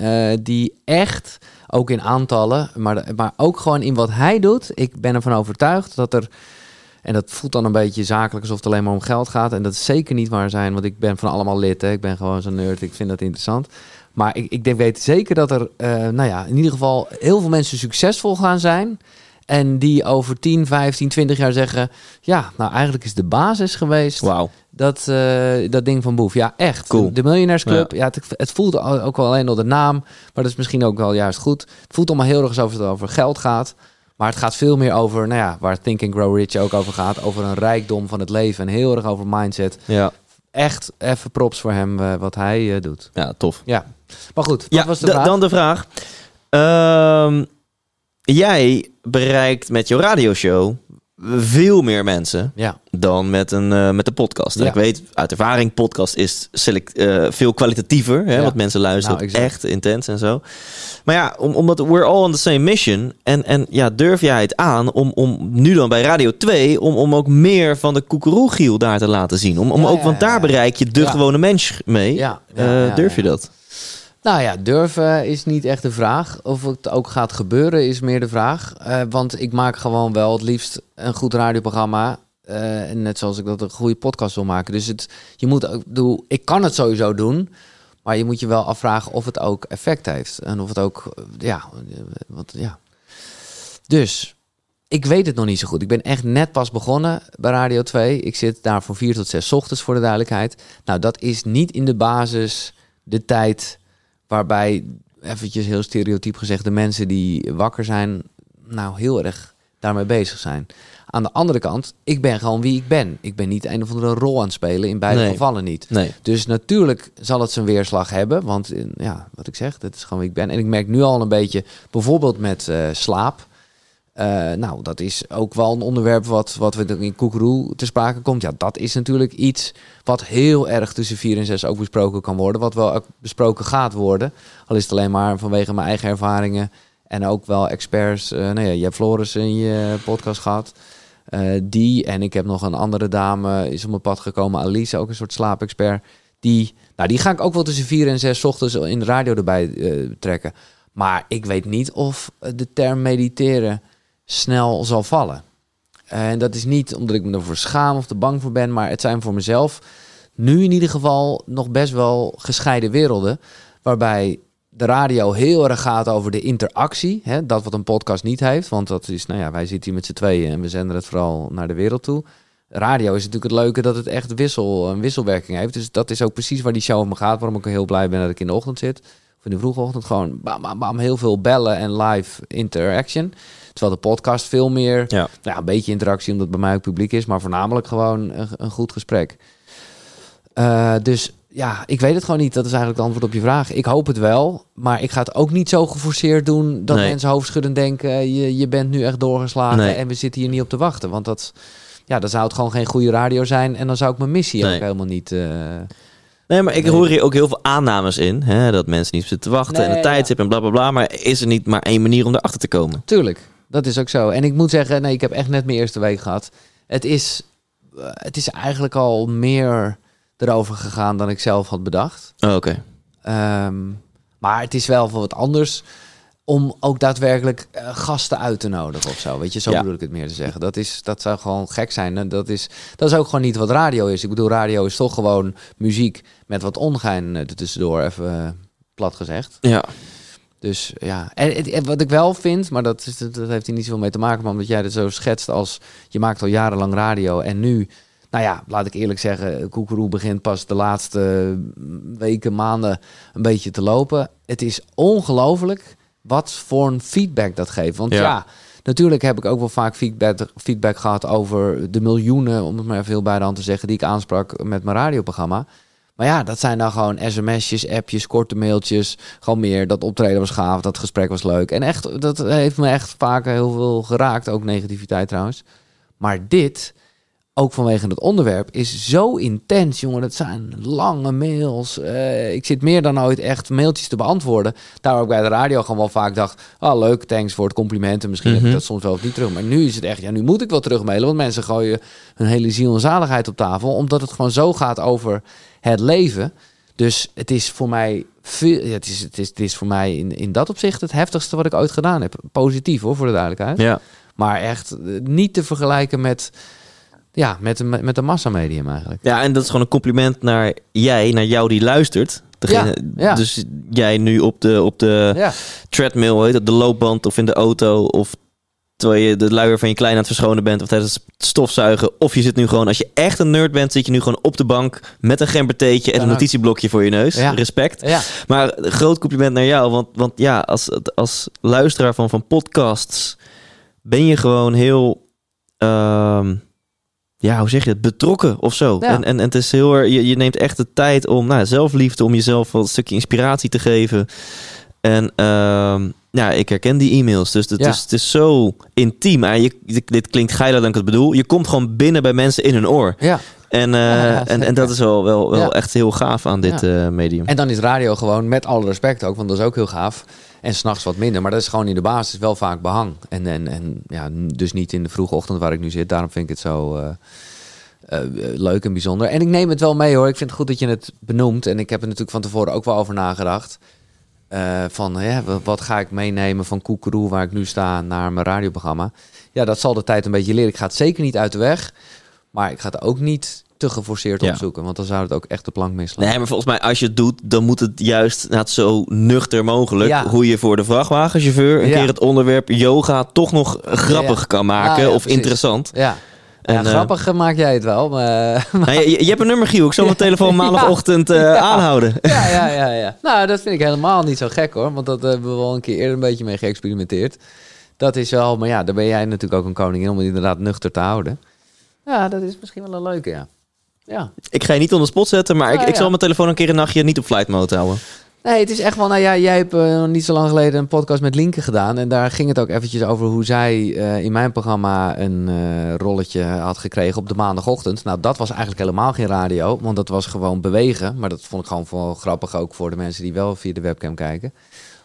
die echt, ook in aantallen, maar, maar ook gewoon in wat hij doet. Ik ben ervan overtuigd dat er, en dat voelt dan een beetje zakelijk alsof het alleen maar om geld gaat. En dat is zeker niet waar zijn, want ik ben van allemaal lid. Hè. Ik ben gewoon zo'n nerd, ik vind dat interessant. Maar ik, ik denk, weet zeker dat er, eh, nou ja, in ieder geval heel veel mensen succesvol gaan zijn. En die over 10, 15, 20 jaar zeggen... ja, nou eigenlijk is de basis geweest Wauw. dat, eh, dat ding van Boef. Ja, echt. Cool. De, Miljonairsclub. Ja. het, het voelt ook wel alleen door de naam. Maar dat is misschien ook wel juist goed. Het voelt allemaal heel erg alsof het over geld gaat. Maar het gaat veel meer over, nou ja, waar Think and Grow Rich ook over gaat. Over een rijkdom van het leven. En heel erg over mindset. Ja. Echt even props voor hem eh, wat hij eh, doet. ja, tof. Ja. Maar goed, Ja, was de vraag. dan de vraag. Ehm, jij bereikt met jouw radioshow veel meer mensen Ja, dan met, een, eh, met de podcast. En Ja. Ik weet uit ervaring, podcast is select, eh, veel kwalitatiever. Hè, Ja. Want mensen luisteren Nou, echt intens en zo. Maar ja, om, omdat we're all on the same mission. En, en ja, durf jij het aan om, om nu dan bij Radio 2... om, om ook meer van de koekeroegiel daar te laten zien? Om, om ook, want daar bereik je de gewone mens mee. Eh, durf je dat? Nou ja, durven is niet echt de vraag. Of het ook gaat gebeuren is meer de vraag. Eh, want ik maak gewoon wel het liefst een goed radioprogramma. en net zoals ik dat een goede podcast wil maken. Dus het, je moet ook, bedoel, ik kan het sowieso doen. Maar je moet je wel afvragen of het ook effect heeft. En of het ook, eh, ja, wat, ja. Dus, ik weet het nog niet zo goed. Ik ben echt net pas begonnen bij Radio 2. Ik zit daar van 4 tot 6 ochtends voor de duidelijkheid. Nou, dat is niet in de basis de tijd waarbij, eventjes heel stereotyp gezegd, de mensen die wakker zijn, nou heel erg daarmee bezig zijn. Aan de andere kant, ik ben gewoon wie ik ben. Ik ben niet een of andere rol aan het spelen, in beide Nee. gevallen niet. Nee. Dus natuurlijk zal het zijn weerslag hebben. Want eh, ja, wat ik zeg, dat is gewoon wie ik ben. En ik merk nu al een beetje, bijvoorbeeld met eh, slaap. Eh, nou, dat is ook wel een onderwerp wat, wat we in Koekeroe te sprake komt. Ja, dat is natuurlijk iets wat heel erg tussen 4 en 6 ook besproken kan worden. Wat wel besproken gaat worden. Al is het alleen maar vanwege mijn eigen ervaringen. En ook wel experts. eh nou ja, je hebt Floris in je podcast gehad. Eh, die en ik heb nog een andere dame is op mijn pad gekomen. Alice, ook een soort slaapexpert. Die, nou, die ga ik ook wel tussen 4 en 6 ochtends in de radio erbij trekken. Maar ik weet niet of de term mediteren snel zal vallen. En dat is niet omdat ik me ervoor schaam of te bang voor ben, maar het zijn voor mezelf nu in ieder geval nog best wel gescheiden werelden. Waarbij de radio heel erg gaat over de interactie. Hè? Dat wat een podcast niet heeft. Want dat is, nou ja, wij zitten hier met z'n tweeën en we zenden het vooral naar de wereld toe. Radio is natuurlijk het leuke dat het echt wissel, een wisselwerking heeft. Dus dat is ook precies waar die show om gaat. Waarom ik heel blij ben dat ik in de ochtend zit. Of in de vroege ochtend. Gewoon bam, bam, bam, heel veel bellen en live interaction. Terwijl de podcast veel meer, Ja. ja, een beetje interactie omdat het bij mij ook publiek is. Maar voornamelijk gewoon een, een goed gesprek. Eh, dus ja, ik weet het gewoon niet. Dat is eigenlijk het antwoord op je vraag. Ik hoop het wel, maar ik ga het ook niet zo geforceerd doen dat Nee. mensen hoofdschuddend denken: je, je bent nu echt doorgeslagen Nee. en we zitten hier niet op te wachten. Want dat, ja, dan zou het gewoon geen goede radio zijn en dan zou ik mijn missie Nee. ook helemaal niet. eh, Nee, maar ik hoor hier ook heel veel aannames in. Hè? Dat mensen niet zitten te wachten en Nee, een tijdstip en bla bla bla. Maar is er niet maar één manier om erachter te komen? Tuurlijk, dat is ook zo. En ik moet zeggen, nee, ik heb echt net mijn eerste week gehad. Het is, eh, het is eigenlijk al meer erover gegaan dan ik zelf had bedacht. Oh, Oké. Ehm, maar het is wel wat anders om ook daadwerkelijk eh, gasten uit te nodigen of zo. Weet je, zo Ja. bedoel ik het meer te zeggen. Dat, is, dat zou gewoon gek zijn. En Dat is, dat is ook gewoon niet wat radio is. Ik bedoel, radio is toch gewoon muziek met wat ongein eh, er tussendoor, even plat gezegd. Ja. Dus ja, en, wat ik wel vind, maar dat, is, dat heeft hier niet zoveel mee te maken, maar omdat jij het zo schetst als je maakt al jarenlang radio en nu, nou ja, laat ik eerlijk zeggen, Koekeroe begint pas de laatste weken, maanden een beetje te lopen. Het is ongelooflijk wat voor een feedback dat geeft. Want Ja. ja, natuurlijk heb ik ook wel vaak feedback, feedback gehad over de miljoenen, om het maar even heel bij de hand te zeggen, die ik aansprak met mijn radioprogramma. Maar ja, dat zijn dan gewoon sms'jes, appjes, korte mailtjes. Gewoon meer. Dat optreden was gaaf, dat gesprek was leuk. En echt, dat heeft me echt vaak heel veel geraakt. Ook negativiteit trouwens. Maar dit, ook vanwege het onderwerp, is zo intens, jongen. Dat zijn lange mails. Eh, ik zit meer dan ooit echt mailtjes te beantwoorden. Daar ook bij de radio gewoon wel vaak dacht... ah, leuk, thanks voor het compliment. En misschien heb Mhm. ik dat soms wel of niet terug. Maar nu is het echt, ja, nu moet ik wel terugmailen. Want mensen gooien hun hele ziel en zaligheid op tafel. Omdat het gewoon zo gaat over het leven. Dus het is voor mij... Veel, ja, het, is, het, is, het is voor mij in, in dat opzicht het heftigste wat ik ooit gedaan heb. Positief hoor, voor de duidelijkheid. Ja. Maar echt eh, niet te vergelijken met, ja, met, de- met de massamedium eigenlijk. ja, en dat is gewoon een compliment naar jij, naar jou die luistert. Degene, Ja, ja. Dus jij nu op de, op de Ja, treadmill, heet het, de loopband of in de auto... of terwijl je de luier van je klein aan het verschonen bent... of tijdens het stofzuigen. Of je zit nu gewoon, als je echt een nerd bent... zit je nu gewoon op de bank met een gembertheetje... en een ook. notitieblokje voor je neus. Ja. Respect. ja. Maar een groot compliment naar jou. Want, want ja, als, als luisteraar van, van podcasts ben je gewoon heel. ehm, ja, hoe zeg je het? Betrokken of zo. Ja. En, en, en het is heel erg. Je, je neemt echt de tijd om nou, zelfliefde, om jezelf wel een stukje inspiratie te geven. En ehm, ja, ik herken die e-mails. Dus het, Ja. is, het is zo intiem. En je, dit klinkt geiler dan ik het bedoel. Je komt gewoon binnen bij mensen in hun oor. ja. En, eh, Ja, en, en dat is wel, wel, wel echt heel gaaf aan dit eh, medium. En dan is radio gewoon, met alle respect ook, want dat is ook heel gaaf. En s'nachts wat minder, maar dat is gewoon in de basis wel vaak behang. En, en, en ja, dus niet in de vroege ochtend waar ik nu zit. Daarom vind ik het zo eh, eh, leuk en bijzonder. En ik neem het wel mee hoor. Ik vind het goed dat je het benoemt. En ik heb er natuurlijk van tevoren ook wel over nagedacht. Eh, van ja, wat ga ik meenemen van Koekeroe, waar ik nu sta, naar mijn radioprogramma. Ja, dat zal de tijd een beetje leren. Ik ga het zeker niet uit de weg. Maar ik ga het ook niet te geforceerd Ja. opzoeken. Want dan zou het ook echt de plank misslaan. Nee, maar volgens mij als je het doet, dan moet het juist nou, zo nuchter mogelijk. Ja. Hoe je voor de vrachtwagenchauffeur een keer het onderwerp yoga toch nog grappig kan maken. Ah, ja, of precies. interessant. Ja. En, ja, eh, grappig maak jij het wel. Maar, Nou, je, je hebt een nummer, Giel. Ik zal mijn telefoon maandagochtend eh, Ja. aanhouden. ja, ja, ja, ja. Nou, dat vind ik helemaal niet zo gek hoor. Want dat hebben we wel een keer eerder een beetje mee geëxperimenteerd. Dat is wel, maar ja, daar ben jij natuurlijk ook een koningin om het inderdaad nuchter te houden. Ja, dat is misschien wel een leuke, ja. Ja. Ik ga je niet onder spot zetten, maar ik, Ah, ik zal mijn telefoon een keer een nachtje niet op flight mode houden. Nee, het is echt wel, nou ja, jij hebt eh, niet zo lang geleden een podcast met Linke gedaan. En daar ging het ook eventjes over hoe zij eh, in mijn programma een eh, rolletje had gekregen op de maandagochtend. Nou, dat was eigenlijk helemaal geen radio, want dat was gewoon bewegen. Maar dat vond ik gewoon wel grappig ook voor de mensen die wel via de webcam kijken.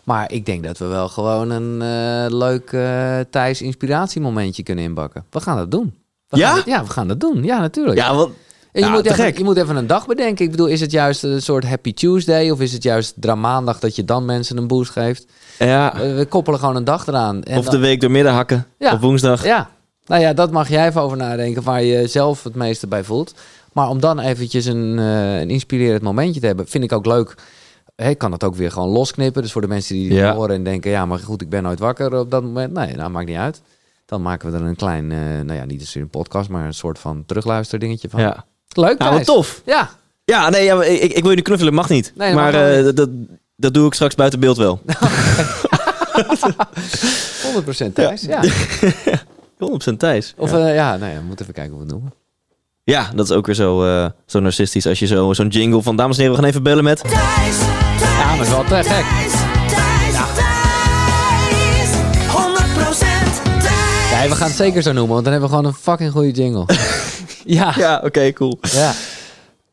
Maar ik denk dat we wel gewoon een leuk Thijs inspiratiemomentje kunnen inbakken. We gaan dat doen. We Ja? Gaan dat- ja, we gaan dat doen. Ja, natuurlijk. Ja, want En je, Ja, moet even, je moet even een dag bedenken. Ik bedoel, is het juist een soort Happy Tuesday? Of is het juist Dramaandag dat je dan mensen een boost geeft? ja, We, we koppelen gewoon een dag eraan. En of dan- de week door midden hakken Ja. op woensdag. Ja, nou ja, dat mag jij even over nadenken. Waar je zelf het meeste bij voelt. Maar om dan eventjes een, eh, een inspirerend momentje te hebben, vind ik ook leuk. ik kan het ook weer gewoon losknippen. Dus voor de mensen die Ja. horen en denken... ja, maar goed, ik ben nooit wakker op dat moment. Nee, nou, maakt niet uit. Dan maken we er een klein, eh, nou ja, niet eens een podcast... maar een soort van terugluisterdingetje van. Ja. Leuk, Nou, wat tof. Ja, Ja, nee, ja, ik, ik wil je nu knuffelen, mag niet. Nee, dat maar mag wel eh, dat, dat, doe ik straks buiten beeld wel. 100% Thijs. Ja. 100% Thijs. Of ja. ja, ja nou ja, we moeten even kijken hoe we het noemen. Ja, dat is ook weer zo, eh, zo narcistisch als je zo, zo'n jingle van... Dames en heren, we gaan even bellen met... Thijs, Thijs, Ja, maar is wel te gek. Thijs, Thijs, Thijs, 100% Thijs. Ja, we gaan het zeker zo noemen, want dan hebben we gewoon een fucking goede jingle. ja. Ja, oké, cool. Ja.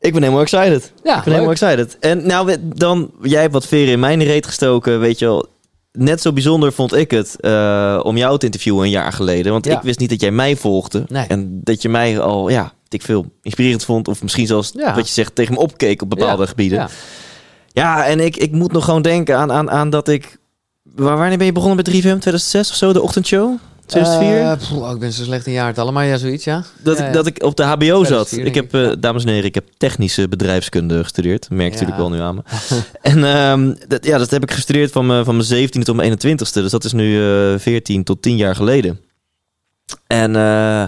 Ik ben helemaal excited. Ja, ik ben helemaal excited. En nou, dan, jij hebt wat veren in mijn reet gestoken, weet je wel. Net zo bijzonder vond ik het eh, om jou te interviewen een jaar geleden. Want Ja. ik wist niet dat jij mij volgde. Nee. En dat je mij al, ja, ik veel inspirerend vond. Of misschien zelfs, Ja. wat je zegt, tegen me opkeek op bepaalde gebieden. ja. Ja, en ik, ik moet nog gewoon denken aan, aan, aan dat ik... Waar, wanneer ben je begonnen met 3FM? 2006 of zo? De ochtendshow? 2004? Eh, pff, oh, ik ben zo slecht in jaartallen, maar ja, zoiets, ja. dat, ja, ik, ja. dat ik op de HBO zat. 2004 Ik heb, eh, dames en heren, ik heb technische bedrijfskunde gestudeerd. Merk natuurlijk wel nu aan me. en ehm, dat, ja, dat heb ik gestudeerd van, mijn- van mijn 17e tot mijn 21ste. Dus dat is nu eh 14 tot 10 jaar geleden. En eh,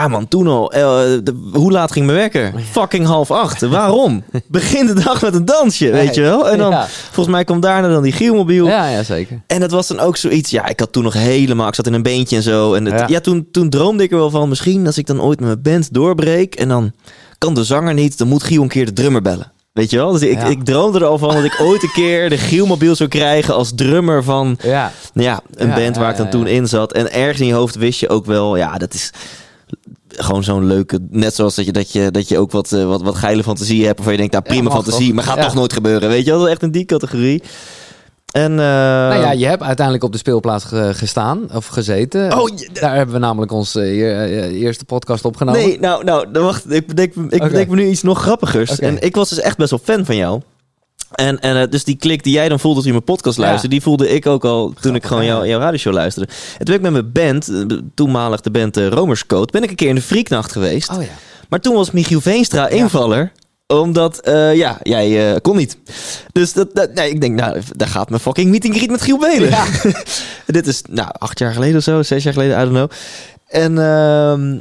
ja man, toen al. eh, de- hoe laat ging mijn wekker? Fucking half acht. Waarom? Begin de dag met een dansje, weet je wel? En dan, Ja. volgens mij kwam daarna dan die Gielmobiel. Ja, ja, zeker. En dat was dan ook zoiets, ja, ik had toen nog helemaal, ik zat in een beentje en zo. En het, ja, Ja. toen, toen droomde ik er wel van, misschien als ik dan ooit met mijn band doorbreek en dan kan de zanger niet, dan moet Giel een keer de drummer bellen. Weet je wel? Dus ik, Ja. ik droomde er al van dat ik ooit een keer de Gielmobiel zou krijgen als drummer van Ja. nou ja, een Ja, band waar ik dan toen in zat. En ergens in je hoofd wist je ook wel, ja, dat is gewoon zo'n leuke, net zoals dat je, dat je, dat je ook wat, eh, wat, wat geile fantasie hebt, waarvan je denkt, nou prima fantasie, toch? maar gaat Ja. toch nooit gebeuren, weet je wel? Dat is echt in die categorie. En, eh, Nou ja, je hebt uiteindelijk op de speelplaats ge- gestaan of gezeten. Oh, je- Daar hebben we namelijk onze eh, eerste podcast opgenomen. Nee, nou, nou dan wacht. Ik bedenk, ik bedenk me nu iets nog grappigers. En ik was dus echt best wel fan van jou. En, en eh, dus die klik die jij dan voelde toen je mijn podcast Ja. luisterde, die voelde ik ook al toen ik gewoon hè? jou, jouw radioshow luisterde. En toen ben ik met mijn band, eh, toenmalig de band uh, Romers Code, ben ik een keer in de Freaknacht geweest. Oh ja. Maar toen was Michiel Veenstra invaller omdat, eh, ja, jij eh, kon niet. Dus dat, dat, nee, ik denk, nou, daar gaat mijn fucking meeting greet met Giel Belen. Ja. Dit is, nou, acht jaar geleden of zo, zes jaar geleden, I don't know. En ehm,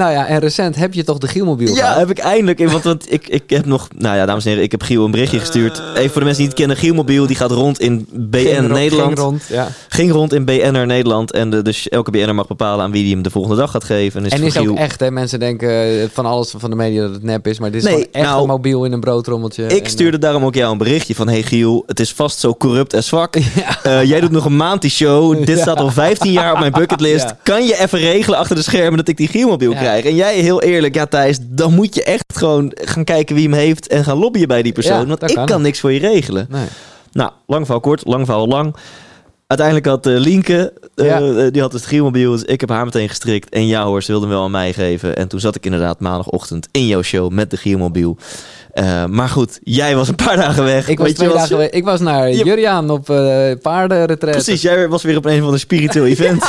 Nou ja, en recent heb je toch de Gielmobiel ja, gehad? heb ik eindelijk. in- Want, want ik, ik heb nog. Nou ja, dames en heren, ik heb Giel een berichtje gestuurd. Even voor de mensen die het kennen: Gielmobiel die gaat rond in BN Ging rond- Nederland. ging rond, ja. Ging rond in BNR Nederland. En de, dus elke BNR mag bepalen aan wie die hem de volgende dag gaat geven. En is, En voor is ook Giel- echt, hè? Mensen denken eh, van alles van de media dat het nep is, maar dit is Nee, gewoon echt nou, een mobiel in een broodrommeltje. Ik En, stuurde daarom ook jou een berichtje van... Hey Giel, het is vast zo corrupt en zwak. Ja. Eh, jij doet nog een maand die show. Dit Ja. staat al 15 jaar op mijn bucketlist. Ja. Kan je even regelen achter de schermen dat ik die Gielmobiel Ja. En jij heel eerlijk, ja Thijs, dan moet je echt gewoon gaan kijken wie hem heeft... en gaan lobbyen bij die persoon. Ja, want ik kan. kan niks voor je regelen. Nee. Nou, lang verhaal kort, lang verhaal lang. Uiteindelijk had eh, Lienke, eh, Ja. eh, die had het Gielmobiel, dus ik heb haar meteen gestrikt. En ja hoor, ze wilde hem wel aan mij geven. En toen zat ik inderdaad maandagochtend in jouw show met de Gielmobiel. Eh, maar goed, jij was een paar dagen weg. Ik was twee was- dagen weg. Ik was naar Je- Juriaan op uh, paardenretreat. Precies, jij was weer op een van de spiritueel event.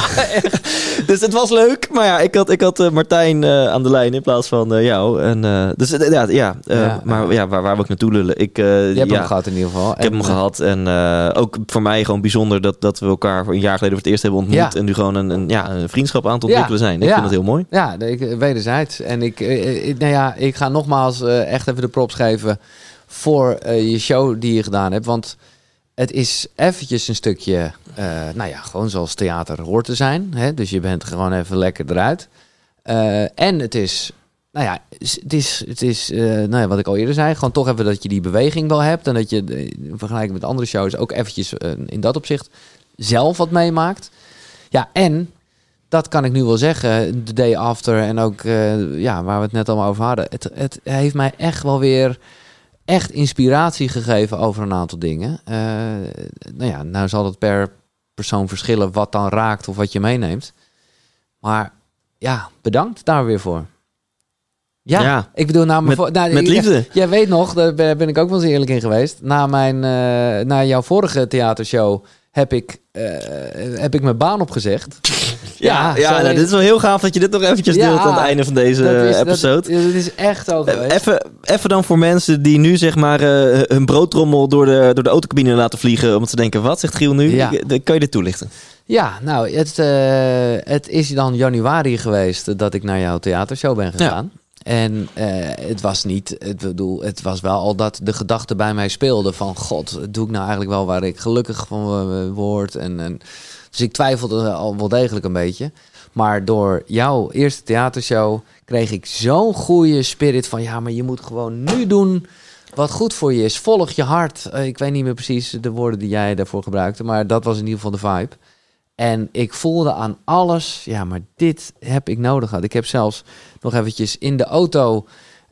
dus het was leuk. Maar ja, ik had, ik had eh, Martijn eh, aan de lijn in plaats van eh, jou. En, eh, dus eh, ja, ja, eh, Ja, maar ja, waar, waar we ook naartoe lullen. Ik, eh, Je hebt hem gehad in ieder geval. Ik heb hem gehad en eh, ook voor mij gewoon bijzonder dat, dat we elkaar voor een jaar geleden voor het eerst hebben ontmoet. En nu gewoon een, een, ja, een vriendschap aan het ontwikkelen zijn. Ik vind dat heel mooi. Ja, ik, wederzijds. En ik, eh, nou ja, ik ga nogmaals eh, echt even de props geven voor eh, je show die je gedaan hebt. Want het is eventjes een stukje, eh, nou ja, gewoon zoals theater hoort te zijn. Hè? Dus je bent gewoon even lekker eruit. Eh, en het is, nou ja, het is, het is nou ja, wat ik al eerder zei, gewoon toch even dat je die beweging wel hebt. En dat je in vergelijking met andere shows ook eventjes in dat opzicht zelf wat meemaakt. Ja, en dat kan ik nu wel zeggen, de day after en ook eh, ja, waar we het net allemaal over hadden. Het, het heeft mij echt wel weer echt inspiratie gegeven over een aantal dingen. Eh, nou ja, nou zal het per persoon verschillen wat dan raakt of wat je meeneemt. Maar ja, bedankt daar weer voor. Ja, Ja. ik bedoel, Met- voor, nou, met ik- liefde. Jij weet nog, daar ben ben ik ook wel eens eerlijk in geweest. Na, mijn, eh, na jouw vorige theatershow heb ik, eh, heb ik mijn baan opgezegd. Ja, ja, zo nou, dit is wel heel gaaf dat je dit nog eventjes Ja, deelt aan het einde van deze Dat is- dat- episode. Dat, is echt zo Eh. Even, even dan voor mensen die nu zeg maar eh, hun broodtrommel door de, door de autocabine laten vliegen. Omdat ze denken, wat zegt Giel nu? Ja. Kan je dit toelichten? Ja, nou, het, het is dan januari geweest dat ik naar jouw theatershow ben gegaan. En eh, het was niet, ik bedoel, het was wel al dat de gedachte bij mij speelde van, god, doe ik nou eigenlijk wel waar ik gelukkig van eh, word? En, en, dus ik twijfelde al wel degelijk een beetje. Maar door jouw eerste theatershow kreeg ik zo'n goede spirit van, ja, maar je moet gewoon nu doen wat goed voor je is. Volg je hart. Eh, ik weet niet meer precies de woorden die jij daarvoor gebruikte, maar dat was in ieder geval de vibe. En ik voelde aan alles, ja, maar dit heb ik nodig gehad. Ik heb zelfs nog eventjes in de auto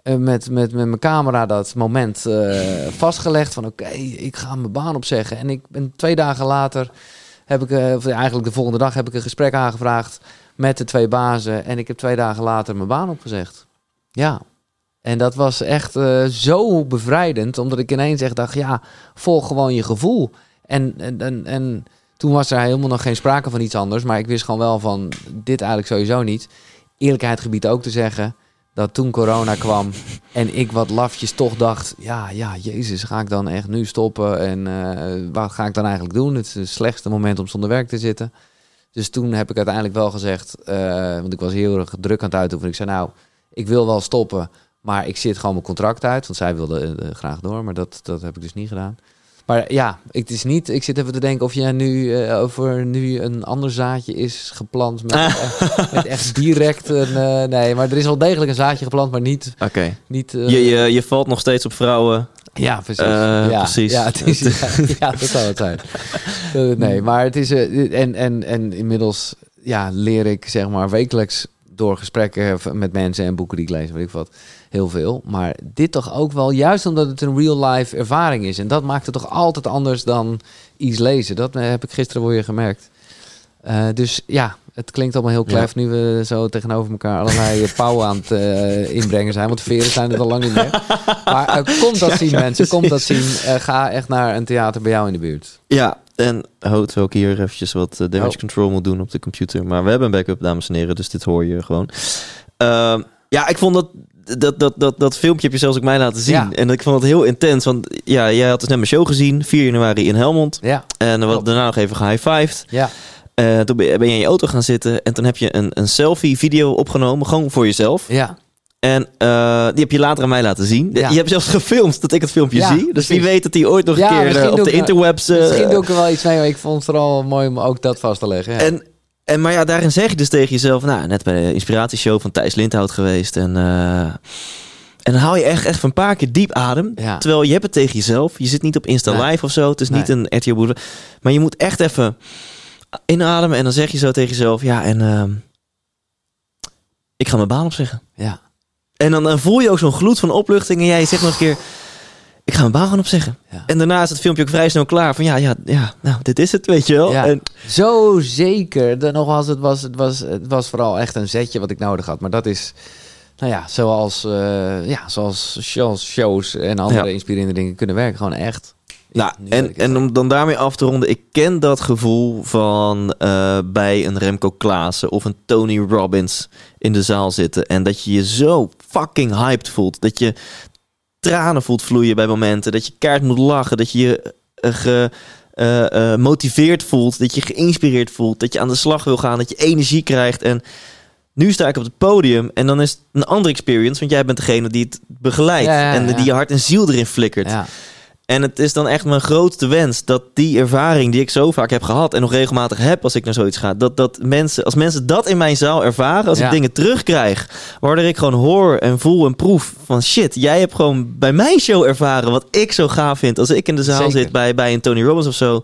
eh, met, met, met mijn camera dat moment eh, vastgelegd van oké, ik ga mijn baan opzeggen. En ik ben twee dagen later, heb ik, eh, eigenlijk de volgende dag, heb ik een gesprek aangevraagd met de twee bazen. En ik heb twee dagen later mijn baan opgezegd. Ja. En dat was echt zo bevrijdend, omdat ik ineens echt dacht, ja, volg gewoon je gevoel. En, en, en, en toen was er helemaal nog geen sprake van iets anders. Maar ik wist gewoon wel van dit eigenlijk sowieso niet. Eerlijkheid gebied ook te zeggen dat toen corona kwam en ik wat lafjes toch dacht, ja, ja, jezus, ga ik dan echt nu stoppen en eh, wat ga ik dan eigenlijk doen? Het is het slechtste moment om zonder werk te zitten. Dus toen heb ik uiteindelijk wel gezegd, eh, want ik was heel erg druk aan het uitoefenen. Ik zei, nou, ik wil wel stoppen, maar ik zit gewoon mijn contract uit, want zij wilde eh, graag door, maar dat, dat heb ik dus niet gedaan. Maar ja, het is niet. Ik zit even te denken of jij nu eh, over nu een ander zaadje is geplant met, echt, met echt direct een. eh, nee, maar er is wel degelijk een zaadje geplant, maar niet. Oké. niet eh, Je, je, je valt nog steeds op vrouwen. ja, precies. Eh, ja, precies. Ja, het is, ja, ja, dat zou het zijn. Eh, nee, maar het is. eh, en, en, en inmiddels ja, leer ik zeg maar wekelijks door gesprekken met mensen en boeken die ik lees, weet ik wat, heel veel. Maar dit toch ook wel, juist omdat het een real-life ervaring is. En dat maakt het toch altijd anders dan iets lezen. Dat eh, heb ik gisteren weer gemerkt. Eh, dus ja, het klinkt allemaal heel klef nu we zo tegenover elkaar allerlei eh, pauwen aan het eh, inbrengen zijn. Want veren zijn het al lang niet meer. Maar kom dat zien mensen, kom dat zien. Ga echt naar een theater bij jou in de buurt. Ja, en houd ik hier eventjes wat damage Oh. control moet doen op de computer. Maar we hebben een backup, dames en heren, dus dit hoor je gewoon. Ehm, ja, ik vond dat, dat, dat, dat, dat filmpje heb je zelfs ook mij laten zien. Ja. En ik vond het heel intens, want ja, jij had dus net mijn show gezien, 4 januari in Helmond. Ja, En we hadden daarna nog even gehighfived. ja, Eh toen ben je in je auto gaan zitten en toen heb je een, een selfie-video opgenomen, gewoon voor jezelf. ja. En eh, die heb je later aan mij laten zien. Ja. Je hebt zelfs gefilmd dat ik het filmpje Ja, zie. Dus wie weet dat die ooit nog een keer eh, op de interwebs... Misschien doe ik er wel iets mee, maar ik vond het vooral mooi om ook dat vast te leggen. Ja. En, en, maar ja, daarin zeg je dus tegen jezelf... Nou, net bij de inspiratieshow van Thijs Lindhout geweest. En, en dan haal je echt, echt een paar keer diep adem. Terwijl je hebt het tegen jezelf. Je zit niet op Insta Nee. Live of zo. Het is niet een RTL Boulevard. Maar je moet echt even inademen. En dan zeg je zo tegen jezelf... Ja, en ehm, ik ga mijn baan opzeggen. ja. En dan, dan voel je ook zo'n gloed van opluchting. En jij zegt nog een keer... Ik ga mijn baan gaan opzeggen. Ja. En daarna is het filmpje ook vrij snel klaar. Van ja, ja, ja nou, dit is het, weet je wel. Ja. En, Zo zeker. De, nogmaals, het was, het, was, het was vooral echt een zetje wat ik nodig had. Maar dat is, nou ja, zoals, eh, ja, zoals shows, shows en andere Ja. inspirerende dingen kunnen werken. Gewoon echt. Nou, en, en om dan daarmee af te ronden, ik ken dat gevoel van eh, bij een Remco Klaassen of een Tony Robbins in de zaal zitten. En dat je je zo fucking hyped voelt. Dat je tranen voelt vloeien bij momenten. Dat je kaart moet lachen. Dat je je ge- eh, eh, motiveerd voelt. Dat je geïnspireerd voelt. Dat je aan de slag wil gaan. Dat je energie krijgt. En nu sta ik op het podium en dan is het een andere experience. Want jij bent degene die het begeleidt. Ja, ja, en die je hart en ziel erin flikkert. En het is dan echt mijn grootste wens dat die ervaring die ik zo vaak heb gehad en nog regelmatig heb als ik naar zoiets ga, dat, dat mensen, als mensen dat in mijn zaal ervaren, als Ja. ik dingen terugkrijg, waardoor ik gewoon hoor en voel en proef van shit, jij hebt gewoon bij mijn show ervaren wat ik zo gaaf vind als ik in de zaal Zeker. zit bij, bij een Tony Robbins of zo.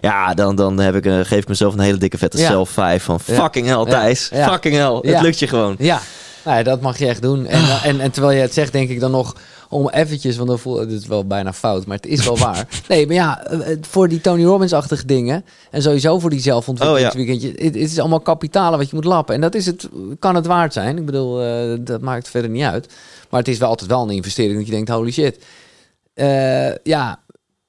Ja, dan, dan heb ik, eh, geef ik mezelf een hele dikke vette Ja. self five van fucking hell Thijs, Ja. Fucking hell, het lukt je gewoon. ja. Nou ja, dat mag je echt doen. En, en, en terwijl je het zegt, denk ik dan nog om eventjes, want dan voel het is wel bijna fout, maar het is wel waar. Nee, maar ja, eh, voor die Tony Robbins-achtige dingen en sowieso voor die zelfontwikkelingsweekendje, het, het is allemaal kapitalen wat je moet lappen. En dat is het, kan het waard zijn. Ik bedoel, eh, dat maakt verder niet uit. Maar het is wel altijd wel een investering dat je denkt, holy shit. Eh, ja,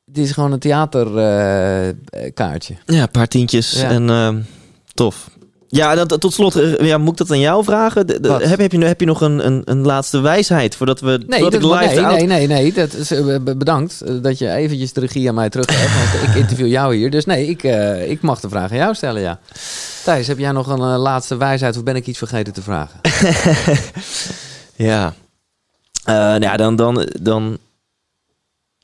Het is gewoon een theaterkaartje. Ja, een paar tientjes Ja. en ehm, tof. Ja, dat, tot slot, eh, ja, moet ik dat aan jou vragen? De- de- Wat? heb, heb, je, heb je nog een, een, een laatste wijsheid voordat we Nee, dat, ik live nee, nee, nee, nee. Dat is, eh, be- bedankt eh, dat je eventjes de regie aan mij teruggeeft. want ik interview jou hier. Dus nee, ik, ik mag de vraag aan jou stellen, ja. Thijs, heb jij nog een laatste wijsheid of ben ik iets vergeten te vragen? Ja. Nou ja, dan, dan, dan...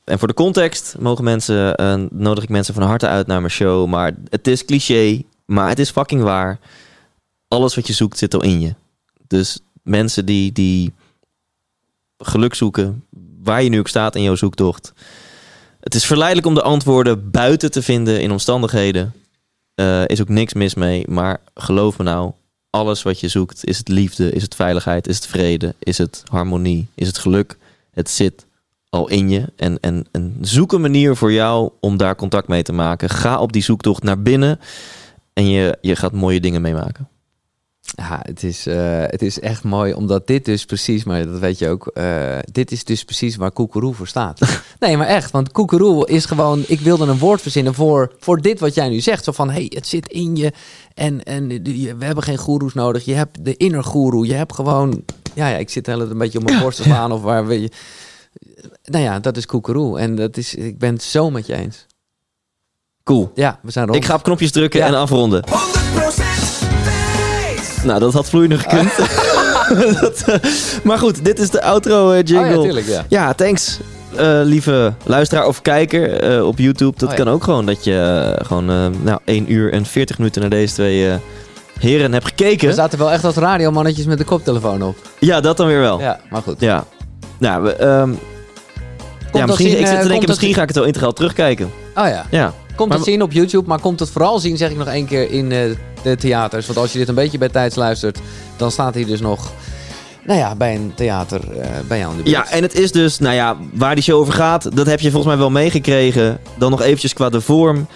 En voor de context mogen mensen, nodig ik mensen van harte uit naar mijn show. Maar het is cliché, maar het is fucking waar. Alles wat je zoekt zit al in je. Dus mensen die, die geluk zoeken, waar je nu ook staat in jouw zoektocht. Het is verleidelijk om de antwoorden buiten te vinden in omstandigheden. Eh, is ook niks mis mee. Maar geloof me nou, alles wat je zoekt, is het liefde, is het veiligheid, is het vrede, is het harmonie, is het geluk. Het zit al in je. En, en, en zoek een manier voor jou om daar contact mee te maken. Ga op die zoektocht naar binnen en je, je gaat mooie dingen meemaken. Ja, het is, eh, het is echt mooi, omdat dit dus precies, maar dat weet je ook, eh, dit is dus precies waar koekeroe voor staat. nee, maar echt, want koekeroe is gewoon, ik wilde een woord verzinnen voor, voor dit wat jij nu zegt. Zo van, hey, het zit in je en, en we hebben geen goeroes nodig. Je hebt de inner goeroe, je hebt gewoon, ja, ja ik zit heel een beetje op mijn borst te slaan of waar weet je. Nou ja, dat is koekeroe en dat is, ik ben het zo met je eens. Cool. Ja, we zijn rond. Ik ga op knopjes drukken Ja. en afronden. 100% Thijs. Nou, dat had vloeiender gekund. Dat, eh, maar goed, dit is de outro eh, jingle. Oh ja, tuurlijk, ja. Ja, thanks. eh, lieve luisteraar of kijker eh, op YouTube. Dat Oh ja. kan ook gewoon dat je gewoon eh, nou, 1 uur en 40 minuten naar deze twee eh, heren hebt gekeken. We zaten wel echt als radiomannetjes met de koptelefoon op. Ja, dat dan weer wel. Ja. Ja, maar goed. Nou, we, ehm, ja, misschien, zien, ik zit te denken, misschien ga ik het wel integraal terugkijken. Oh ja. Ja. Komt Maar het zien op YouTube, maar komt het vooral zien, zeg ik nog één keer, in eh, de theaters. Want als je dit een beetje bij tijds luistert, dan staat hij dus nog, nou ja, bij een theater eh, bij jou in de buurt. Ja, en het is dus, nou ja, waar die show over gaat, dat heb je volgens mij wel meegekregen. Dan nog eventjes qua de vorm.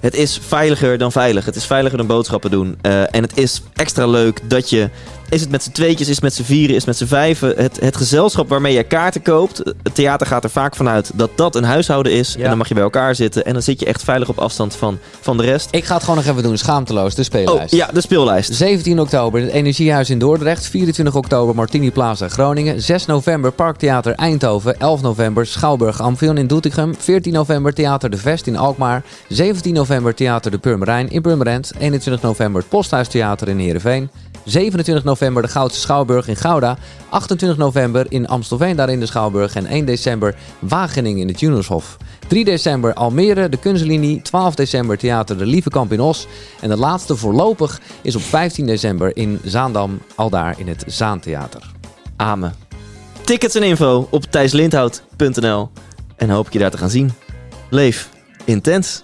Het is veiliger dan veilig. Het is veiliger dan boodschappen doen. Eh, en het is extra leuk dat je... Is het met z'n tweetjes, is het met z'n vieren, is het met z'n vijven. Het, het gezelschap waarmee je kaarten koopt. Het theater gaat er vaak vanuit dat dat een huishouden is. Ja. En dan mag je bij elkaar zitten. En dan zit je echt veilig op afstand van, van de rest. Ik ga het gewoon nog even doen, schaamteloos, de Oh, speellijst. ja, de speellijst. 17 oktober het Energiehuis in Dordrecht. 24 oktober Martini Plaza Groningen. 6 november Parktheater Eindhoven. 11 november Schouwburg Amphion in Doetinchem. 14 november Theater de Vest in Alkmaar. 17 november Theater de Purmerijn in Purmerend. 21 november het Posthuistheater in Heerenveen. 27 november de Goudse Schouwburg in Gouda. 28 november in Amstelveen daar in de Schouwburg. En 1 december Wageningen in het Junushof. 3 december Almere, de Kunstlinie. 12 december Theater de Lievekamp in Os. En de laatste voorlopig is op 15 december in Zaandam, aldaar in het Zaantheater. Amen. Tickets en info op thijslindhout.nl. En hoop ik je daar te gaan zien. Leef intens.